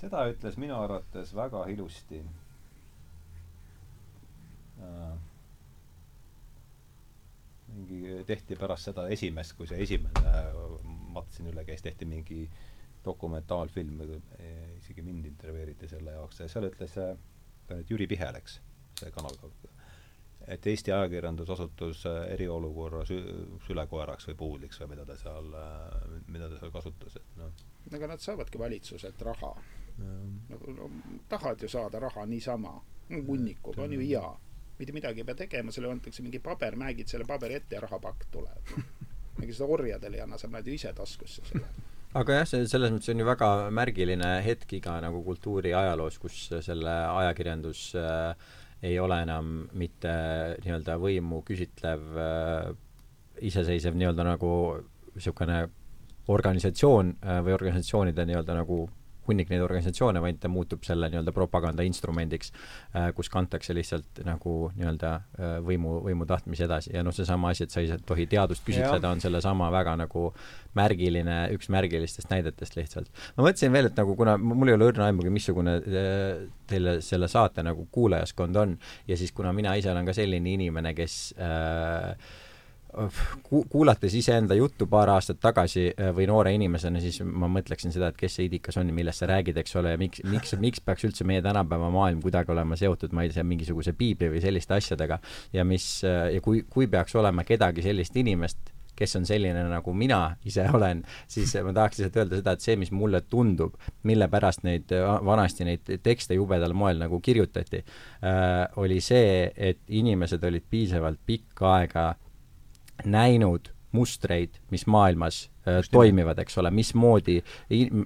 seda ütles minu arvates väga ilusti äh, mingi tehti pärast seda esimest, kui see esimene matsin üle käis, tehti mingi dokumentaalfilm, isegi mind intervjueeriti selle jaoks. Ja seal ütles, et Jüri Pihe läks, see kanal, et Eesti ajakirjandus osutus eriolukorra sü-, sülekoeraks või puudliks või mida ta seal, mida ta seal kasutas, et noh. ega nad saavadki valitsuselt raha. nagu no, tahad ju saada raha niisama, hunnikuga on ju hea mitte midagi ei pea tegema, sulle antakse mingi paber, mängid selle paberi ette ja rahapakk tuleb. ega seda orjadele ei anna, sa paned ju ise taskusse selle aga jah, see selles mõttes on ju väga märgiline hetk iga nagu kultuuri ajaloos, kus selle ajakirjandus äh, ei ole enam mitte nii-öelda võimu küsitlev äh, iseseisev nii-öelda nagu niisugune organisatsioon äh, või organisatsioonide nii-öelda nagu hunnik neid organisatsioone, vaid ta muutub selle nii-öelda propaganda instrumendiks, äh, kus kantakse lihtsalt nagu nii-öelda äh, võimu, võimu tahtmisi edasi ja noh, seesama asi, et sa ei tohi teadust küsitleda, on sellesama väga nagu märgiline, üks märgilistest näidetest lihtsalt. ma mõtlesin veel, et nagu kuna mul ei ole õrna aimugi, missugune äh, teile selle saate nagu kuulajaskond on ja siis kuna mina ise olen ka selline inimene, kes äh, ku-, kuulates iseenda juttu paar aastat tagasi äh, või noore inimesena, siis ma mõtleksin seda, et kes see idikas on ja millest sa räägid, eks ole, ja miks, miks, miks peaks üldse meie tänapäeva maailm kuidagi olema seotud, ma ei tea, mingisuguse piibli või selliste asjadega. Ja mis, äh, ja kui, kui peaks olema kedagi sellist inimest, kes on selline, nagu mina ise olen, siis ma tahaks lihtsalt öelda seda, et see, mis mulle tundub, mille pärast neid, vanasti neid tekste jubedal moel nagu kirjutati äh,, oli see, et inimesed olid piisavalt pikka aega näinud mustreid, mis maailmas Äh, toimivad, eks ole, mismoodi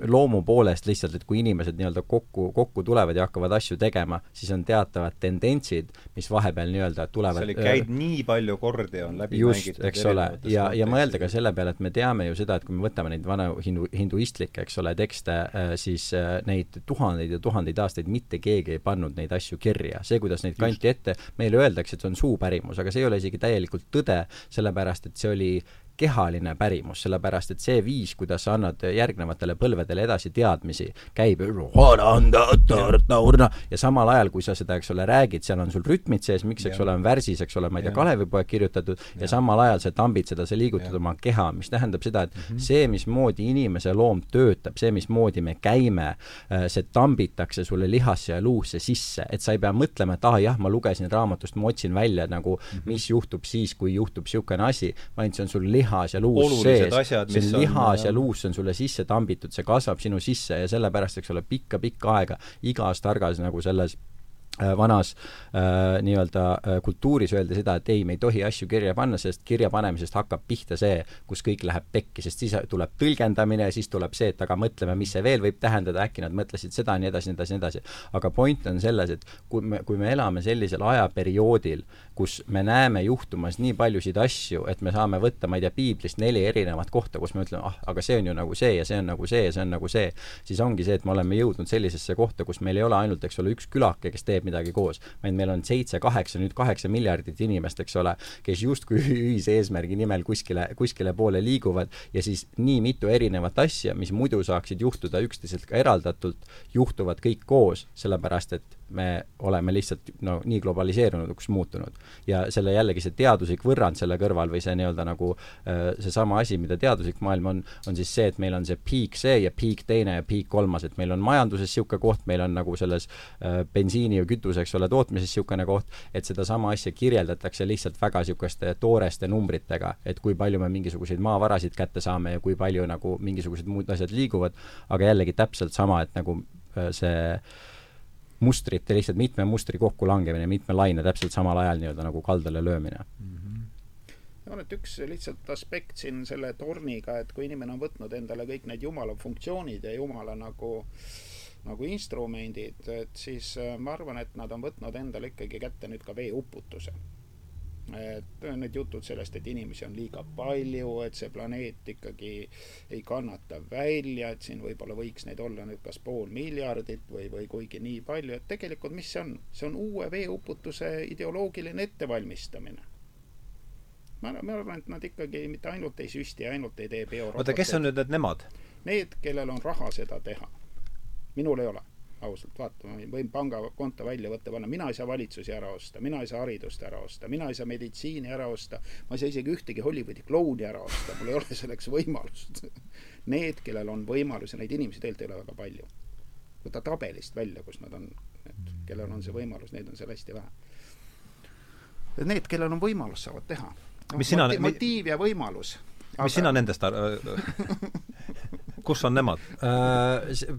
loomu poolest lihtsalt, et kui inimesed nii-öelda kokku, kokku tulevad ja hakkavad asju tegema, siis on teatavad tendentsid, mis vahepeal nii-öelda tulevad see oli äh, nii palju kordi, on läbi just, eks ole, ja, ja mõelda ka selle peale, et me teame ju seda, et kui me võtame neid vana hindu, hinduistlikke, eks ole, tekste, äh, siis neid tuhandeid ja tuhandeid aastaid mitte keegi ei pannud neid asju kirja. see, kuidas neid kanti ette, meile öeldakse, et see on suupärimus, aga see ei ole isegi täielikult tõde, sellepärast et see oli kehaline pärimus, sellepärast et see viis, kuidas sa annad järgnevatele põlvedele edasi teadmisi, käib ja samal ajal, kui sa seda, eks ole, räägid, seal on sul rütmid sees, miks, eks ole, on värsis, eks ole, ma ei tea, Kalevipoeg kirjutatud, ja samal ajal sa tambid seda, sa liigutad oma keha, mis tähendab seda, et mm -hmm. see, mismoodi inimese loom töötab, see, mismoodi me käime, äh, see tambitakse sulle lihasse ja luusse sisse, et sa ei pea mõtlema, et ah jah, ma lugesin raamatust, ma otsin välja nagu, mhm. mis juhtub siis, kui juhtub niisugune asi, vaid see on sul liha lihas ja luus sees, see on lihas on, ja luus, on sulle sisse tambitud, see kasvab sinu sisse ja sellepärast, eks ole, pikka-pikka aega igas targas nagu selles Äh, vanas äh, nii-öelda äh, kultuuris öeldi seda, et ei, me ei tohi asju kirja panna, sest kirja panemisest hakkab pihta see, kus kõik läheb pekki, sest siis tuleb tõlgendamine ja siis tuleb see, et aga mõtleme, mis see veel võib tähendada, äkki nad mõtlesid seda, nii edasi, nii edasi, nii edasi. aga point on selles, et kui me, kui me elame sellisel ajaperioodil, kus me näeme juhtumas nii paljusid asju, et me saame võtta, ma ei tea, piiblist neli erinevat kohta, kus me ütleme, ah, aga see on ju nagu see ja see on nagu see ja see on nagu see, siis ongi see, et me oleme jõudnud sellisesse kohta, kus meil ei ole ainult, eks ole, üks külake, kes teeb midagi koos, vaid meil on seitse, kaheksa, nüüd kaheksa miljardit inimest, eks ole, kes justkui ühise eesmärgi nimel kuskile, kuskile poole liiguvad ja siis nii mitu erinevat asja, mis muidu saaksid juhtuda üksteiselt ka eraldatult, juhtuvad kõik koos, sellepärast et me oleme lihtsalt no nii globaliseerunuks muutunud. ja selle jällegi see teaduslik võrrand selle kõrval või see nii-öelda nagu äh, seesama asi, mida teaduslik maailm on, on siis see, et meil on see peak see ja peak teine ja peak kolmas, et meil on majanduses niisugune koht, meil on nagu selles äh, bensiini ja kütuse, eks ole, tootmises niisugune koht, et sedasama asja kirjeldatakse lihtsalt väga niisuguste tooreste numbritega, et kui palju me mingisuguseid maavarasid kätte saame ja kui palju nagu mingisugused muud asjad liiguvad, aga jällegi täpselt sama, et nagu äh, see mustrite, lihtsalt mitme mustri kokkulangemine, mitme laine täpselt samal ajal nii-öelda nagu kaldale löömine mm. -hmm no et üks lihtsalt aspekt siin selle torniga, et kui inimene on võtnud endale kõik need jumala funktsioonid ja jumala nagu nagu instrumendid, et siis äh, ma arvan, et nad on võtnud endale ikkagi kätte nüüd ka veeuputuse et need jutud sellest, et inimesi on liiga palju, et see planeet ikkagi ei kannata välja, et siin võib-olla võiks neid olla nüüd kas pool miljardit või, või kuigi nii palju, et tegelikult mis see on? see on uue veeuputuse ideoloogiline ettevalmistamine ma, ma arvan, et nad ikkagi mitte ainult ei süsti, ainult ei tee bioroboteid. oota, kes on nüüd need nemad? Need, kellel on raha seda teha. minul ei ole ausalt, vaata, ma võin pangakonto välja võtta, panna, mina ei saa valitsusi ära osta, mina ei saa haridust ära osta, mina ei saa meditsiini ära osta, ma ei saa isegi ühtegi Hollywoodi klouni ära osta, mul ei ole selleks võimalust. Need, kellel on võimalus ja neid inimesi tegelikult ei ole väga palju. võta tabelist välja, kus nad on, et kellel on see võimalus, neid on seal hästi vähe need, kellel on võimalus, saavad teha. mis sina motiiv ja võimalus. mis sina nendest ar- kus on nemad uh,?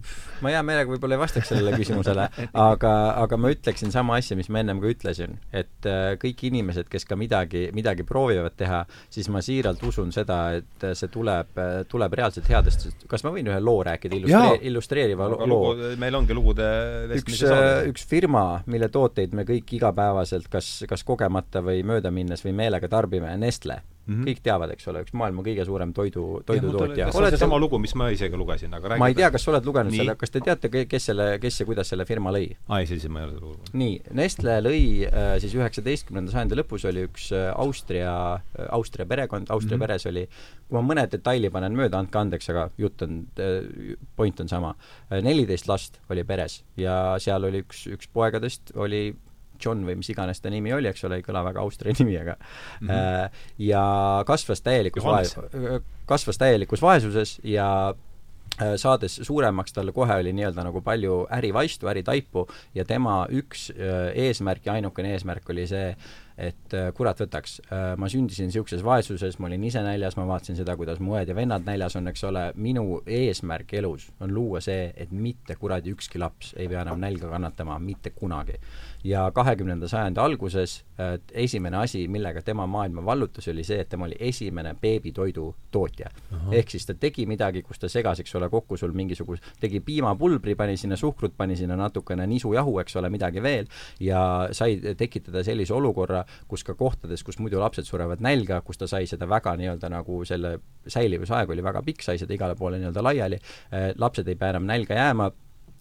Ma hea meelega võib-olla ei vastaks sellele küsimusele, aga, aga ma ütleksin sama asja, mis ma ennem ka ütlesin, et uh, kõik inimesed, kes ka midagi, midagi proovivad teha, siis ma siiralt usun seda, et see tuleb, tuleb reaalselt headest, kas ma võin ühe loo rääkida, illustree-, illustreeriva loo? lugu, meil ongi lugude üks, äh, üks firma, mille tooteid me kõik igapäevaselt kas, kas kogemata või möödaminnes või meelega tarbime, Nestle mm. -hmm. kõik teavad, eks ole, üks maailma kõige suurem toidu, toidutootja. see on seesama lugu, mis ma isegi lugesin, aga räägi ma ei tea, kas sa oled lugenud Nii. selle, kas te teate, kes selle, kes ja kuidas selle firma lõi? aa, ei, siis ma ei ole seda lugenud. nii, Nestle lõi äh, siis üheksateistkümnenda sajandi lõpus oli üks äh, Austria äh,, Austria perekond, Austria mm -hmm. peres oli, kui ma mõne detaili panen mööda, andke andeks, aga jutt on point on sama neliteist last oli peres ja seal oli üks, üks poegadest oli John või mis iganes ta nimi oli, eks ole, ei kõla väga Austria nimi, aga mm -hmm. ja kasvas täielikus vaes-, kasvas täielikus vaesuses ja äh, saades suuremaks, talle kohe oli nii-öelda nagu palju ärivaistu, äritaipu ja tema üks äh, eesmärk ja ainukene eesmärk oli see, et kurat võtaks, ma sündisin niisuguses vaesuses, ma olin ise näljas, ma vaatasin seda, kuidas mu õed ja vennad näljas on, eks ole, minu eesmärk elus on luua see, et mitte kuradi ükski laps ei pea enam nälga kannatama mitte kunagi ja kahekümnenda sajandi alguses esimene asi, millega tema maailma vallutas, oli see, et tema oli esimene beebitoidu tootja. ehk siis ta tegi midagi, kus ta segas, eks ole, kokku sul mingisugust, tegi piimapulbri, pani sinna suhkrut, pani sinna natukene nisujahu, eks ole, midagi veel, ja sai tekitada sellise olukorra, kus ka kohtades, kus muidu lapsed surevad nälga, kus ta sai seda väga nii-öelda nagu selle säilivusaeg oli väga pikk, sai seda igale poole nii-öelda laiali, lapsed ei pea enam nälga jääma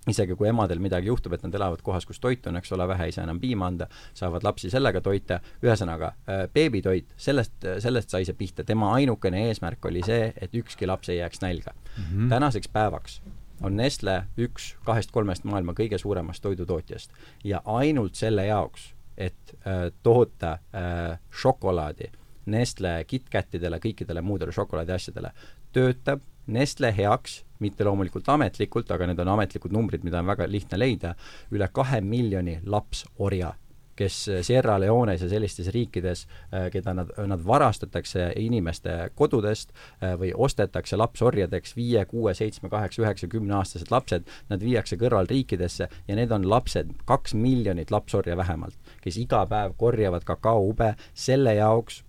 isegi kui emadel midagi juhtub, et nad elavad kohas, kus toitu on, eks ole, vähe ei saa enam piima anda, saavad lapsi sellega toita, ühesõnaga äh, beebitoit, sellest, sellest sai see pihta, tema ainukene eesmärk oli see, et ükski laps ei jääks nälga mm. -hmm. tänaseks päevaks on Nestle üks kahest-kolmest maailma kõige suuremast toidutootjast ja ainult selle jaoks, et äh, toota äh, šokolaadi Nestle KitKatidele, kõikidele muudele šokolaadiasjadele, töötab Nestle heaks mitte loomulikult ametlikult, aga need on ametlikud numbrid, mida on väga lihtne leida, üle kahe miljoni lapsorja, kes Sierra Leones ja sellistes riikides, äh, keda nad, nad varastatakse inimeste kodudest äh, või ostetakse lapsorjadeks, viie, kuue, seitsme, kaheksa, üheksa, kümneaastased lapsed, nad viiakse kõrvalriikidesse ja need on lapsed, kaks miljonit lapsorja vähemalt, kes iga päev korjavad kakaoube selle jaoks,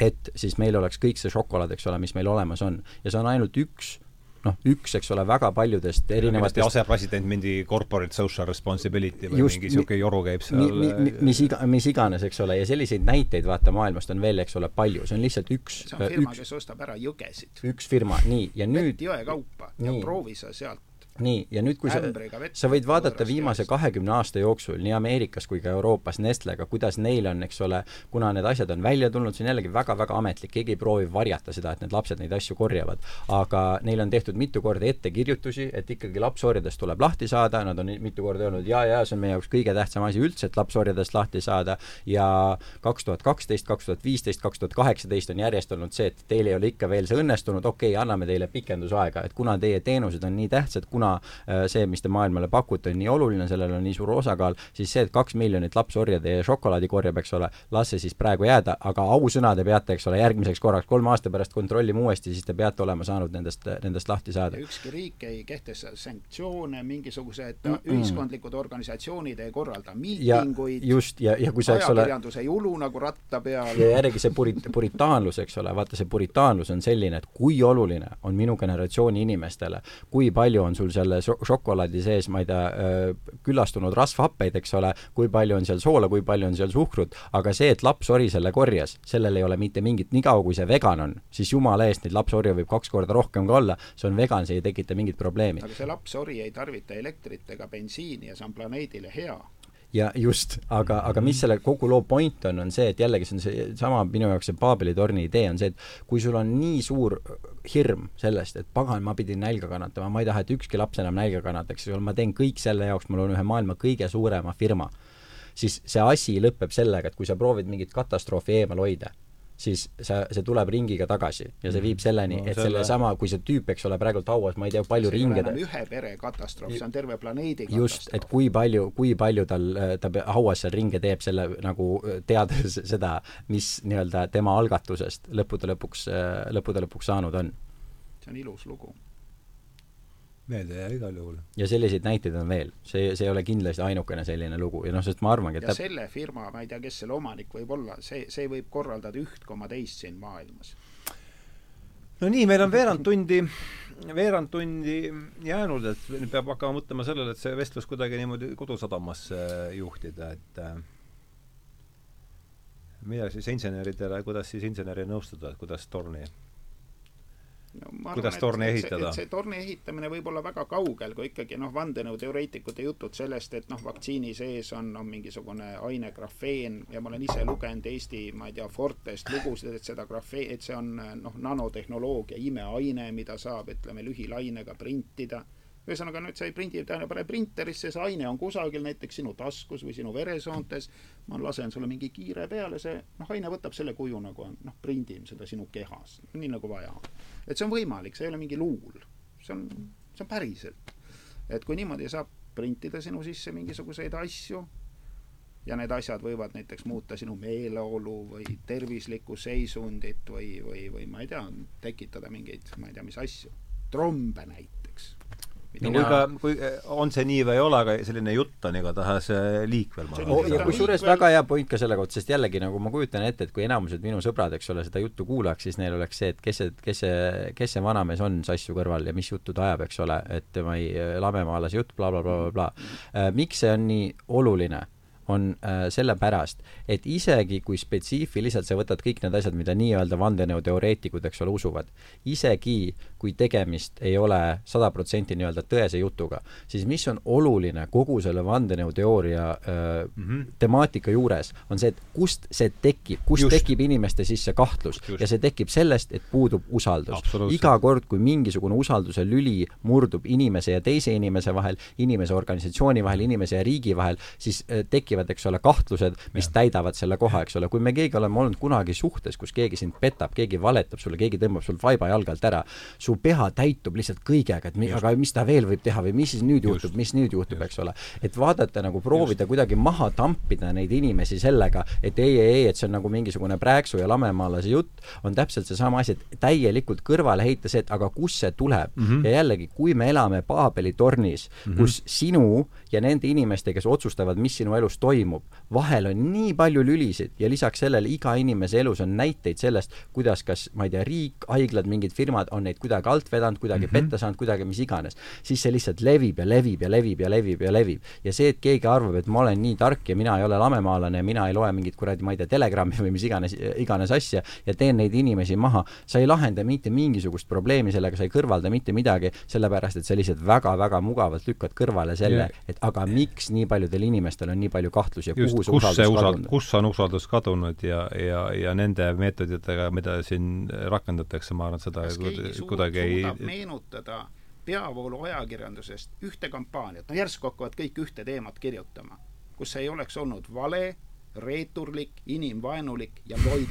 et siis meil oleks kõik see šokolaad, eks ole, mis meil olemas on. ja see on ainult üks noh, üks, eks ole, väga paljudest erinevatest asepresident mingi corporate social responsibility või just, mingi niisugune joru käib seal mi, mi, mis iga, mis iganes, eks ole, ja selliseid näiteid vaata maailmast on veel, eks ole, palju, see on lihtsalt üks see on firma, kes ostab ära jõgesid. üks firma, nii, ja nüüd jõe kaupa ja proovi sa sealt nii, ja nüüd, kui sa, sa võid vaadata viimase kahekümne aasta jooksul nii Ameerikas kui ka Euroopas Nestlega, kuidas neil on, eks ole, kuna need asjad on välja tulnud, see on jällegi väga-väga ametlik, keegi ei proovi varjata seda, et need lapsed neid asju korjavad. aga neil on tehtud mitu korda ettekirjutusi, et ikkagi lapsorjadest tuleb lahti saada, nad on mitu korda öelnud ja, ja see on meie jaoks kõige tähtsam asi üldse, et lapsorjadest lahti saada ja kaks tuhat kaksteist, kaks tuhat viisteist, kaks tuhat kaheksateist on järjest olnud see, et teil ei ole ikka veel see õnnestunud, okei okay,, anname teile pikendusaega, et kuna teie teenused on nii tähtsad, kuna kuna äh, see, mis te maailmale pakute, on nii oluline, sellel on nii suur osakaal, siis see, et kaks miljonit lapsorja teie šokolaadi korjab, eks ole, las see siis praegu jääda, aga ausõna te peate, eks ole, järgmiseks korraks, kolme aasta pärast kontrollime uuesti, siis te peate olema saanud nendest, nendest lahti saada. ükski riik ei kehtesta sanktsioone, mingisugused mm -mm. ühiskondlikud organisatsioonid ei korralda miitinguid, just, ja, ja kui sa, eks ole ajakirjandus ei ulu nagu ratta peal. ja järgi see purit-, puritaanlus, eks ole, vaata see puritaanlus on selline, et kui oluline on minu generatsiooni inimestele, kui palju on sul selle šokolaadi sees, ma ei tea, küllastunud rasvhappeid, eks ole, kui palju on seal soola, kui palju on seal suhkrut, aga see, et lapsori selle korjas, sellel ei ole mitte mingit, niikaua kui see vegan on, siis jumala eest, neid lapsorje võib kaks korda rohkem ka olla, see on vegan, see ei tekita mingit probleemi. aga see lapsori ei tarvita elektrit ega bensiini ja see on planeedile hea ja just, aga, aga mis selle kogu loo point on, on see, et jällegi see on seesama minu jaoks see Paabeli torni idee on see, et kui sul on nii suur hirm sellest, et pagan, ma pidin nälga kannatama, ma ei taha, et ükski laps enam nälga kannataks, ma teen kõik selle jaoks, mul on ühe maailma kõige suurema firma, siis see asi lõpeb sellega, et kui sa proovid mingit katastroofi eemal hoida, siis sa, see tuleb ringiga tagasi ja see viib selleni No et selle- sellesama, kui see tüüp, eks ole, praegult hauas, ma ei tea, palju see ringe ta ühe pere katastroof, see on terve planeedi just, et katastroof. kui palju, kui palju tal, ta pe- hauas seal ringe teeb selle nagu teades seda, mis nii-öelda tema algatusest lõppude lõpuks, lõppude lõpuks saanud on. see on ilus lugu. Meelde jääb igal juhul. ja selliseid näiteid on veel, see, see ei ole kindlasti ainukene selline lugu ja noh, sest ma arvangi, et ja täp- selle firma, ma ei tea, kes selle omanik võib olla, see, see võib korraldada üht koma teist siin maailmas. no nii, meil on veerand tundi, veerand tundi jäänud, et nüüd peab hakkama mõtlema sellele, et see vestlus kuidagi niimoodi Kodusadamasse juhtida, et äh, mida siis inseneridele, kuidas siis inseneri nõustada, et kuidas torni no, Kuidas torni ehitada? see torni ehitamine võib olla väga kaugel, kui ikkagi noh, vandenõuteoreetikute jutud sellest, et noh, vaktsiini sees on, on mingisugune aine grafeen ja ma olen ise lugenud Eesti, ma ei tea, Fortest lugusid, et seda grafeen, et see on noh, nanotehnoloogia imeaine, mida saab, ütleme, lühilainega printida ühesõnaga nüüd sa ei prindi, tähendab, pane printerisse, see aine on kusagil näiteks sinu taskus või sinu veresoontes, ma lasen sulle mingi kiire peale, see noh, aine võtab selle kuju nagu on, noh, prindime seda sinu kehas, nii nagu vaja on. Et see on võimalik, see ei ole mingi luul, see on, see on päriselt. et kui niimoodi saab printida sinu sisse mingisuguseid asju ja need asjad võivad näiteks muuta sinu meeleolu või tervislikku seisundit või, või, või ma ei tea, tekitada mingeid, ma ei tea, mis asju, trombe näiteks. Mina- kui ka, kui on see nii või ei ole, aga selline jutt on igatahes äh, liikvel, ma arvan ja kusjuures väga hea point ka selle kohta, sest jällegi nagu ma kujutan ette, et kui enamused minu sõbrad, eks ole, seda juttu kuulaks, siis neil oleks see, et kes see, kes see, kes see vanamees on sassu kõrval ja mis juttu ta ajab, eks ole, et tema ei, lamemaalase jutt bla,, blablabla, blablabla. miks see on nii oluline? On äh, sellepärast, et isegi kui spetsiifiliselt sa võtad kõik need asjad, mida nii-öelda vandenõuteoreetikud, eks ole, usuvad, isegi kui tegemist ei ole sada protsenti nii-öelda tõese jutuga, siis mis on oluline kogu selle vandenõuteooria äh, mm -hmm. temaatika juures, on see, et kust see tekib, kust Just. Tekib inimeste sisse kahtlus Just. ja see tekib sellest, et puudub usaldus iga kord, kui mingisugune usalduse lüli murdub inimese ja teise inimese vahel, inimese organisatsiooni vahel, inimese ja riigi vahel, siis äh, tekivad, eks ole, kahtlused, mis ja. täidavad selle koha, eks ole, kui me keegi oleme olnud kunagi suhtes, kus keegi sind petab, keegi valetab sulle, keegi tõmbab sul vaiba jalge alt ära, su pea täitub lihtsalt kõigega, et mi, aga mis ta veel võib teha või mis siis nüüd juhtub, mis nüüd juhtub, eks ole. et vaadata nagu proovida Just. kuidagi maha tampida neid inimesi sellega, et ei, ei, ei, et see on nagu mingisugune prääksu ja lamemaalase jutt, on täpselt seesama asi, et täielikult kõrvale heita see, et aga kust see tuleb mm. -hmm. ja jällegi, kui me elame Paabeli tornis mm, -hmm. kus sinu ja nende inimeste, kes otsustavad, mis sinu elus toimub, vahel on nii palju lülisid ja lisaks sellele iga inimese elus on näiteid sellest, kuidas kas, ma ei tea, riik, haiglad, mingid firmad on neid kuidagi alt vedanud, kuidagi mm -hmm. petta saanud, kuidagi mis iganes, siis see lihtsalt levib ja levib ja levib ja levib ja levib. ja see, et keegi arvab, et ma olen nii tark ja mina ei ole lamemaalane ja mina ei loe mingit kuradi, ma ei tea, telegrammi või mis iganes, iganes asja ja teen neid inimesi maha, sa ei lahenda mitte mingisugust probleemi sellega, sa ei kõrvalda mitte midagi, sellepärast et sa lihtsalt väga-väga mugavalt lükkad kõrvale selle Ja-, et aga miks nii paljudel inimestel on nii palju kahtlusi ja just, kuhu see kus see usaldus usaldus, kadunud on. kus on usaldus kadunud ja, ja, ja nende meetoditega, mida siin rakendatakse, ma arvan, seda kas keegi suud, kuidagi ei suudab meenutada peavoolu ajakirjandusest ühte kampaaniat, no järsku hakkavad kõik ühte teemat kirjutama, kus ei oleks olnud vale, reeturlik, inimvaenulik ja loll.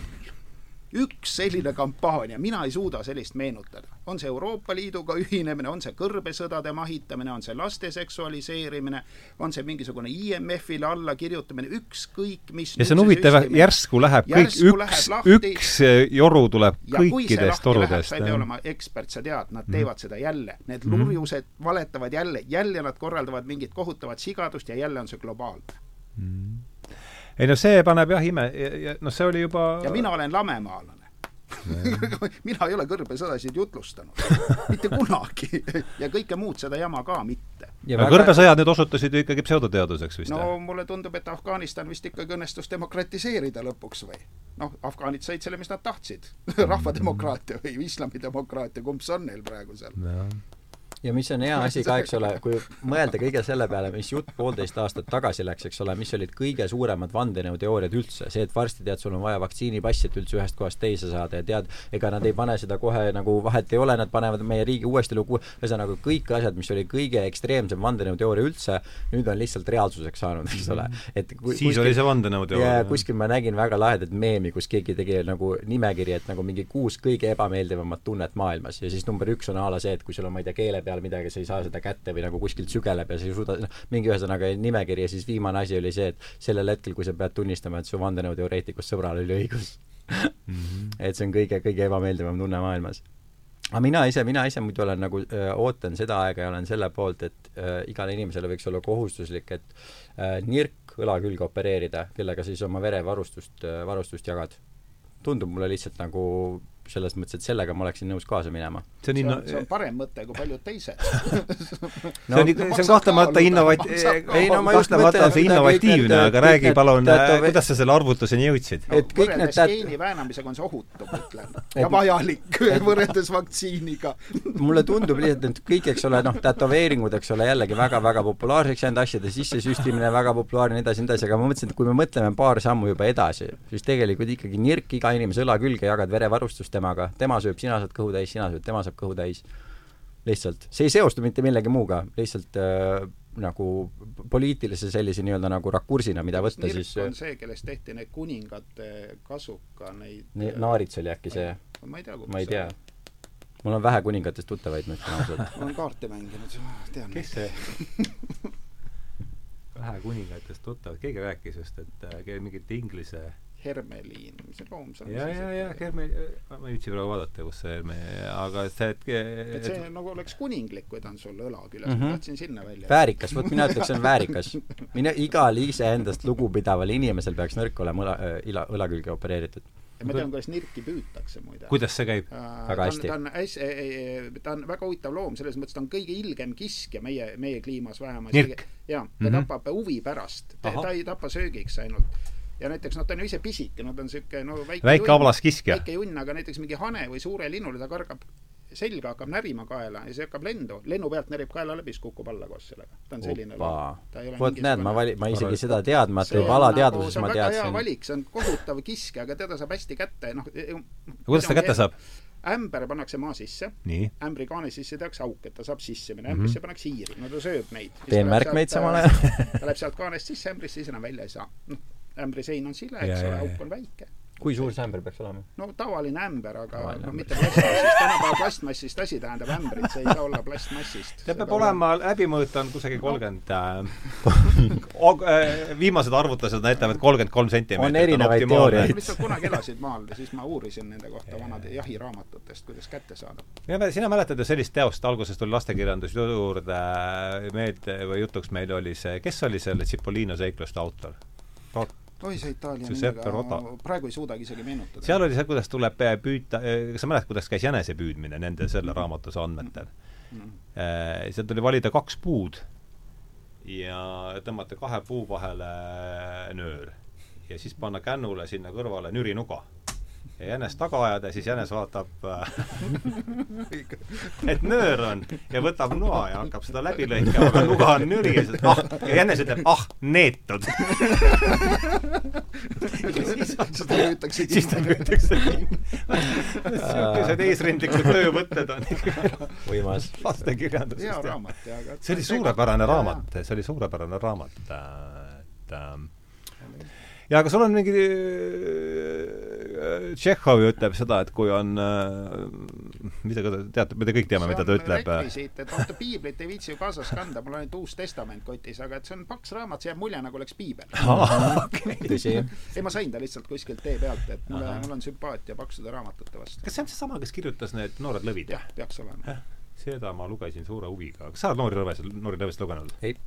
Üks selline kampaania, mina ei suuda sellist meenutada. on see Euroopa Liiduga ühinemine, on see kõrbesõdade mahitamine, on see laste seksualiseerimine, on see mingisugune IMF-ile allakirjutamine, ükskõik mis ja see on huvitav, järsku läheb kõik, Järsku üks läheb, lahti. üks joru tuleb kõikidest torudest sa ei pea. olema ekspert, sa tead, nad teevad seda jälle. Need lurjused valetavad jälle, jälle nad korraldavad mingit kohutavat sigadust ja jälle on see globaalne. Ei no see paneb jah ime ja, ja noh, see oli juba ja mina olen lamemaalane. mina ei ole kõrbesõdasid jutlustanud, mitte kunagi. Ja kõike muud seda jama ka mitte. aga kõrbesõjad nüüd osutusid ju ikkagi pseudoteaduseks vist no mulle tundub, et Afganistan vist ikkagi õnnestus demokratiseerida lõpuks või? Noh, afgaanid said selle, mis nad tahtsid, rahvademokraatia või islamidemokraatia, kumb see on neil praegu seal? Ja mis on hea asi ka, eks ole, kui mõelda kõige selle peale, mis jutt poolteist aastat tagasi läks, eks ole, mis olid kõige suuremad vandenõuteooriad üldse, see, et varsti tead, sul on vaja vaktsiinipassi, et üldse ühest kohast teise saada ja tead, ega nad ei pane seda kohe nagu vahet ei ole, nad panevad meie riigi uuesti lugu, ühesõnaga kõik asjad, mis oli kõige ekstreemsem vandenõuteooria üldse, nüüd on lihtsalt reaalsuseks saanud, eks ole. et kui, siis kuskil, oli see vandenõuteooria. kuskil ma nägin väga lahedat meemi, kus keegi tegi nagu nimekiri, et nagu mingi kuus kõige ebameeldivamat tunnet maailmas. Ja siis number üks on a la see, et kui sul on, ma ei tea, keele peal midagi, sa ei saa seda kätte või nagu kuskilt sügeleb ja sa ei suuda, noh, mingi ühesõnaga nimekiri ja siis viimane asi oli see, et sellel hetkel, kui sa pead tunnistama, et su vandenõuteoreetikust sõbral oli õigus mm. -hmm. et see on kõige, kõige ebameeldivam tunne maailmas aga mina ise, mina ise muidu olen nagu ootan seda aega ja olen selle poolt, et öö, igale inimesele võiks olla kohustuslik, et öö, nirk õla külge opereerida, kellega siis oma verevarustust, varustust jagad. tundub mulle lihtsalt nagu selles mõttes, et sellega ma oleksin nõus kaasa minema. see on, inno... see on parem mõte kui paljud teised no, see on, see on kahtlemata innovat-, ei no ma just kahtlemata on see innovatiivne, aga räägi palun, kuidas sa selle arvutuseni jõudsid? et kõik need tät-... geeni väänamisega on see ohutu, ma ütlen. ja vajalik võrreldes vaktsiiniga mulle tundub lihtsalt, et kõik, eks ole, noh, tätoveeringud, eks ole, jällegi väga-väga populaarseks jäänud, asjade sissesüstimine väga populaarne, nii edasi, nii edasi, aga ma mõtlesin, et kui me mõtleme paar sammu juba edasi, siis tegelikult ikkagi nirk iga inimese õla külge, jagad verevarustust temaga, tema sööb, sina saad kõhu täis, sina sööd, tema saab kõhu täis. lihtsalt, see ei seostu mitte millegi muuga, lihtsalt äh, nagu poliitilise sellise nii-öelda nagu rakursina, mida võtta Nirk siis on see, kellest tehti need kuningate kasuka, neid ne, Naarits oli äkki see? ma ei tea, ma ei tea. mul on vähe kuningatest tuttavaid, ma ütlen ausalt ma olen kaarte mänginud, tean. kes see vähe kuningatest tuttavad, keegi rääkis just, et äh, mingit inglise Hermeliin, mis see loom seal on? ja, ja, ja Hermel-, ma ei viitsi praegu vaadata, kus see Herme-, aga see, et et see et... nagu oleks kuninglik, kui ta on sul õla küljes mm, -hmm. ma tahtsin sinna välja. väärikas, vot mina ütleks, see on väärikas. mine, igal iseendast lugupidaval inimesel peaks nõrk olema õla, õla, õla külge opereeritud ja ma tean, kuidas nirki püütakse muide. kuidas see käib äh,? väga hästi. ta on hästi, ta on väga huvitav loom, selles mõttes ta on kõige ilgem kiskja meie, meie kliimas vähemalt. jaa, ta mm -hmm. tapab huvi pärast, ta ei tapa söögiks ainult ja näiteks noh, ta on ju ise pisike, no ta on niisugune no väike väike ablas kiskja. väike junn, aga näiteks mingi hane või suure linnule ta kargab selga hakkab närima kaela ja see hakkab lendu, lennu pealt närib kaela läbi, siis kukub alla koos sellega. ta on selline loom. vot näed, ma vali-, ma isegi seda teadmata juba alateadvuses nagu, ma teadsin. see on väga hea valik, see on kohutav kiske, aga teda saab hästi kätte, noh kuidas ta kätte saab? ämber pannakse maa sisse, ämbri kaane sisse tehakse auk, et ta saab sisse minna, ämbrisse mm -hmm. pannakse hiiri, no ta sööb neid. teen märkmeid samal ajal ta läheb sealt kaanest sisse ämbrisse, siis enam välja ei saa. noh, ämbri sein on sile, eks ole, auk on väike. kui suur see ämber peaks olema? no tavaline ämber, aga tavaline no, mitte plastmassist, tänapäeval plastmassist asi tähendab ämbrit, see ei saa olla plastmassist. ta peab olema, läbimõõt on kusagil kolmkümmend äh, viimased arvutused näitavad kolmkümmend kolm sentimeetrit. on erinevaid teooriaid. lihtsalt kunagi elasid maal ja siis ma uurisin nende kohta vanade jahiraamatutest, kuidas kätte saada. ja sina mäletad ju sellist teost, alguses tuli lastekirjandus juurde meelde või jutuks meil oli see, kes oli selle Cipollino seikluste autor? Oi, see Itaalia nimega, praegu ei suudagi isegi meenutada. seal oli see, kuidas tuleb püüda, kas sa mäletad, kuidas käis jänesepüüdmine nende selle raamatuse andmetel mm.? seal tuli valida kaks puud ja tõmmata kahe puu vahele nöör. ja siis panna kännule sinna kõrvale nürinuga ja jänes taga ajada ja siis jänes vaatab et nöör on ja võtab noa ja hakkab seda läbi lõikama, aga nuga on nüri ja siis ah, ja jänes ütleb ah, neetud. Siis ta püütakse siis ta püütakse niisugused eesrindlikud töövõtted on võimas. lastekirjandusest. hea raamat, jaa, aga see oli suurepärane raamat, see oli suurepärane raamat, et ähm, ja aga sul on mingi äh, Tšehhov ju ütleb seda, et kui on äh, mida te teate, me te kõik teame, mida ta ütleb. rekvisiit, et vaata piiblit ei viitsi ju kaasas kanda, mul on ainult Uus Testament kotis, aga et see on paks raamat, see jääb mulje, nagu oleks piibel. tõsi. ei, ma sain ta lihtsalt kuskilt tee pealt, et mulle, mul on sümpaatia paksude raamatute vastu. kas see on seesama, kes kirjutas need Noored lõvid? jah, peaks olema. seda ma lugesin suure huviga. kas sa oled Noori lõvesid, Noori lõvesid lugenud? ei,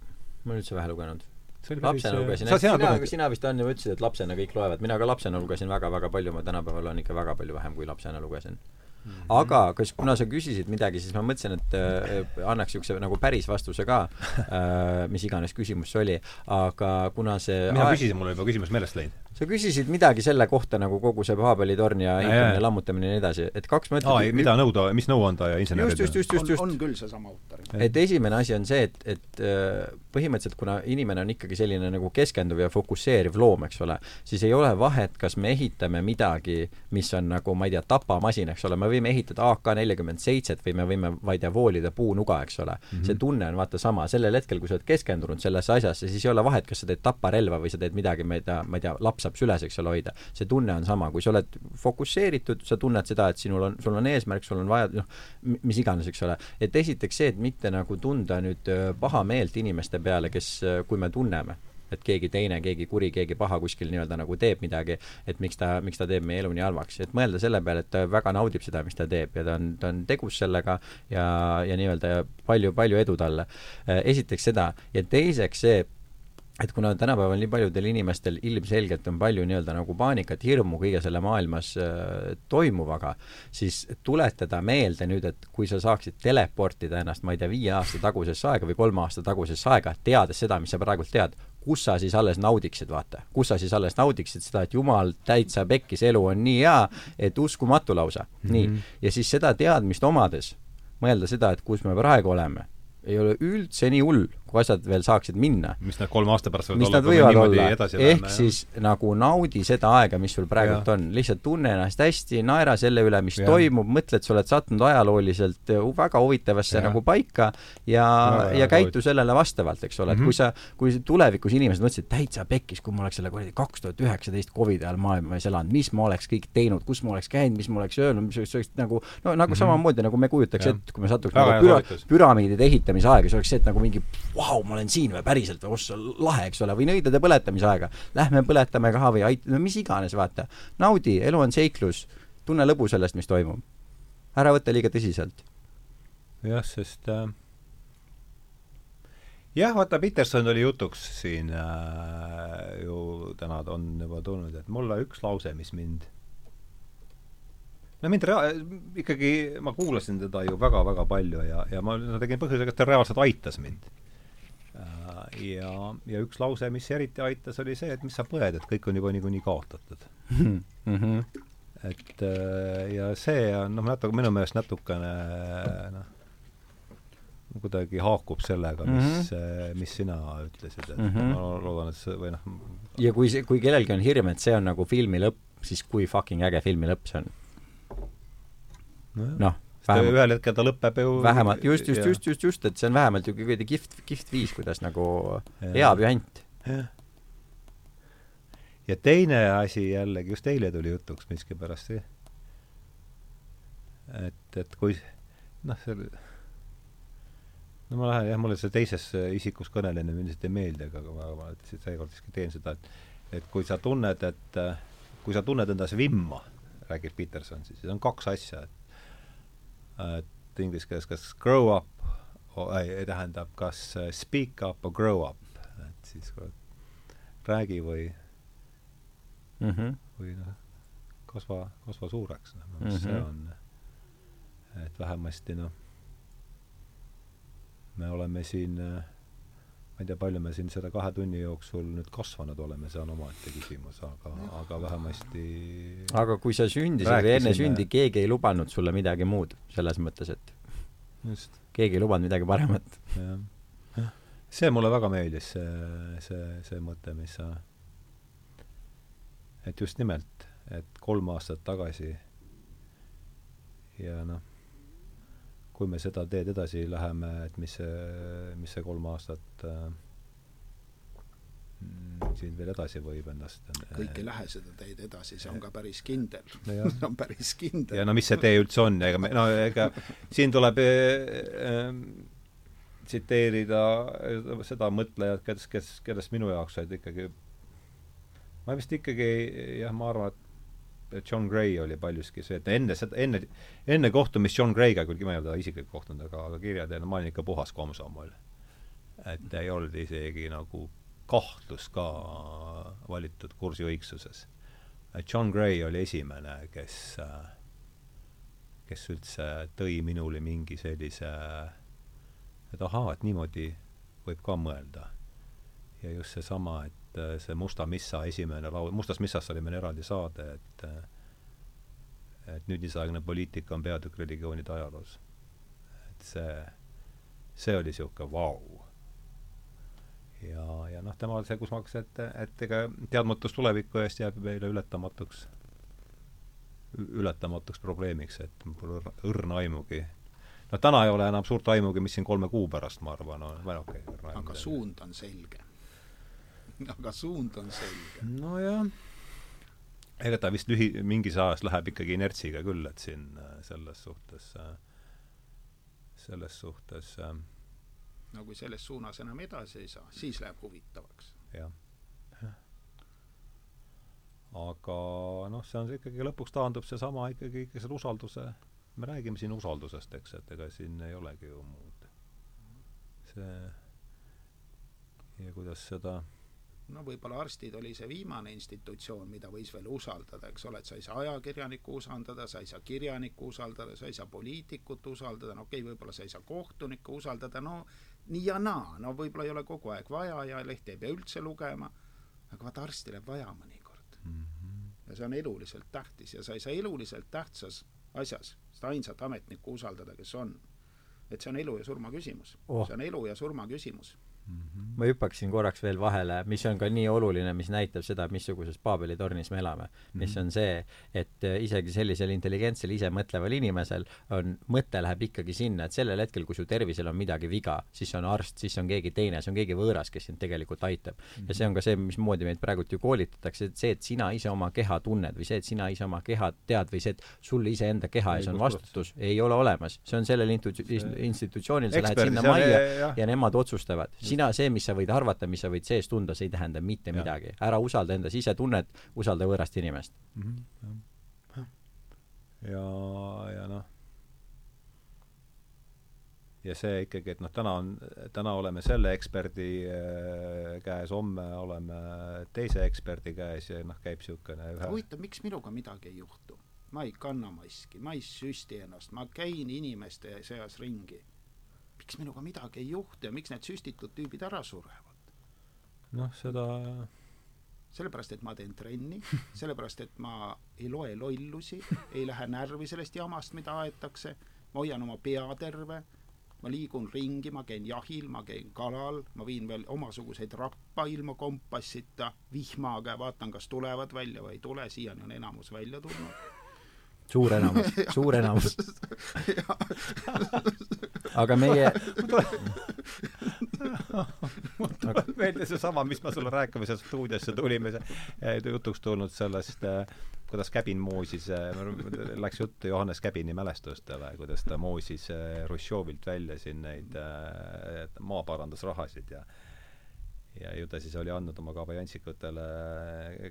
ma olen üldse vähe lugenud lapsena lugesin, sina, sina vist on ju ütlesid, et lapsena kõik loevad, mina ka lapsena lugesin väga-väga palju, ma tänapäeval loen ikka väga palju vähem, kui lapsena lugesin. Mm -hmm. aga kas, kuna sa küsisid midagi, siis ma mõtlesin, et äh, annaks niisuguse nagu päris vastuse ka äh,, mis iganes küsimus see oli, aga kuna see mina aeg... küsisin, mul oli juba küsimus meelest läinud. Sa küsisid midagi selle kohta nagu kogu see Paabeli torn ja ehitamine, lammutamine ja nii edasi, et kaks mõtet aa, mida nõuda, mis nõuandaja insener just, just, just, just, just. on, on küll seesama autor. et esimene asi on see, et, et äh, põhimõtteliselt kuna inimene on ikkagi selline nagu keskenduv ja fokusseeriv loom, eks ole, siis ei ole vahet, kas me ehitame midagi, mis on nagu, ma ei tea, tapamasin, eks ole, me võime ehitada AK nelikümmend seitset või me võime, ma ei tea, voolida puunuga, eks ole mm. -hmm. see tunne on vaata sama, sellel hetkel, kui sa oled keskendunud sellesse asjasse, siis ei ole vahet, kas sa teed taparelva või sa teed midagi, ma ei tea, ma ei tea, laps saab süles, eks ole, hoida. see tunne on sama, kui sa oled fokusseeritud, sa tunned seda, et sinul on, sul on eesmärk, sul on vaja, noh, mis iganes, eks ole. et esiteks see, et mitte nagu tunda nüüd pahameelt inimeste peale, kes, kui me tunneme et keegi teine, keegi kuri, keegi paha kuskil nii-öelda nagu teeb midagi, et miks ta, miks ta teeb meie elu nii halvaks, et mõelda selle peale, et ta väga naudib seda, mis ta teeb ja ta on, ta on tegus sellega ja, ja nii-öelda palju, palju edu talle. esiteks seda ja teiseks see, et kuna tänapäeval nii paljudel inimestel ilmselgelt on palju nii-öelda nagu paanikat, hirmu kõige selle maailmas äh, toimuvaga, siis tuletada meelde nüüd, et kui sa saaksid teleportida ennast, ma ei tea, viie aasta tagusesse aega või kolme aasta tagusesse aega, teades seda, mis sa praegult tead, kus sa siis alles naudiksid, vaata. kus sa siis alles naudiksid seda, et jumal täitsa pekkis, elu on nii hea, et uskumatu lausa mm. -hmm. nii. ja siis seda teadmist omades mõelda seda, et kus me praegu oleme, ei ole üldse nii hull kui asjad veel saaksid minna. mis nad kolme aasta pärast võivad olla, kui me niimoodi edasi ehk läheme, siis jah. nagu naudi seda aega, mis sul praegult on, lihtsalt tunne ennast hästi, naera selle üle, mis ja. toimub, mõtle, et sa oled sattunud ajalooliselt äh, väga huvitavasse ja. nagu paika ja, ja, ja käitu sellele vastavalt, eks ole, et mm -hmm. kui sa, kui tulevikus inimesed mõtlesid, täitsa pekkis, kui ma oleks selle kuradi kaks tuhat üheksateist Covidi ajal maailmas elanud, mis ma oleks kõik teinud, kus ma oleks käinud, mis ma oleks öelnud, mis oleks nagu no nagu mm -hmm. samamoodi, nagu me kujutaks ette, kui me satuks nagu püra, püramiidide ehitamise aega, siis oleks see, et nagu mingi vau, ma olen siin või päriselt või ossa, lahe, eks ole, või nõidade põletamise aega. Lähme põletame ka või ait-, no mis iganes, vaata. naudi, elu on seiklus, tunne lõbu sellest, mis toimub. ära võta liiga tõsiselt. jah, sest äh, jah, vaata, Peterson oli jutuks siin äh, ju täna ta on juba tulnud, et mulle üks lause, mis mind no mind rea-, ikkagi, ma kuulasin teda ju väga-väga palju ja, ja ma tegin põhjusega, et ta reaalselt aitas mind ja, ja üks lause, mis eriti aitas, oli see, et mis sa põed, et kõik on juba niikuinii kaotatud mm. -hmm. et äh, ja see on noh, natuke, minu meelest natukene noh, kuidagi haakub sellega, mis mm, -hmm. mis sina ütlesid, et mm -hmm. ma loodan, et see või noh ja kui see, kui kellelgi on hirm, et see on nagu filmi lõpp, siis kui fucking äge filmi lõpp see on no,? noh vähemalt, ühel hetkel ta lõpeb ju vähemalt, just, just, just, just, just, et see on vähemalt ju kuradi kihvt, kihvt viis, kuidas nagu hea püant. ja teine asi jällegi, just eile tuli jutuks miskipärast, et, et kui noh, see no ma lähen jah, mulle see teises isikus kõnelemine üldiselt ei meeldi, aga ma, ma seekord siiski teen seda, et et kui sa tunned, et kui sa tunned endas vimma, räägib Peterson, siis on kaks asja, et et inglise keeles kas grow up, ei, tähendab kas äh, speak up or grow up, et siis räägi või mm -hmm. või noh, kasva, kasva suureks, noh, meelest mm -hmm. see on, et vähemasti noh, me oleme siin äh, ma ei tea, palju me siin selle kahe tunni jooksul nüüd kasvanud oleme, see on omaette küsimus, aga, aga vähemasti aga kui sa sündisid või enne sündi, keegi ei lubanud sulle midagi muud, selles mõttes, et just. keegi ei lubanud midagi paremat. jah. see mulle väga meeldis, see, see, see mõte, mis sa et just nimelt, et kolm aastat tagasi ja noh kui me seda teed edasi läheme, et mis see, mis see kolm aastat äh, siin veel edasi võib endast kõik ei lähe seda teed edasi, see on ka päris kindel no. see on päris kindel. ja no mis see tee üldse on, ega me, no ega siin tuleb äh, äh, tsiteerida seda mõtlejat, kes, kes, kellest minu jaoks olid ikkagi ma vist ikkagi jah, ma arvan, et John Gray oli paljuski see, et enne seda, enne, enne kohtumist John Gray'ga, kuigi ma ei ole teda isiklikult kohtunud, aga, aga kirjateena ma olin ikka puhas komsomol. et ei olnud isegi nagu kahtlust ka valitud kursi õigsuses. John Gray oli esimene, kes, kes üldse tõi minule mingi sellise, et ahaa, et niimoodi võib ka mõelda. ja just seesama, et et äh, see Musta Missa esimene laul, Mustast Missast oli meil eraldi saade, et äh, et nüüdisaegne poliitika on peatükk religioonide ajaloos. et see, see oli niisugune vau ja, ja noh, tema see, kus ma hakkasin, et, et ega teadmatus tuleviku eest jääb meile ületamatuks, ületamatuks probleemiks, et mul pole õrna aimugi no täna ei ole enam suurt aimugi, mis siin kolme kuu pärast, ma arvan, on või okei okay,. aga suund on selge. aga suund on selge. nojah, ega ta vist lühi, mingis ajas läheb ikkagi inertsiga küll, et siin äh, selles suhtes, äh, selles suhtes no kui selles suunas enam edasi ei saa, siis läheb huvitavaks. jah aga noh, see on see ikkagi, lõpuks taandub seesama ikkagi, ikka selle usalduse me räägime siin usaldusest, eks, et ega siin ei olegi ju muud. see ja kuidas seda no võib-olla arstid oli see viimane institutsioon, mida võis veel usaldada, eks ole, et sa ei saa ajakirjanikku usaldada, sa ei saa kirjanikku usaldada, sa ei saa poliitikut usaldada, no okei okay,, võib-olla sa ei saa kohtunikku usaldada, no nii ja naa, no võib-olla ei ole kogu aeg vaja ja lehti ei pea üldse lugema, aga vaata, arsti läheb vaja mõnikord mm. -hmm. ja see on eluliselt tähtis ja sa ei saa eluliselt tähtsas asjas seda ainsat ametnikku usaldada, kes on. et see on elu ja surma küsimus oh.. see on elu ja surma küsimus. Ma hüppaksin korraks veel vahele, mis on ka nii oluline, mis näitab seda, missuguses Paabeli tornis me elame mm. -hmm. mis on see, et äh, isegi sellisel intelligentsel, isemõtleval inimesel on, mõte läheb ikkagi sinna, et sellel hetkel, kui su tervisel on midagi viga, siis on arst, siis on keegi teine, see on keegi võõras, kes sind tegelikult aitab mm. -hmm. ja see on ka see, mismoodi meid praegult ju koolitatakse, et see, et sina ise oma keha tunned või see, et sina ise oma keha tead või see, et sul iseenda keha ees on vastutus, ei ole olemas. see on sellel institutsioonil, sa lähed sinna majja ja, ja nemad otsustavad sina, see, mis sa võid arvata, mis sa võid sees tunda, see ei tähenda mitte ja. midagi. ära usalda enda sisetunnet, usalda võõrast inimest mm. -hmm. ja, ja noh, ja see ikkagi, et noh, täna on, täna oleme selle eksperdi äh, käes, homme oleme teise eksperdi käes ja noh, käib niisugune ühe huvitav, miks minuga midagi ei juhtu? ma ei kanna maski, ma ei süsti ennast, ma käin inimeste seas ringi miks minuga midagi ei juhtu ja miks need süstitud tüübid ära surevad? noh, seda sellepärast, et ma teen trenni, sellepärast, et ma ei loe lollusi, ei lähe närvi sellest jamast, mida aetakse, ma hoian oma pea terve, ma liigun ringi, ma käin jahil, ma käin kalal, ma viin veel omasuguseid rappa ilma kompassita, vihmaga ja vaatan, kas tulevad välja või ei tule, siiani on enamus välja tulnud suur enamus, suur enamus. aga meie mul tuleb meelde seesama, mis ma sulle rääkima seal stuudiosse tulime, jutuks tulnud sellest, äh, kuidas Käbin moosis, äh, läks juttu Johannes Käbini mälestustele, kuidas ta moosis Hruštšovilt välja siin neid maaparandusrahasid ja ja ju ta siis oli andnud oma kabajansikutele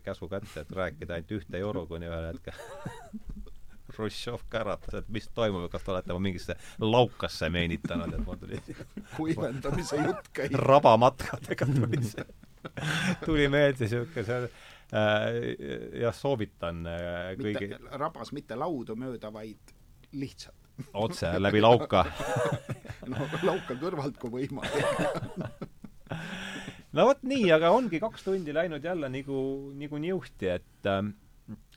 käsu kätte, et rääkida ainult ühte euro, kuni ühel hetkel Hruštšov käratas, et mis toimub, kas te olete mu mingisse laukasse meenitanud, et mul tuli kuivendamise jutt käib. rabamatkadega tuli see, tuli meelde niisugune see äh, jah, soovitan äh, kõigi rabas mitte laudu mööda, vaid lihtsalt. otse läbi lauka no lauka kõrvalt, kui võimalik no vot nii, aga ongi kaks tundi läinud jälle nagu, nagu niuhti, et ähm,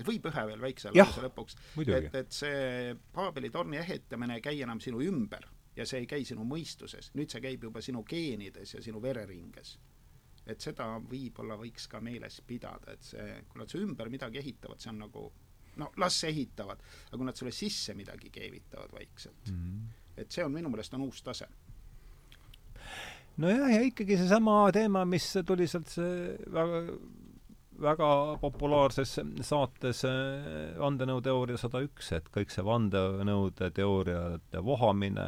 võib ühe veel väikse lause lõpuks. et, et see Paabeli torni ehitamine ei käi enam sinu ümber ja see ei käi sinu mõistuses, nüüd see käib juba sinu geenides ja sinu vereringes. et seda võib-olla võiks ka meeles pidada, et see, kui nad su ümber midagi ehitavad, see on nagu no las ehitavad, aga kui nad sulle sisse midagi keevitavad vaikselt mm, -hmm. et see on minu meelest on uus tase nojah, ja ikkagi seesama teema, mis tuli sealt see väga väga populaarses saates äh, Vandenõuteooria sada üks, et kõik see vandenõude teooriate vohamine,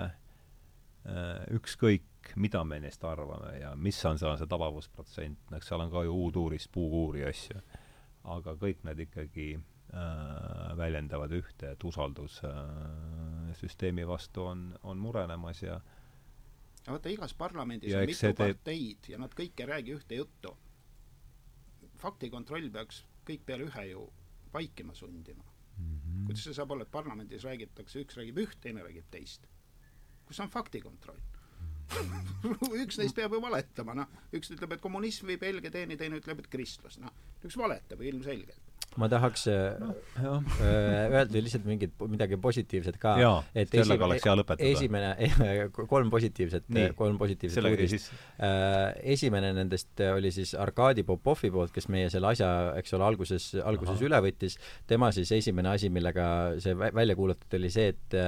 äh, ükskõik, mida me neist arvame ja mis on seal see tabavusprotsent, eks seal on ka ju uuduurist, puukuuri asju, aga kõik need ikkagi äh, väljendavad ühte, et usaldus äh, süsteemi vastu on, on murenemas ja vaata, igas parlamendis ja on mitu parteid ja nad kõik ei räägi ühte juttu faktikontroll peaks kõik peale ühe ju vaikima sundima mm. -hmm. kuidas see saab olla, et parlamendis räägitakse, üks räägib üht, teine räägib teist? kus on faktikontroll? üks neist peab ju valetama, noh. üks ütleb, et kommunism viib helge teeni, teine ütleb, et kristlus, noh. üks valetab ilmselgelt ma tahaks no, äh, äh, öelda lihtsalt mingit, midagi positiivset ka. et sellega oleks hea lõpetada. esimene, kolm positiivset, kolm positiivset uudist. Äh, esimene nendest oli siis Arkadi Popovi poolt, kes meie selle asja, eks ole, alguses, alguses Aha. üle võttis. tema siis esimene asi, millega see välja kuulutati, oli see, et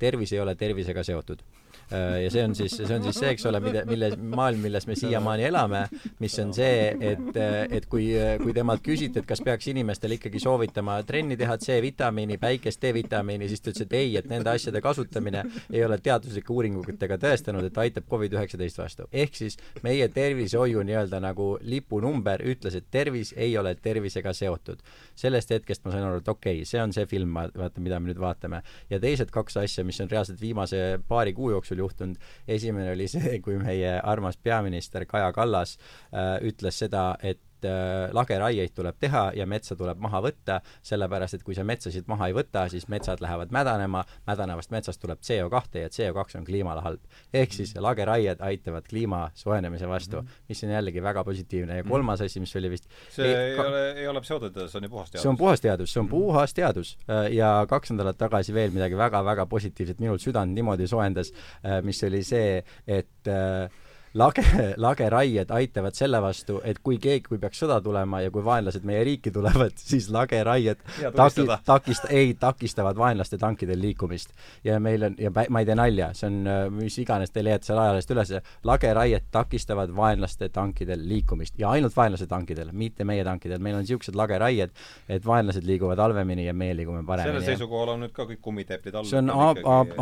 tervis ei ole tervisega seotud Äh, ja see on siis, see on siis see, eks ole, mida, mille, maailm, milles me siiamaani elame, mis on see, et, et kui, kui temalt küsiti, et kas peaks inimestele ikkagi soovitama trenni teha, C-vitamiini, päikest, D-vitamiini, siis ta ütles, et ei, et nende asjade kasutamine ei ole teaduslike uuringutega tõestanud, et aitab Covid-19 vastu. ehk siis meie tervishoiu nii-öelda nagu lipunumber ütles, et tervis ei ole tervisega seotud. sellest hetkest ma sain aru, et okei okay,, see on see film, vaata, mida me nüüd vaatame. ja teised kaks asja, mis on reaalselt viimase paari kuu jooksul jooksul juhtunud. esimene oli see, kui meie armas peaminister Kaja Kallas äh, ütles seda, et et äh, lageraieid tuleb teha ja metsa tuleb maha võtta, sellepärast et kui sa metsasid maha ei võta, siis metsad lähevad mädanema, mädanevast metsast tuleb CO2 ja CO2 on kliimale halb. ehk siis mhm. lageraied aitavad kliima soojenemise vastu, mhm. mis on jällegi väga positiivne ja mhm. kolmas asi, mis oli vist see ei, ei ole, ei ole pseudoteadus, see on ju puhas teadus. see on puhas teadus, see on puhas teadus äh, ja kaks nädalat tagasi veel midagi väga-väga positiivset minul südant niimoodi soojendas, äh, mis oli see, et äh, lage, lageraied aitavad selle vastu, et kui keegi, kui peaks sõda tulema ja kui vaenlased meie riiki tulevad, siis lageraied taki-, takist-, ei, takistavad vaenlaste tankidel liikumist. ja meil on, ja ma ei tee nalja, see on mis iganes, te leiate seal ajalehest üles, lageraied takistavad vaenlaste tankidel liikumist ja ainult vaenlase tankidel, mitte meie tankidel, meil on niisugused lageraied, et vaenlased liiguvad halvemini ja meie liigume paremini. sellel seisukohal on nüüd ka kõik kummiteeplid all. see on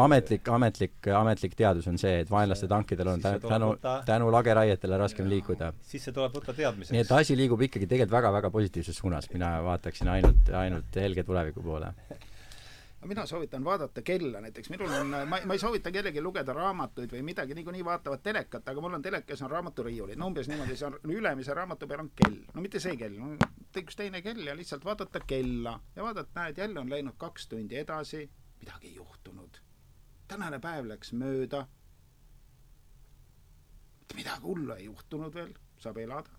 ametlik, ametlik, ametlik teadus on see, et vaenlaste tankidel on tänu, tänu lageraietele raskem liikuda. siis see tuleb võtta teadmiseks. nii et asi liigub ikkagi tegelikult väga-väga positiivses suunas, mina vaataksin ainult, ainult helge tuleviku poole. Mina soovitan vaadata kella näiteks, minul on, ma, ma ei soovita kellelgi lugeda raamatuid või midagi, niikuinii vaatavad telekat, aga mul on telekas on raamaturiiulid, no umbes niimoodi, see on ülemise raamatu peal on kell, no mitte see kell, no üks teine kell ja lihtsalt vaadata kella. Ja vaadata, näed, jälle on läinud kaks tundi edasi, midagi ei juhtunud. tänane päev läks mööda, midagi hullu ei juhtunud veel, saab elada.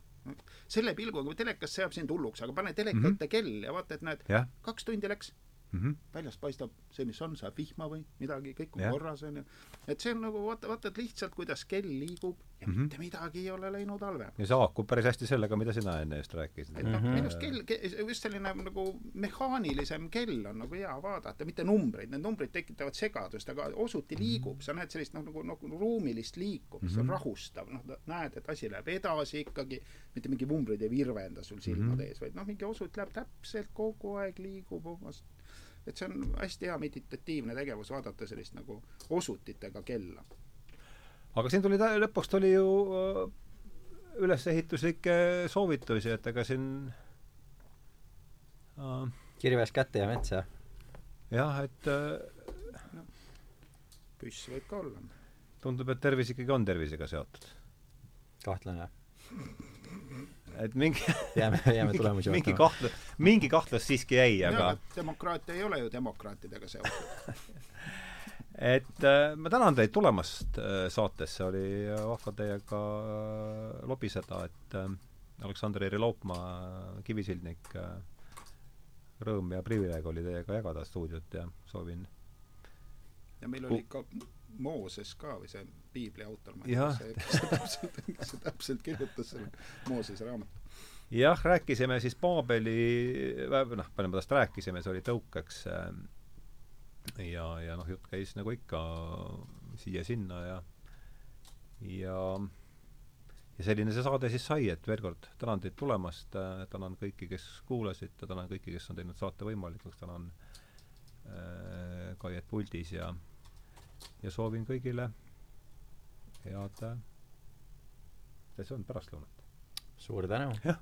selle pilguga, kui telekas seab sind hulluks, aga pane teleka mm -hmm. ette kell ja vaata, et näed, kaks tundi läks mm. -hmm. väljast paistab see, mis on, saab vihma või midagi, kõik on ja. korras, onju. et see on nagu vaata, vaatad lihtsalt, kuidas kell liigub ja mm -hmm. mitte midagi ei ole läinud halvemaks. ja see haakub päris hästi sellega, mida sina enne just rääkisid. et noh mm -hmm., minu arust kell, kell, just selline nagu mehaanilisem kell on nagu hea vaadata, mitte numbreid, need numbrid tekitavad segadust, aga osuti liigub, sa näed sellist noh, nagu, nagu ruumilist liikumist mm, -hmm. see on mhm. rahustav, noh, näed, et asi läheb edasi ikkagi, mitte mingi numbrid ei virvenda sul silmade mm -hmm. ees, vaid noh, mingi osut läheb täpselt kogu aeg, liigub omast et see on hästi hea meditatiivne tegevus, vaadata sellist nagu osutitega kella. aga siin tuli, lõpuks tuli ju äh, ülesehituslikke soovitusi, et ega siin uh, kirves kätte ja metsa. jah, et uh, no, püss võib ka olla. tundub, et tervis ikkagi on tervisega seotud. kahtlane et mingi jääme, jääme tulemusi mingi kahtlus, mingi kahtlus siiski jäi, aga demokraatia ei ole ju demokraatidega seotud. Et äh, ma tänan teid tulemast äh, saatesse, oli vahva teiega äh, lobiseda, et äh, Aleksander Eri Loopmaa, kivisildnik äh,, rõõm ja privileeg oli teiega jagada stuudiot ja soovin ja meil oli ka Mooses ka või see piibli autor, ma ei tea, see, kes see täpselt, kes see täpselt kirjutas selle Moosese raamatu. jah, rääkisime siis Paabeli, noh, palju me tast rääkisime, see oli tõukeks ähm, ja, ja noh, jutt käis nagu ikka siia-sinna ja ja ja selline see saade siis sai, et veel kord tänan teid tulemast, äh, tänan kõiki, kes kuulasid ja tänan kõiki, kes on teinud saate võimalikuks, tänan äh, Kaiet puldis ja ja soovin kõigile head, äh, see on pärastlõunat. suur tänu! jah